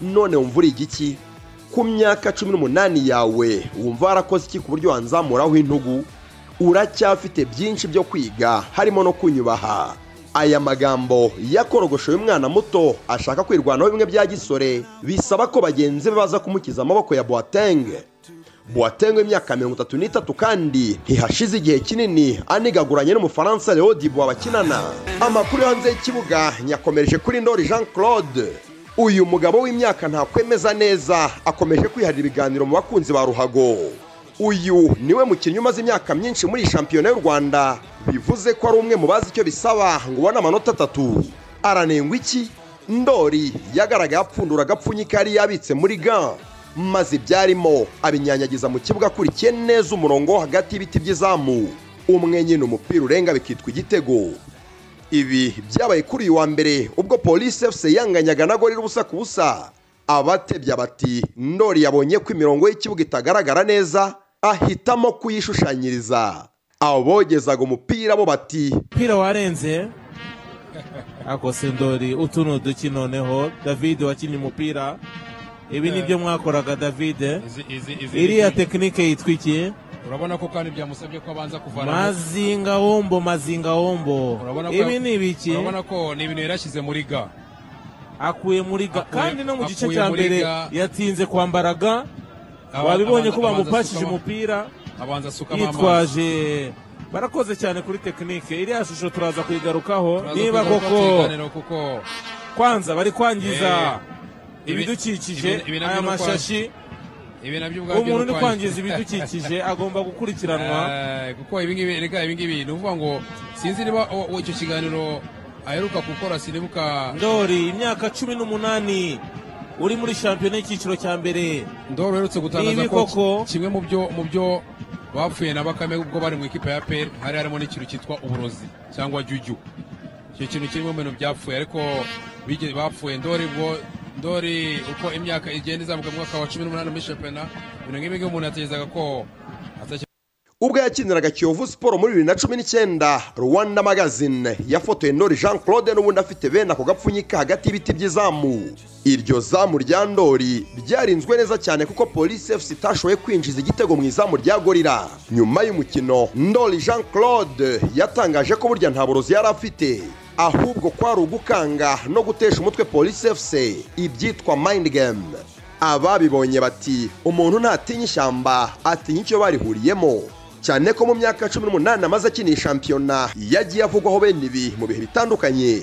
none wumva uri igiki ku myaka cumi n'umunani yawe wumva warakoze iki ku buryo wanzamuraho intugu? Uracyafite byinshi byo kwiga harimo no kunyubaha. Aya magambo yakorogoshoye umwana muto ashaka kwirwanaho bimwe bya gisore bisaba ko bagenzi be baza kumukiza amaboko ya boateng. Boateng w'imyaka mirongo itatu n'itatu kandi ntihashize igihe kinini. Anigaguranye n'umufaransa leo dibo bakinana amakuru yo hanze y'ikibuga nyakomereje kuri ndori jean claude uyu mugabo w'imyaka ntakwemeza neza akomeje kwiharira ibiganiro mu bakunzi ba ruhago. Uyu ni we mukinnyi umaze imyaka myinshi muri shampiyona y'u rwanda. Bivuze ko ari umwe mu bazi icyo bisaba ngo ubone amanota atatu. Aranengwa iki? Ndori yagaragaye apfundura agapfunyika yari yabitse muri ga maze ibyarimo. Abinyanyagiza mu kibuga akurikiye neza umurongo wo hagati y'ibiti by'izamu. Umwe nyine umupira urenga bikitwa igitego. Ibi byabaye kuri uyu wa mbere ubwo polisi efuse yanganyaga na gorira ubusa ku busa. Abatebya bati ndori yabonye ko imirongo y'ikibuga itagaragara neza ahitamo kuyishushanyiriza. Abogezaga umupira bo bati umupira warenze? Akose ndori utu ni uduki noneho david wakinnye umupira? Ibi ni byo mwakoraga david. Iriya tekinike yitwa iki urabona ko kandi byamusabye ko abanza kuvana mazinga wombo mazinga wombo ibi ni ibiki urabona ko ni ibintu yarashyize muri ga. Akuye muri ga. Kandi no mu gice cya mbere yatinze kwambara ga. Wabibonye ko bamupashije umupira? yitwaje. Barakoze cyane kuri tekinike iriya shusho turaza kuyigarukaho. Niba koko kwanza bari kwangiza. Eh, ibidukikije ibi- ibi aya mashashi. ibi na byo ubwabyo umuntu uri kwangiza ibidukikije agomba gukurikiranwa. Eh, kuko ibingibi reka ibingibi ni ukuvuga ngo sinzi niba icyo kiganiro aheruka gukora sinibuka. Ndori imyaka cumi n'umunani uri muri shampiyona y'icyiciro cya mbere. Ndoro uherutse gutangaza ko kimwe mu byo mu byo bapfuye na bakame ubwo bari mu ikipe ya peri hari harimo n'ikintu cyitwa uburozi cyangwa jujyu icyo kintu kirimo mu bintu byapfuye ariko bapfuye. Ndori ubwo ndori uko imyaka igenda izamuka mu mwaka wa cumi n'umunani muri shampiyona ibintu nk'ibi umuntu yategerezaga ko ubwo yakiniraga kiyovu siporo muri bibiri na cumi n'icyenda rwanda magazine. Yafotoye ndori jean claude n'ubundi afite bene ako gapfunyika hagati y'ibiti by'izamu. Iryo zamu rya ndori ryarinzwe neza cyane kuko polisi efuse itashoboye kwinjiza igitego mu izamu rya gorira nyuma y'umukino ndori jean claude yatangaje ko burya nta burozi yari afite. Ahubwo kwari ugukanga no gutesha umutwe polisi efuse ibyitwa mind game. Ababibonye bati umuntu ntatinya ishyamba atinya icyo barihuriyemo. Cyane ko mu myaka cumi n'umunani amaze akiniye shampiyona yagiye avugwaho bene ibi mu bihe bitandukanye.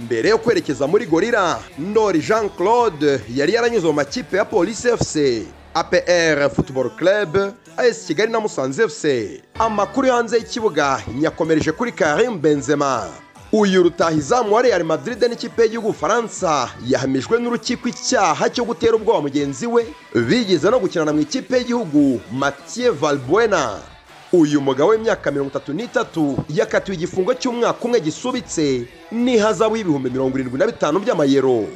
Mbere yo kwerekeza muri gorira ndori jean claude yari yaranyuze mu makipe ya polisi efuse apr football club as kigali na musanze efuse amakuru yo hanze y'ikibuga nyakomereje kuri karim benzema. Uyu rutahizamu wa real madrid n'ikipe y'igihugu faransa yahamijwe n'urukiko icyaha cyo gutera ubwoba mugenzi we bigeze no gukinana mu ikipe y'igihugu mathieu valbuena. Uyu mugabo w'imyaka mirongo itatu n'itatu yakatiwe igifungo cy'umwaka umwe gisubitse. N'ihazabu y'ibihumbi mirongo irindwi na bitanu by'amayero.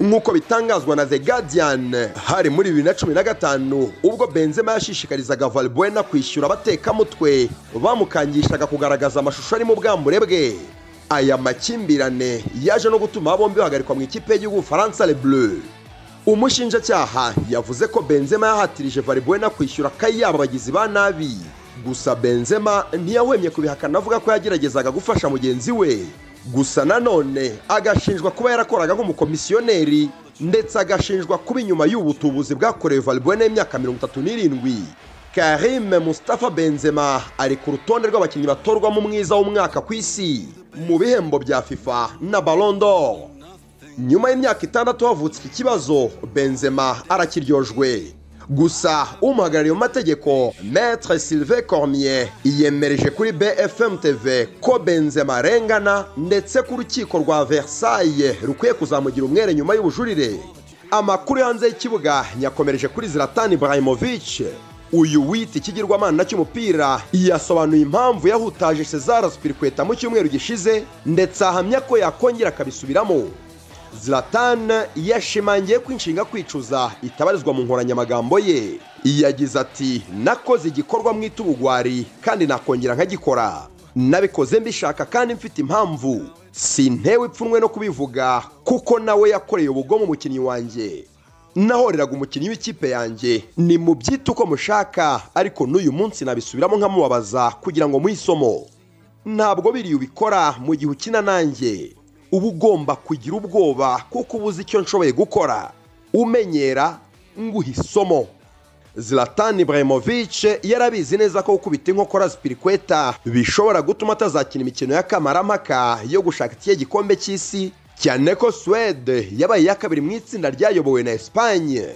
Nk'uko bitangazwa na the guardian hari muri bibiri na cumi na gatanu ubwo benzema yashishikarizaga valbuena kwishyura abatekamutwe. Bamukangishaga kugaragaza amashusho ari mu bwambure bwe. Aya makimbirane yaje no gutuma bombi bahagarikwa mu ikipe y'igihugu faransa le bleu. Umushinjacyaha yavuze ko benzema yahatirije valbuena kwishyura akayabo abagizi ba nabi. Gusa benzema ntiyahwemye kubihakana avuga ko yageragezaga gufasha mugenzi we. Gusa nanone agashinjwa kuba yarakoraga nk'umukomisiyoneri ndetse agashinjwa kuba inyuma y'ubutubuzi bwakorewe valbuena y'imyaka mirongo itatu n'irindwi. Karim mustafa benzema ari ku rutonde rw'abakinnyi batorwamo umwiza w'umwaka ku isi mu bihembo bya fifa na ballon d'or. Nyuma y'imyaka itandatu havutse iki kibazo benzema arakiryojwe. Gusa umuhagarariye mu mategeko maître sylvain cormier yemereje kuri bfm tv ko benzema arengana ndetse ko urukiko rwa versailles rukwiye kuzamugira umwere nyuma y'ubujurire. Amakuru hanze y'ikibuga nyakomereje kuri zlatan ibrahimovic. Uyu wita ikigirwamana cy'umupira yasobanuye impamvu yahutaje cesar spirikweta mu cyumweru gishize ndetse ahamya ko yakongera akabisubiramo. Zlatan yashimangiye ko inshinga kwicuza itabarizwa mu nkoranyamagambo ye. Yagize ati nakoze igikorwa mu itubugwari kandi nakongera nkagikora. Nabikoze mbishaka kandi mfite impamvu. Sintewe ipfunwe no kubivuga kuko nawe yakoreye ubugome umukinnyi wanjye. Nahoreraga umukinnyi w'ikipe yanjye. Ni mu byita uko mushaka ariko n'uyu munsi nabisubiramo nkamubabaza kugira ngo muhe isomo ntabwo biriya ubikora mu gihe ukina nanjye. Uba ugomba kugira ubwoba kuko uba uzi icyo nshoboye gukora. Umenyera nguha isomo. Zlatan ibrahimovic yarabizi neza ko gukubita inkokora zipirikweta bishobora gutuma atazakina imikino y'akamaramaka yo gushaka ikihe gikombe cy'isi cyane ko suwede yabaye iya kabiri mu itsinda ryayobowe na esipanye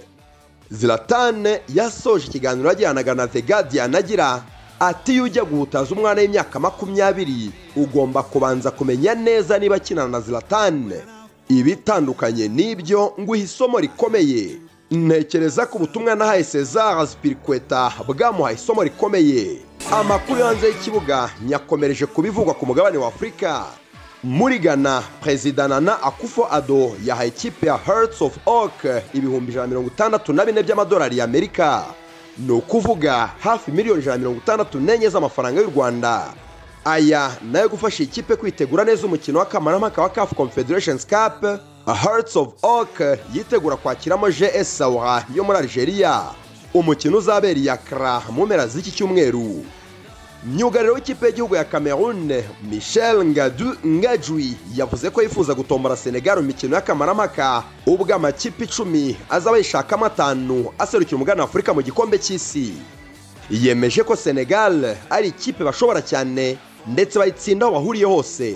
zlatan yasoje ikiganiro yajyanaga na the guardian agira ati iyo ujya guhutaza umwana w'imyaka makumyabiri ugomba kubanza kumenya neza niba akinana na zlatan. Ibitandukanye n'ibyo nguha isomo rikomeye. Ntekereza ko ubutumwa nahaye cezar spirikweta bwamuhaye isomo rikomeye. Amakuru hanze y'ikibuga nyakomereje ku bivugwa ku mugabane wa afurika muri ghana perezida nana akufo ado yahaye ikipe ya hearts of oak ibihumbi ijana na mirongo itandatu na bine by'amadolari y'amerika. Ni ukuvuga hafi miliyoni ijana na mirongo itandatu n'enye z'amafaranga y'u rwanda. Aya na yo gufasha ikipe kwitegura neza umukino w'akamaramaka wa caf confederations cup hearts of oak yitegura kwakiramo gs sawa yo muri algeria. Umukino uzabera iya kra mu mpera z'iki cyumweru. Myugariro w'ikipe y'igihugu ya cameroon michel ngadu ngajwi yavuze ko yifuza gutombora senegal mu mikino y'akamaramaka ubwo amakipe icumi azaba yishakamo atanu aserukira umugana afurika mu gikombe cy'isi. Yemeje ko senegal ari ikipe bashobora cyane ndetse bayitsinda aho bahuriye hose.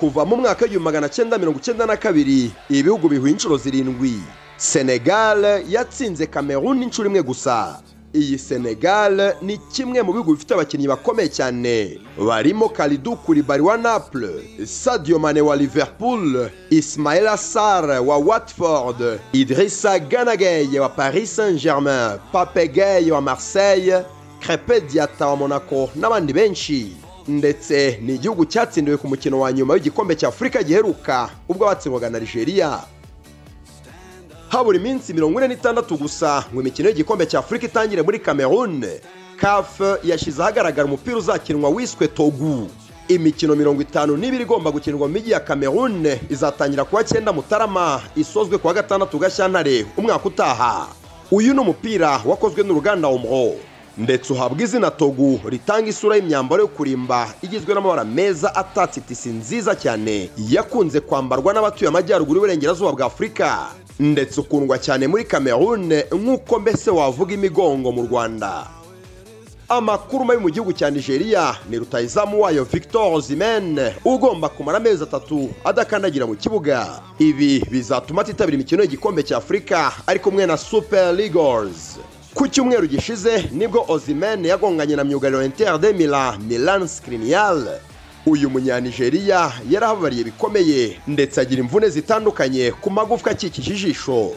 Kuva mu mwaka w'igihumbi magana cyenda mirongo icyenda na kabiri ibihugu bihuye inshuro zirindwi. Senegal yatsinze cameroon inshuro imwe gusa. Iyi senegal ni kimwe mu bihugu bifite abakinnyi bakomeye cyane. Barimo kalidu kuribari wa naples sadio mane wa liverpool ismail assar wa watford idrissa ganagay wa paris saint germain pape gay wa marseille crepe diata wa monaco n'abandi benshi. Ndetse ni igihugu cyatsindiwe ku mukino wa nyuma w'igikombe cya afurika giheruka ubwo batsindwaga na nigeria. Habura iminsi mirongo ine n'itandatu gusa ngo imikino y'igikombe cya afurika itangire muri cameroon caf yashyize ahagaragara umupira uzakinwa wiswe togu imikino mirongo itanu n'ibiri igomba gukinirwa mu mijyi ya cameroon izatangira kuwa cyenda mutarama isozwe kuwa gatandatu gashyantare umwaka utaha. Uyu ni umupira wakozwe n'uruganda omro. Ndetse uhabwa izina togu ritanga isura y'imyambaro yo kurimba igizwe n'amabara meza atatse itisi nziza cyane. Yakunze kwambarwa n'abatuye amajyaruguru y'uburengerazuba bwa afurika. Ndetse ukundwa cyane muri cameroon nk'uko mbese wavuga imigongo mu rwanda. Amakuru mabi mu gihugu cya nigeria ni rutayizamu wayo victor zimen ugomba kumara amezi atatu adakandagira mu kibuga. Ibi bizatuma atitabira imikino y'igikombe cya afurika ari kumwe na super leaguers ku cyumweru gishize ni bwo ozimen yagonganye na myugariro inter de milan milan skrinial uyu munyanigeriya yarahabariye bikomeye ndetse agira imvune zitandukanye ku magufwa akikije ijisho.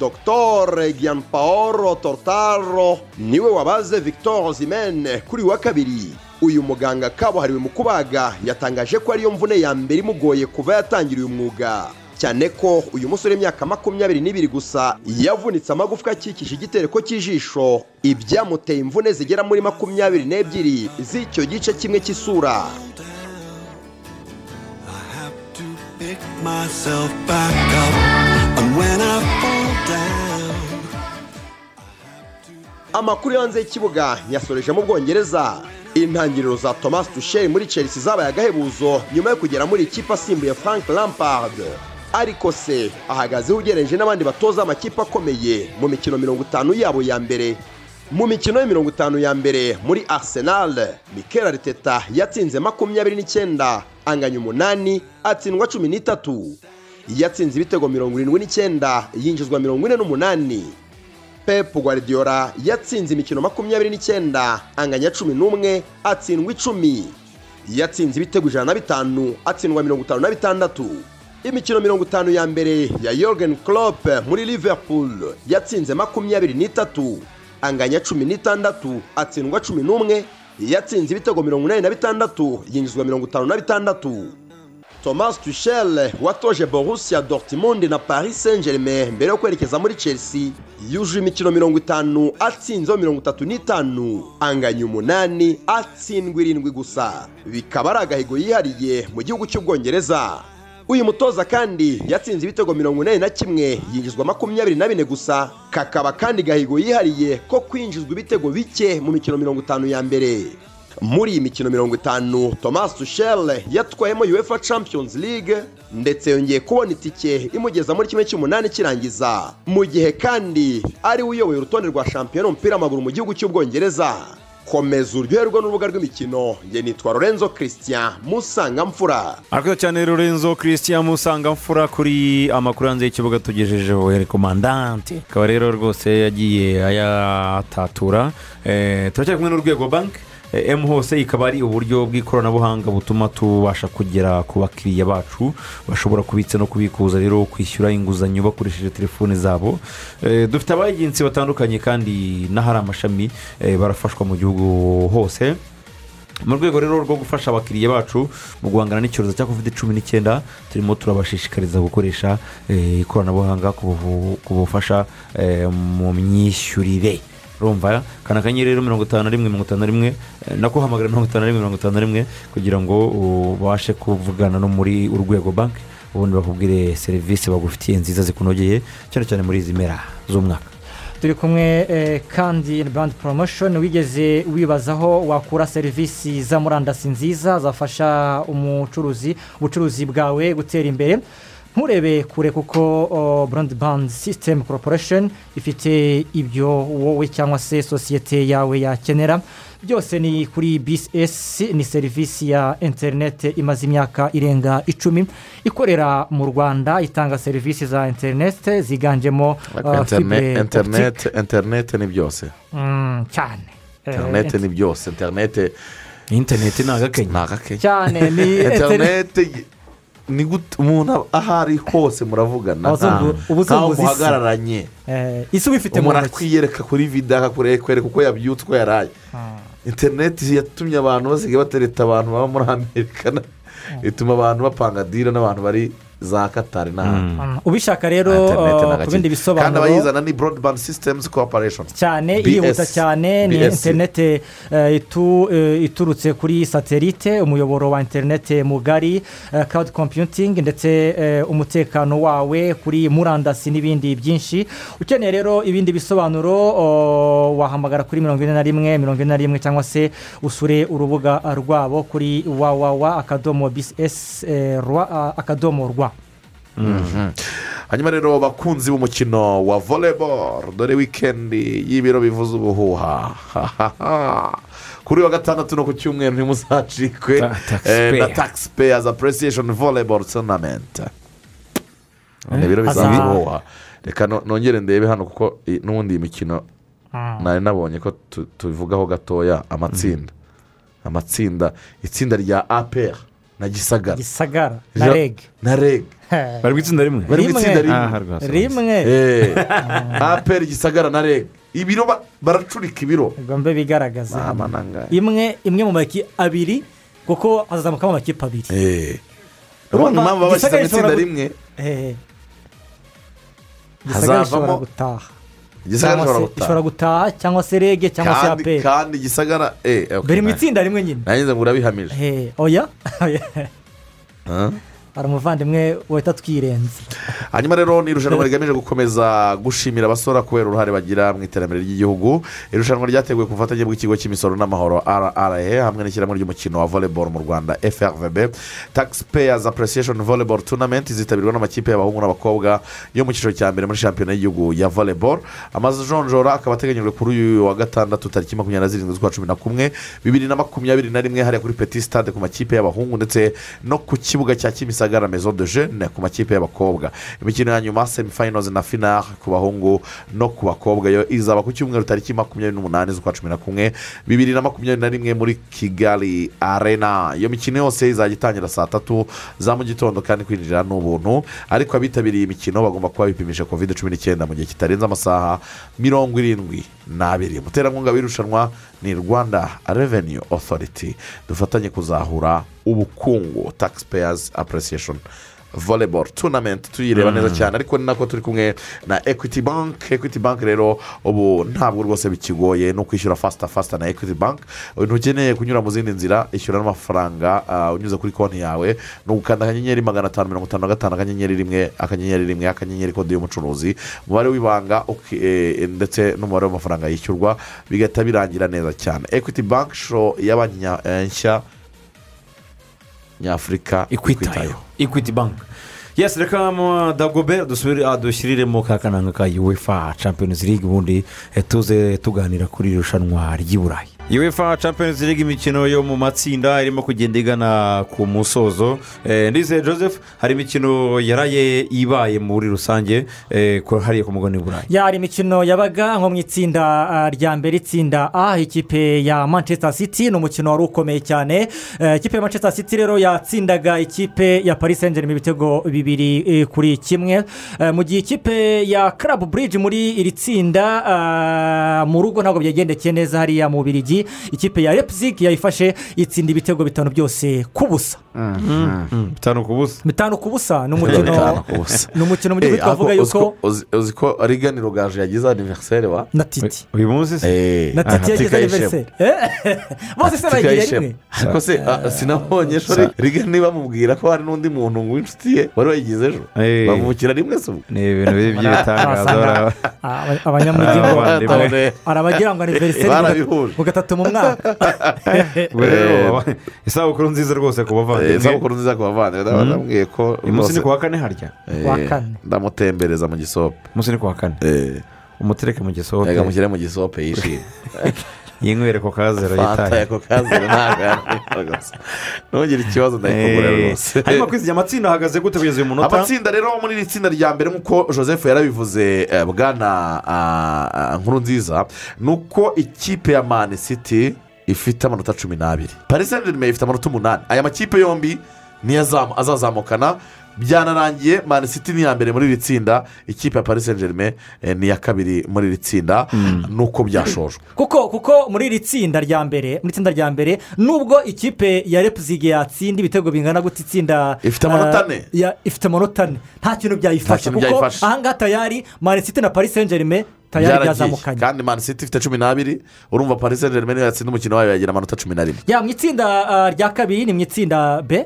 Dr gianpaolo tortaro ni we wabaze victor zimen kuri wa kabiri. Uyu muganga kabuhariwe mu kubaga yatangaje ko ariyo mvune ya mbere imugoye kuva yatangira uyu mwuga. Cyane ko uyu musore w'imyaka makumyabiri n'ibiri gusa yavunitse amagufwa akikije igitereko cy'ijisho. Ibyamuteye imvune zigera muri makumyabiri n'ebyiri z'icyo gice kimwe cy'isura. Amakuru yo hanze y'ikibuga yasoreje mu bwongereza. Intangiriro za thomas tusheri muri chelsea zabaye agahebuzo nyuma yo kugera muri ikipe asimbuye frank lampard. Ariko se ahagazeho ugereranije n'abandi batoza amakipe akomeye mu mikino mirongo itanu yabo ya mbere. Mu mikino ya mirongo itanu ya mbere muri arsenal mikel ariteta yatsinze makumyabiri n'icyenda anganya umunani atsindwa cumi n'itatu. Yatsinze ibitego mirongo irindwi n'icyenda yinjizwa mirongo ine n'umunani. Pep guardiola yatsinze imikino makumyabiri n'icyenda anganya cumi n'umwe atsindwa icumi. Yatsinze ibitego ijana na bitanu atsindwa mirongo itanu na bitandatu. Imikino mirongo itanu ya mbere ya Jurgen Klopp muri liverpool yatsinze makumyabiri n'itatu. Anganya cumi n'itandatu atsindwa cumi n'umwe yatsinze ibitego mirongo inani na bitandatu yinjizwa mirongo itanu na bitandatu. Thomas tuchel watoje borussia dortmund na paris saint germain mbere yo kwerekeza muri chelsea. Yujuje imikino mirongo itanu atsinzeho mirongo itatu n'itanu. Anganya umunani atsindwa irindwi gusa. Bikaba ari agahigo yihariye mu gihugu cy'ubwongereza. Uyu mutoza kandi yatsinze ibitego mirongo inani na kimwe yinjizwa makumyabiri na bine gusa. Kakaba kandi gahigo yihariye ko kwinjizwa ibitego bike mu mikino mirongo itanu ya mbere. Muri iyi mikino mirongo itanu thomas tuchel yatwayemo uefa champions league ndetse yongeye kubona itike imugeza muri kimwe cy'umunani kirangiza. Mu gihe kandi ari we uyoboye urutonde rwa shampiyona y'umupira w'amaguru mu gihugu cy'ubwongereza. Komeza uryoherwa n'urubuga rw'imikino. Nge nitwa lorenzo christian musangamfura. Arakoze cyane lorenzo christian musangamfura kuri amakuru hanze y'ikibuga tugejejeho rekomandante akaba rero rwose yagiye ayatatura. Eh, turacyari kumwe n'urwego banki emu hose ikaba ari uburyo bw'ikoranabuhanga butuma tubasha kugera ku bakiriya bacu bashobora kubitsa no kubikuza rero kwishyura inguzanyo bakoresheje telefone zabo. Eh, dufite abagenzi batandukanye kandi n'ahari amashami eh, barafashwa mu gihugu hose. Mu rwego rero rwo gufasha abakiriya bacu mu guhangana n'icyorezo cya covid cumi n'icyenda turimo turabashishikariza gukoresha eh, ikoranabuhanga ku bufasha eh, mu myishyurire. Urumva kana akanyenyeri rero mirongo itanu na rimwe mirongo itanu na rimwe eh, nako hamagara mirongo itanu na rimwe mirongo itanu na rimwe kugira ngo ubashe kuvugana no muri urwego banki ubundi bakubwire serivisi bagufitiye nziza zikunogeye cyane cyane muri izi mpera z'umwaka. Turi kumwe eh, kandi bandi poromoshoni wigeze wibazaho wakura serivisi za murandasi nziza zafasha umucuruzi ubucuruzi bwawe gutera imbere. Nturebe kure kuko burandi bandi sisitemu koroporesheni ifite ibyo wowe cyangwa se sosiyete yawe yakenera. Byose ni kuri bcs ni serivisi ya interineti imaze imyaka irenga icumi. Ikorera mu rwanda itanga serivisi za interineti ziganjemo uh, fibre optique. interineti interineti ni byose. Mm, cyane. Eh, interineti ni byose. Interineti interineti ni agakenya ni agakenya cyane ni interineti ni gute umuntu aho ari hose muravugana. Abazungu- nta- ubuzunguzi nkaho isi. muhagararanye. Eh, isi ubifite mu umuntu ntoki. akwiyereka kuri vida akakwereka uko yabyutse uko yaraye. Interineti yatumye abantu basigaye batereta abantu baba muri amerika. Na- ituma abantu bapanga dira n'abantu bari za katari n'ahandi Mm. ubishaka rero Interineti ni ku bindi kandi bisobanuro abayizana ni broadband systems corporation cyane BS. irihuta cyane ni itu- eh, iturutse kuri satelite umuyoboro wa interinete mugari cloud computing ndetse eh, umutekano wawe kuri murandasi n'ibindi byinshi ukeneye rero ibindi bisobanuro wahamagara kuri mirongo ine na rimwe mirongo ine na rimwe cyangwa se usure urubuga rwabo kuri wawawa akadomo bcs eh, rwa akadomo rwa. Hanyuma rero bakunzi b'umukino wa volleyball dore wikendi y'ibiro bivuze ubuhuha. Kuri wa gatandatu no ku cyumweru ntimuzacikwe. Eh, na taxpayers appreciation volleyball tournament. Ni ibiro bivuze Haza- ubuhuha. Reka no- nongere ndebe hano kuko n'ubundi iyi mikino Ah. nari nabonye ko tu- tubivugaho gatoya amatsinda. Amatsinda itsinda rya apr na gisagara gisagara na reg. na reg. [LAUGHS] Bari mu itsinda rimwe bari mu itsinda Ah, rimwe rwose. rimwe Eh, [LAUGHS] apr gisagara na reg. Ibiro ba- baracurika ibiro igomba bigaragaza nangahe. imwe imwe mu makipe abiri kuko hazamukamo amakipe abiri Eh. urabona impamvu baba bashyize mu itsinda rimwe Eh. hazavamo gutaha gisagara Cyangwa ishobora se- ishobora gutaha cyangwa se rege cyangwa se aperi kandi gisagara eh, okay, biri mu itsinda rimwe nyine. Nanjye ngo urabihamije Eh, oya. [LAUGHS] Hari umuvandimwe wahita twirenze hanyuma rero ni irushanwa rigamije gukomeza gushimira abasora kubera uruhare bagira mu iterambere ry'igihugu. Irushanwa ryateguwe ku bufatanye bw'ikigo cy'imisoro n'amahoro rra hamwe n'ishyirahamwe ry'umukino wa volleyball mu rwanda frvb taxpayers appreciation volleyball tournament izitabirwa n'amakipe y'abahungu n'abakobwa yo mu cyiciro cya mbere muri shampiyona y'igihugu ya volleyball. Amajonjora akaba ateganyijwe kuri uyu wa gatandatu tariki makumyabiri na zirindwi z'ukwa cumi na kumwe bibiri na makumyabiri na rimwe hariya kuri petit stade ku makipe y'abahungu ndetse no ku kibuga cya kimisagara mezo de jeune ku makipe y'abakobwa. Imikino ya nyuma semifinals na final ku bahungu no ku bakobwa. Yo izaba ku cyumweru tariki makumyabiri n'umunani z'ukwa cumi na kumwe bibiri na makumyabiri na rimwe muri kigali arena. Iyo mikino yose izajya itangira saa tatu za mu gitondo kandi kwinjira ni ubuntu ariko abitabiriye iyi mikino bagomba kuba bipimisha covid cumi n'icyenda mu gihe kitarenze amasaha mirongo irindwi n'abiri. Umuterankunga w'irushanwa ni rwanda revenue authority. Dufatanye kuzahura ubukungu. Taxpayers appreciation. Volleyball tournament tuyireba neza cyane ariko ni nako turi kumwe na equity bank equity bank rero ubu ntabwo rwose bikigoye no kwishyura fasita fasita na equity bank. Ntukeneye kunyura mu zindi nzira ishyura n'amafaranga unyuze kuri konti yawe ni ugukanda akanyenyeri magana atanu mirongo itanu na gatanu akanyenyeri rimwe akanyenyeri rimwe akanyenyeri kode y'umucuruzi umubare w'ibanga ndetse n'umubare w'amafaranga yishyurwa bigahita birangira neza cyane ya banki nya- eh, nshya nyafurika ikwitayo equity bank. Yesi reka mu dagobe dusubire ah, dushyiriremo ka kananga ka uefa champions league ubundi eh, tuze tuganira kuri iri rushanwa ry'i burayi. Uefa champions league imikino yo mu matsinda irimo kugenda igana ku musozo. Eh, ndizeye joseph hari imikino yaraye ibaye muri rusange eh, hariya ku mugabane w'uburayi yari imikino yabaga nko mu itsinda ah, rya mbere itsinda a ikipe ya manchester city ni umukino wari ukomeye cyane. Eh, ikipe ya manchester city rero yatsindaga ikipe ya paris germain ibitego bibiri eh, kuri kimwe. Eh, mu gihe ikipe ya club bridge muri iri tsinda ah, mu rugo ntabwo byagendekeye neza hariya mu birigi ikipe ya leipzig yayifashe itsinda ibitego bitanu byose ku busa. Bitanu ku busa. Bitanu ku busa. Ni umukino Bitanu ku busa. [LAUGHS] ni umukino mu gihugu Eh, twavuga uzi yuko ko- uzi- ko rigani rugaju yagize aniveriseri wa? Na titi. Uyu munsi se na titi yagize aniveriseri bose se bayigira rimwe ariko se ah, sinabonye shori rigani bamubwira ko hari n'undi muntu w'inshuti ye wari wayigize ejo. Eh. bavukira rimwe se ubu ni ibintu Wasanga- Aba- abanyamujyi ngo Abavandimwe. arabagira ngo aniveriseri Barabihuje. Gatatu mu mwaka isabukuru nziza rwose ku Eh, bavandimwe isabukuru nziza ku bavandimwe. Ndaba ndamubwiye ko uyu munsi ni ku wa kane harya? Eh, ndamutembereza mu gisope. Umunsi ni ku wa kane? Umutereke mu gisope. Reka mushyire mu gisope yishimye. [LAUGHS] [LAUGHS] yinywere ku kazero yitaye ya kokazero ntabwo yanywera rwose ntugire ikibazo ndayikugurira Eh, rwose hanyuma kwizigama amatsinda ahagaze gute kugeza uyu munota amatsinda rero muri iri tsinda rya mbere nk'uko joseph yarabivuze eh, bwana ah, nkuru nziza ni uko ikipe ya mani city ifite amanota cumi n'abiri paris saint germain ifite amanota umunani aya makipe yombi niyo azamu- azazamukana byanarangiye mani city ni iya mbere muri iri tsinda ikipe ya paris saint germain eh, ni iya kabiri muri iri tsinda nuko byashojwe [LAUGHS] kuko kuko muri iri tsinda rya mbere muri itsinda rya mbere nubwo ikipe ya leipzig yatsinda ibitego bingana gutya itsinda Ifite amanota ah, ane. ya- ifite amanota ane. Nta kintu byayifasha. Kuko ahangaha tayari mani city na paris saint germain tayari byazamukanye. Kandi mani city ifite cumi n'abiri urumva paris saint germain niyo yatsinda umukino wayo yagira amanota cumi na rimwe ya mu itsinda ah, rya kabiri ni mu itsinda b?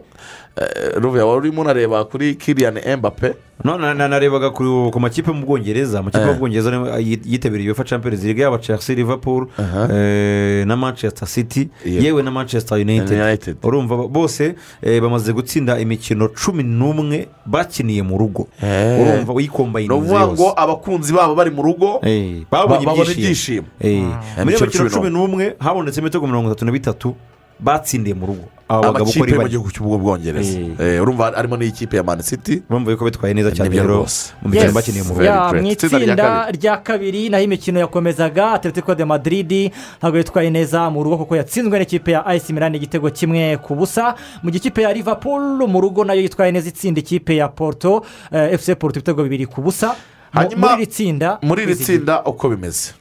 Ruvuye wari urimo unareba kuri kiriyani embape no na- na- narebaga ku makipe mu bwongereza. Amakipe Eh. mu bwongereza niyo yi- yitabiriye uefa champions league yaba chelsea liverpool eh, na manchester city. Yewe na manchester united. Urumva bo- bose eh, bamaze gutsinda imikino cumi n'umwe bakiniye mu rugo. Eh. urumva ni uyikombayinize ukuvuga ngo abakunzi babo bari mu rugo Eh, ba- babonye ibyishimo. Eh, Ah. muri iyo mikino cumi cumi n'umwe. habonetsemo ibitego mirongo itatu na bitatu batsindiye mu rugo. Aba bagabo uko amakipe ari yo mu bane. gihugu cy'ubwongereza Eh, urumva harimo n'ikipe ya mani city? Urumva yuko bitwaye neza cyane Nibyo rero rwose. mu mikino Yes. bakiniye mu Itsinda rya kabiri. naho imikino yakomezaga. Atletico de madrid ntabwo yitwaye neza mu rugo kuko yatsinzwe n'ikipe ya ayisi milani igitego kimwe ku busa. Mu gihe ikipe ya liverpool mu rugo na yo yitwaye neza itsinda ikipe ya porto eh, fc porto ibitego bibiri ku busa. Hanyuma, muri iri tsinda muri iri Kwizigama. tsinda uko bimeze.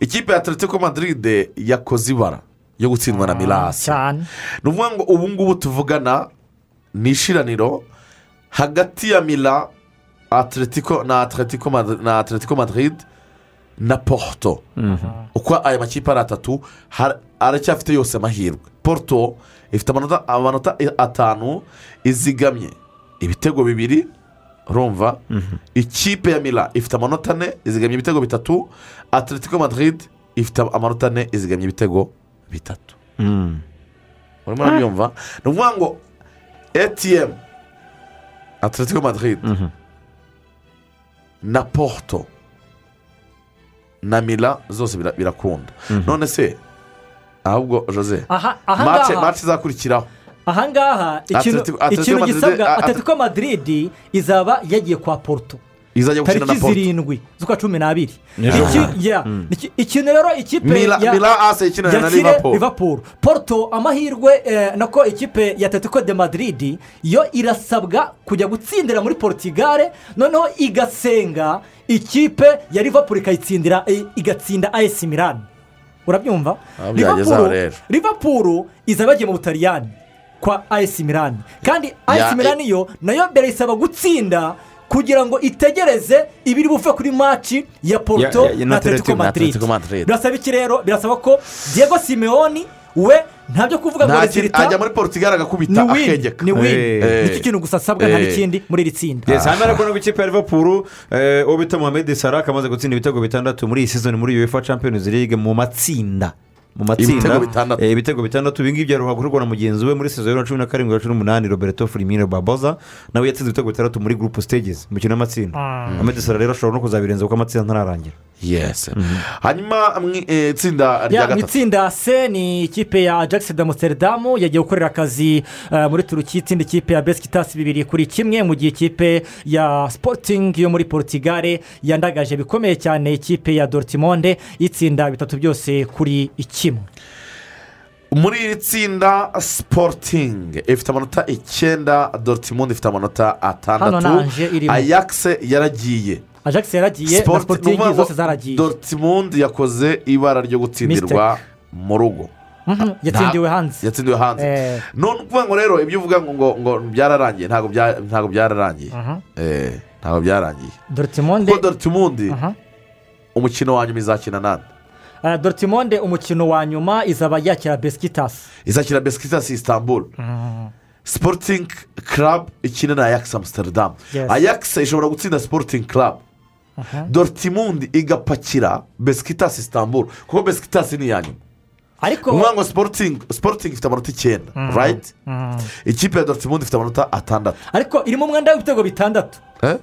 Ikipe ya atletico madrid yakoze ibara. Yo gutsindwa na mirasi cyane. Ni ukuvuga ngo ubu ngubu tuvugana ni ishiraniro hagati ya mira atletico na atletico na atletico madrid na porto. Uko aya makipe ari atatu aracyafite yose amahirwe. Porto ifite amanota amanota atanu izigamye. Ibitego bibiri urumva? Ikipe ya mira ifite amanota ane izigamye ibitego bitatu. Atletico madrid ifite amanota ane izigamye ibitego bitatu. Urimo urabyumva ni ukuvuga ngo etiyemu atletico madrid na porto na mira zose bira- birakunda. None se ahubwo jose mace izakurikiraho. Ahangaha ikintu gisabwa atletico madrid izaba yagiye kwa porto. Izajya gukina na tariki porto zirindwi z'ukwa cumi n'abiri ikintu rero ikipe Mila- ya- Mila ase ikinana na yakire Liverpool. porto amahirwe eh, nako ikipe ya atletico de madrid yo irasabwa kujya gutsindira muri portugal noneho igasenga ikipe ya liverpool ikayitsindira eh, igatsinda as milan. Urabyumva? Aho Liverpool- izaba yagiye mu butaliyani kwa as milan. Kandi as milan yo na yo birayisaba gutsinda kugira ngo itegereze ibiri buve kuri maci ya ya- na atletico Madrid. birasaba iki rero? Birasaba ko diego simeoni we ntabyo kuvuga ngo rezilita ajya muri portugal agakubita akegeka. ni wini Eh. ni cyo kintu gusa asabwa nta Eh. n'ikindi muri iri tsinda. Hanyuma ariko ku ikipe ya eh, uwo bita mohamed salah amaze gutsinda ibitego bitandatu muri iyi season muri uefa champions league mu matsinda. Mu matsinda. Ibitego bitandatu. eh, ibi ngibi byaruha gukorwa na mugenzi we muri sezo ya cumi na karindwi na cumi n'umunani roberto firimino baboza nawe yatsinze ibitego bitandatu muri group stages mu mukino w'amatsinda mohamed salah rero ashobora no kuzabirenza kuko amatsinda ntararangira yesi hanyuma mu eh, itsinda rya gatatu. itsinda c ni ikipe ya ajax de amsterdam yagiye gukorera akazi eh, muri turuki. Itsinda ikipe ya besikitasi bibiri kuri kimwe mu gihe ikipe ya sporting yo muri portugal yandagaje. Bikomeye cyane ikipe ya dortimonde itsinda bitatu byose kuri kimwe muri iri tsinda sipotingi ifite amanota icyenda dorutimundi ifite amanota atandatu. Ayakise yaragiye. Ajax yaragiye na ni ngo zose zaragiye. Dorutimundi yakoze ibara ryo gutsindirwa mu rugo. Mhm, yatsindiwe hanze yatsindiwe hanze Eh. none ukuvuga ngo rero ibyo uvuga ngo ngo byararangiye ntabwo bya- ntabwo byararangiye. Mhm. Eh, ntabwo byararangiye. Dorutimundi Aha. umukino wa nyuma izakina nande? Eh, dortimonde umukino wa nyuma izaba yakira besikitasi izakina besikitasi isitambul sipotingi karabu ikina na ayakisi amusitaridamu ayakisi ishobora gutsinda sipotingi karabu dorutimundi igapakira besikitasi isitambul kuko besikitasi ni iya nyuma. Ariko ni ukuvuga ngo sipotingi sipotingi ifite amanota icyenda Mhm. rayiti Mhm. ikipe ya dorutimundi ifite amanota atandatu. Ariko irimo umwenda w'ibitego bitandatu. Eh?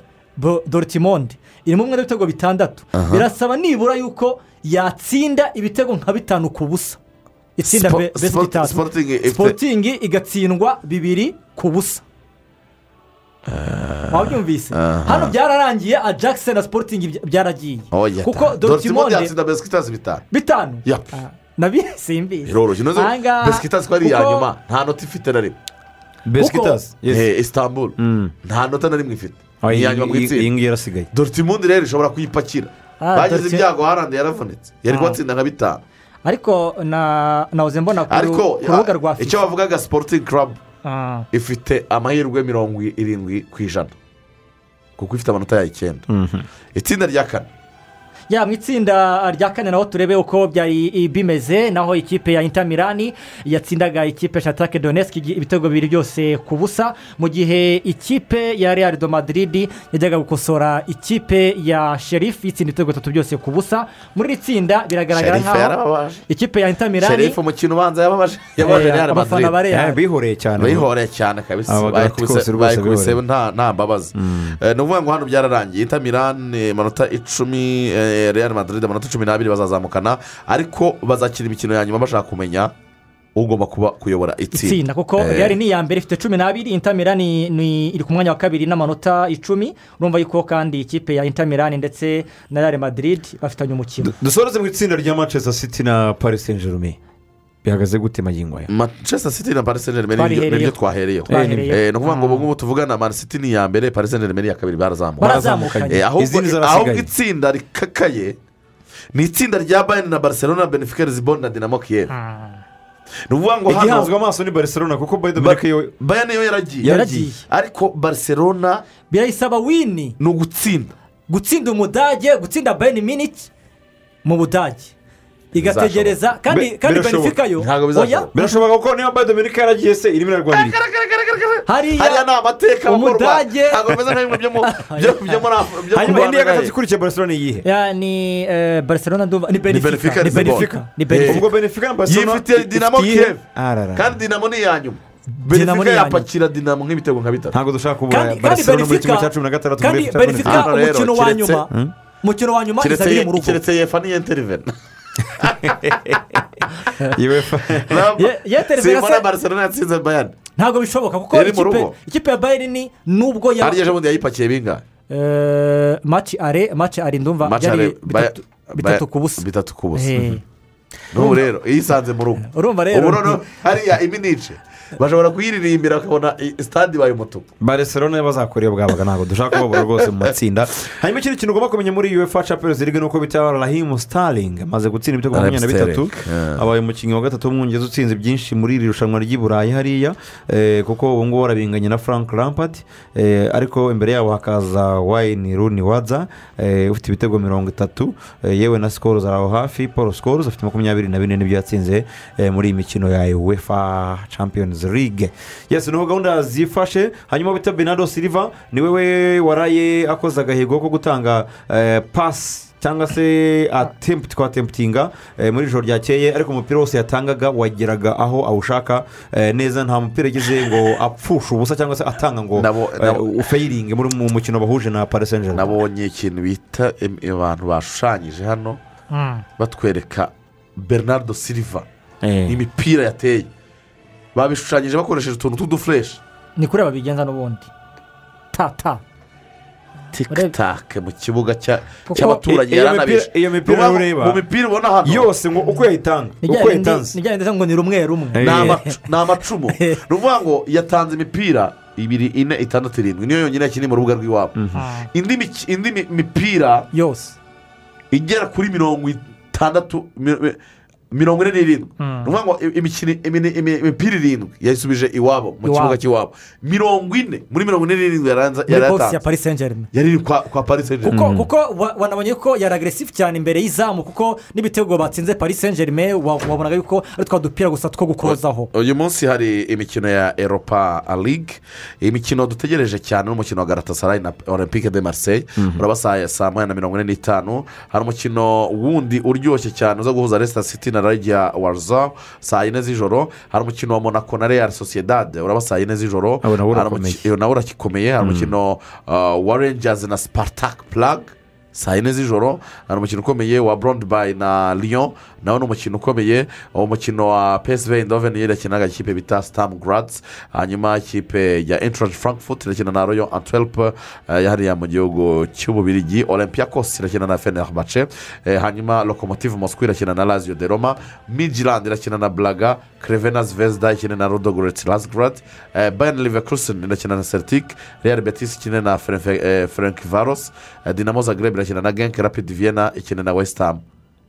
Dortimonde irimo umwenda w'ibitego bitandatu. Birasaba nibura yuko yatsinda ibitego nka bitanu ku busa itsinda Spo- be- Sport- besikitasi Sporting ifite- sipotingi igatsindwa bibiri ku busa wabyumvise hano byararangiye ajax na sipotingi by- byaragiye kuko dorutimundi dortimonde yatsinda besikitasi bitanu bitanu ya nabi simbizi biroroshye inoze besikitasi ko ari iya nyuma nta nota ifite na rimwe. Eh, isitambul nta nota na rimwe ifite Ah, ni iya nyuma mu itsinda iyi ngiyi yarasigaye dorutimundi rero ishobora kuyipakira Ah, bagize Dortmund- ibyago harandi yaravunitse yari Ah. kubatsinda nka bitanu ariko na nahoze mbona ku rubuga rwa icyo fifa. bavugaga sipotingi karabu Ah. ifite amahirwe mirongo irindwi ku ijana. Kuko ifite amanota yayo icyenda. Itsinda rya kane. Ya mu itsinda rya kane naho turebe uko byari bimeze naho ikipe ya intamirani yatsindaga ikipe shatake doneski ibitego bibiri byose ku busa. Mu gihe ikipe ya real do madrid yajyaga gukosora ikipe ya sherifu yitsinda ibitego bitatu byose ku busa. Muri iri tsinda biragaragara nkaho ikipe ya intamirani sherifu umukino ubanza yababaje Eh, real Real. Eh, bihoreye cyane. Bihoreye cyane kabisa. Bayikubise nta mbabazi. Eh, ni ukuvuga ngo hano byararangiye. Intamirani amanota icumi real madrid amanota cumi n'abiri bazazamukana ariko bazakina imikino ya nyuma bashaka kumenya ugomba kuba kuyobora itsinda itsinda kuko Eh, real ni iya mbere ifite cumi n'abiri intamirani ni iri ku mwanya wa kabiri n'amanota icumi. Urumva yuko kandi ikipe ya intamirani ndetse na real madrid bafitanye umukino. Dusoreze mu itsinda rya manchester city na paris saint germain bihagaze gute magingo aya manchester city na paris saint germain Twarihereyeho. ni byo twahereyeho. Eh, ni ukuvuga ngo ubu ngubu tuvugana man city ni iya mbere paris saint germain ni iya kabiri barazamukanye. Eh, ahubwo itsinda rikakaye ni itsinda rya bayern na barcelona benfica lisbon na dinamo kiev. Ni ukuvuga ngo igihanzwe hano amaso ni barcelona kuko bayern yo bayern yo yaragiye ariko barcelona birayisaba wini ni ugutsinda gutsinda umudage gutsinda bayern miniti mu budage igategereza kandi kandi birashoboka. benfica yo Ntabwo oya? bizashoboka. birashoboka kuko niba bayern dominika yaragiye se irimo irarwanira hariya ni amateka umudage ntabwo bimeze nka bimwe byo mu hanyuma indi ya Rwanda gatatu ikurikiye barcelona ni iyihe ya ni barcelona ndumva ni Benfica, benefica ni Lisbon. benefica ni benefica ubwo benefica na barcelona yifitiye dinamo Arara. kandi dinamo ni iya nyuma nyuma. yapakira dinamo. Nk'ibitego nka bitatu ntabwo dushaka kubura barcelona muri kimwe cya cumi na gatandatu kandi rero, umukino wa nyuma umukino wa nyuma keretse izaba iri ye- mu rugo keretse yefa ni interivena [LAUGHS] simbona se- barcelona yatsinze bayani ntabwo bishoboka kuko ikipe ya bayern nubwo ya hariya ejo bundi yayipakiye bingahe Eh, maci are maci are ndumva Match byari bitatu- ku busa. bitatu ku busa. Eh. n'ubu rero iyo isanze mu rugo. Urumva rero. Ubu noneho hariya iminice bashobora kuyiririmbira bakabona sitade ibaye umutuku. Barcelona bazakora iyo bwabaga ntabwo dushaka kubabura rwose mu matsinda hanyuma ikindi kintu ugomba kumenya muri uefa champions league ni uko bita rahimu starling amaze gutsinda ibitego makumyabiri na bitatu. Abaye umukinnyi wa gatatu w'umwongereza utsinze byinshi muri iri rushanwa ry'i burayi hariya. Eh, kuko ubu ngubu arabinganye na frank lampard. Eh, ariko imbere yabo hakaza wayini runi waza. Eh, ufite ibitego mirongo itatu. Yewe na sikoro zari aho hafi. Paul sikoro afite makumyabiri na bine ni byo yatsinze muri iyi mikino ya uefa champions league yes ni ho gahunda zifashe hanyuma bita benado silva ni we waraye akoze agahigo ko gutanga eh, pasi cyangwa se atempti kwa temputinga muri ijoro ryakeye ariko umupira wose yatangaga wageraga aho awushaka eh, neza nta mupira yagize ngo apfushe ubusa cyangwa se atanga ngo eh, ufayiringe muri mu mukino bahuje na paris saint germain nabonye ikintu bita abantu bashushanyije hano Mm. batwereka bernardo silva imipira yateye. Babishushanyije bakoresheje utuntu tw'udufureshi ni kuri babigenza n'ubundi ta ta tikitake mu kibuga cy'abaturage yaranabije iyo mipira Ni ureba mu mipira ubona hano yose ngo uko yayitanga ni uko yayitanze bya ngo ni rumwe rumwe ni amacu- ni amacumu ni ukuvuga ngo yatanze imipira ibiri ine itandatu irindwi niyo yonyine yakiniye mu rubuga rw'iwabo indi mipira yose igera kuri mirongo itandatu mirongo ine n'irindwi. Mm. ni ukuvuga ngo imipira irindwi yayisubije iwabo mu kibuga cy'iwabo mirongo ine muri mirongo ine n'irindwi yari ya yatanze paris saint germain yari iri kwa kwa paris saint kuko germain kuko wa- wanabonye ko yari agresifu cyane imbere y'izamu kuko n'ibitego batsinze paris saint germain wa- wabonaga yuko ari twa dupira gusa two gukozaho. Uyu munsi hari imikino ya eropa ligue imikino dutegereje cyane n'umukino wa garatasarayi na olympique de marseille. Uraba saa saa moya na mirongo ine n'itanu. Hari umukino wundi uryoshye cyane uza guhuza resita city na rajya warza saa yine z'ijoro hari umukino wa monaco na real sociedad. Uraba saa yine z'ijoro Abo nawo Hari umukino wa rangers na spartak plug. Saa yine z'ijoro hari umukino ukomeye wa brondby na lyon nawo ni umukino ukomeye uwo mukino wa psv indoven yerekanaga ikipe bita stam gradz hanyuma ikipe ya entrance frankfurt irakina na royal antwerp eh, yahariya mu gihugu cy'ububirigi olympiacos irakina na fenerbahce. Eh, hanyuma locomotive moscow irakina na lazio de roma. Midland irakina na blaga. Crevena zvezda ikina na rodogorets lasgrad eh, bayern leverkusen irakina na celtic real betis ikina na frank varos. Eh, dinamo zagreb irakina na genk rapid vienna ikina na west ham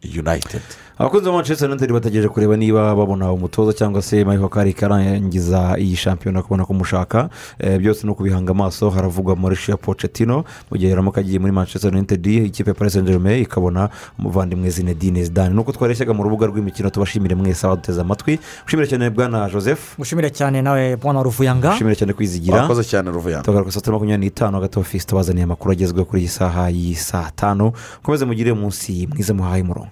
united. Abakunzi ba manchester united bategereje kureba niba babona umutoza cyangwa se michael kari karangiza iyi shampiyona kubona kumushaka Eh, byose ni ukubihanga amaso haravugwa mauricio pochettino. Mu gihe yaramuka agiye muri manchester united ikipe paris saint germain ikabona umuvandimwe zinedine zidane. Nuko twareshyaga mu rubuga rw'imikino tubashimire mwese abaduteze amatwi. Ushimire cyane bwana joseph. Mushimire cyane nawe bwana ruvuyanga. Ushimire cyane kwizigira. Wakoze cyane Ruvuyanga. tugaruka saa sita makumyabiri n'itanu hagati ofisi tubazaniye amakuru agezweho kuri iyi saha y'i saa tanu. Mukomeze mugire umunsi mwiza muhaye umurongo.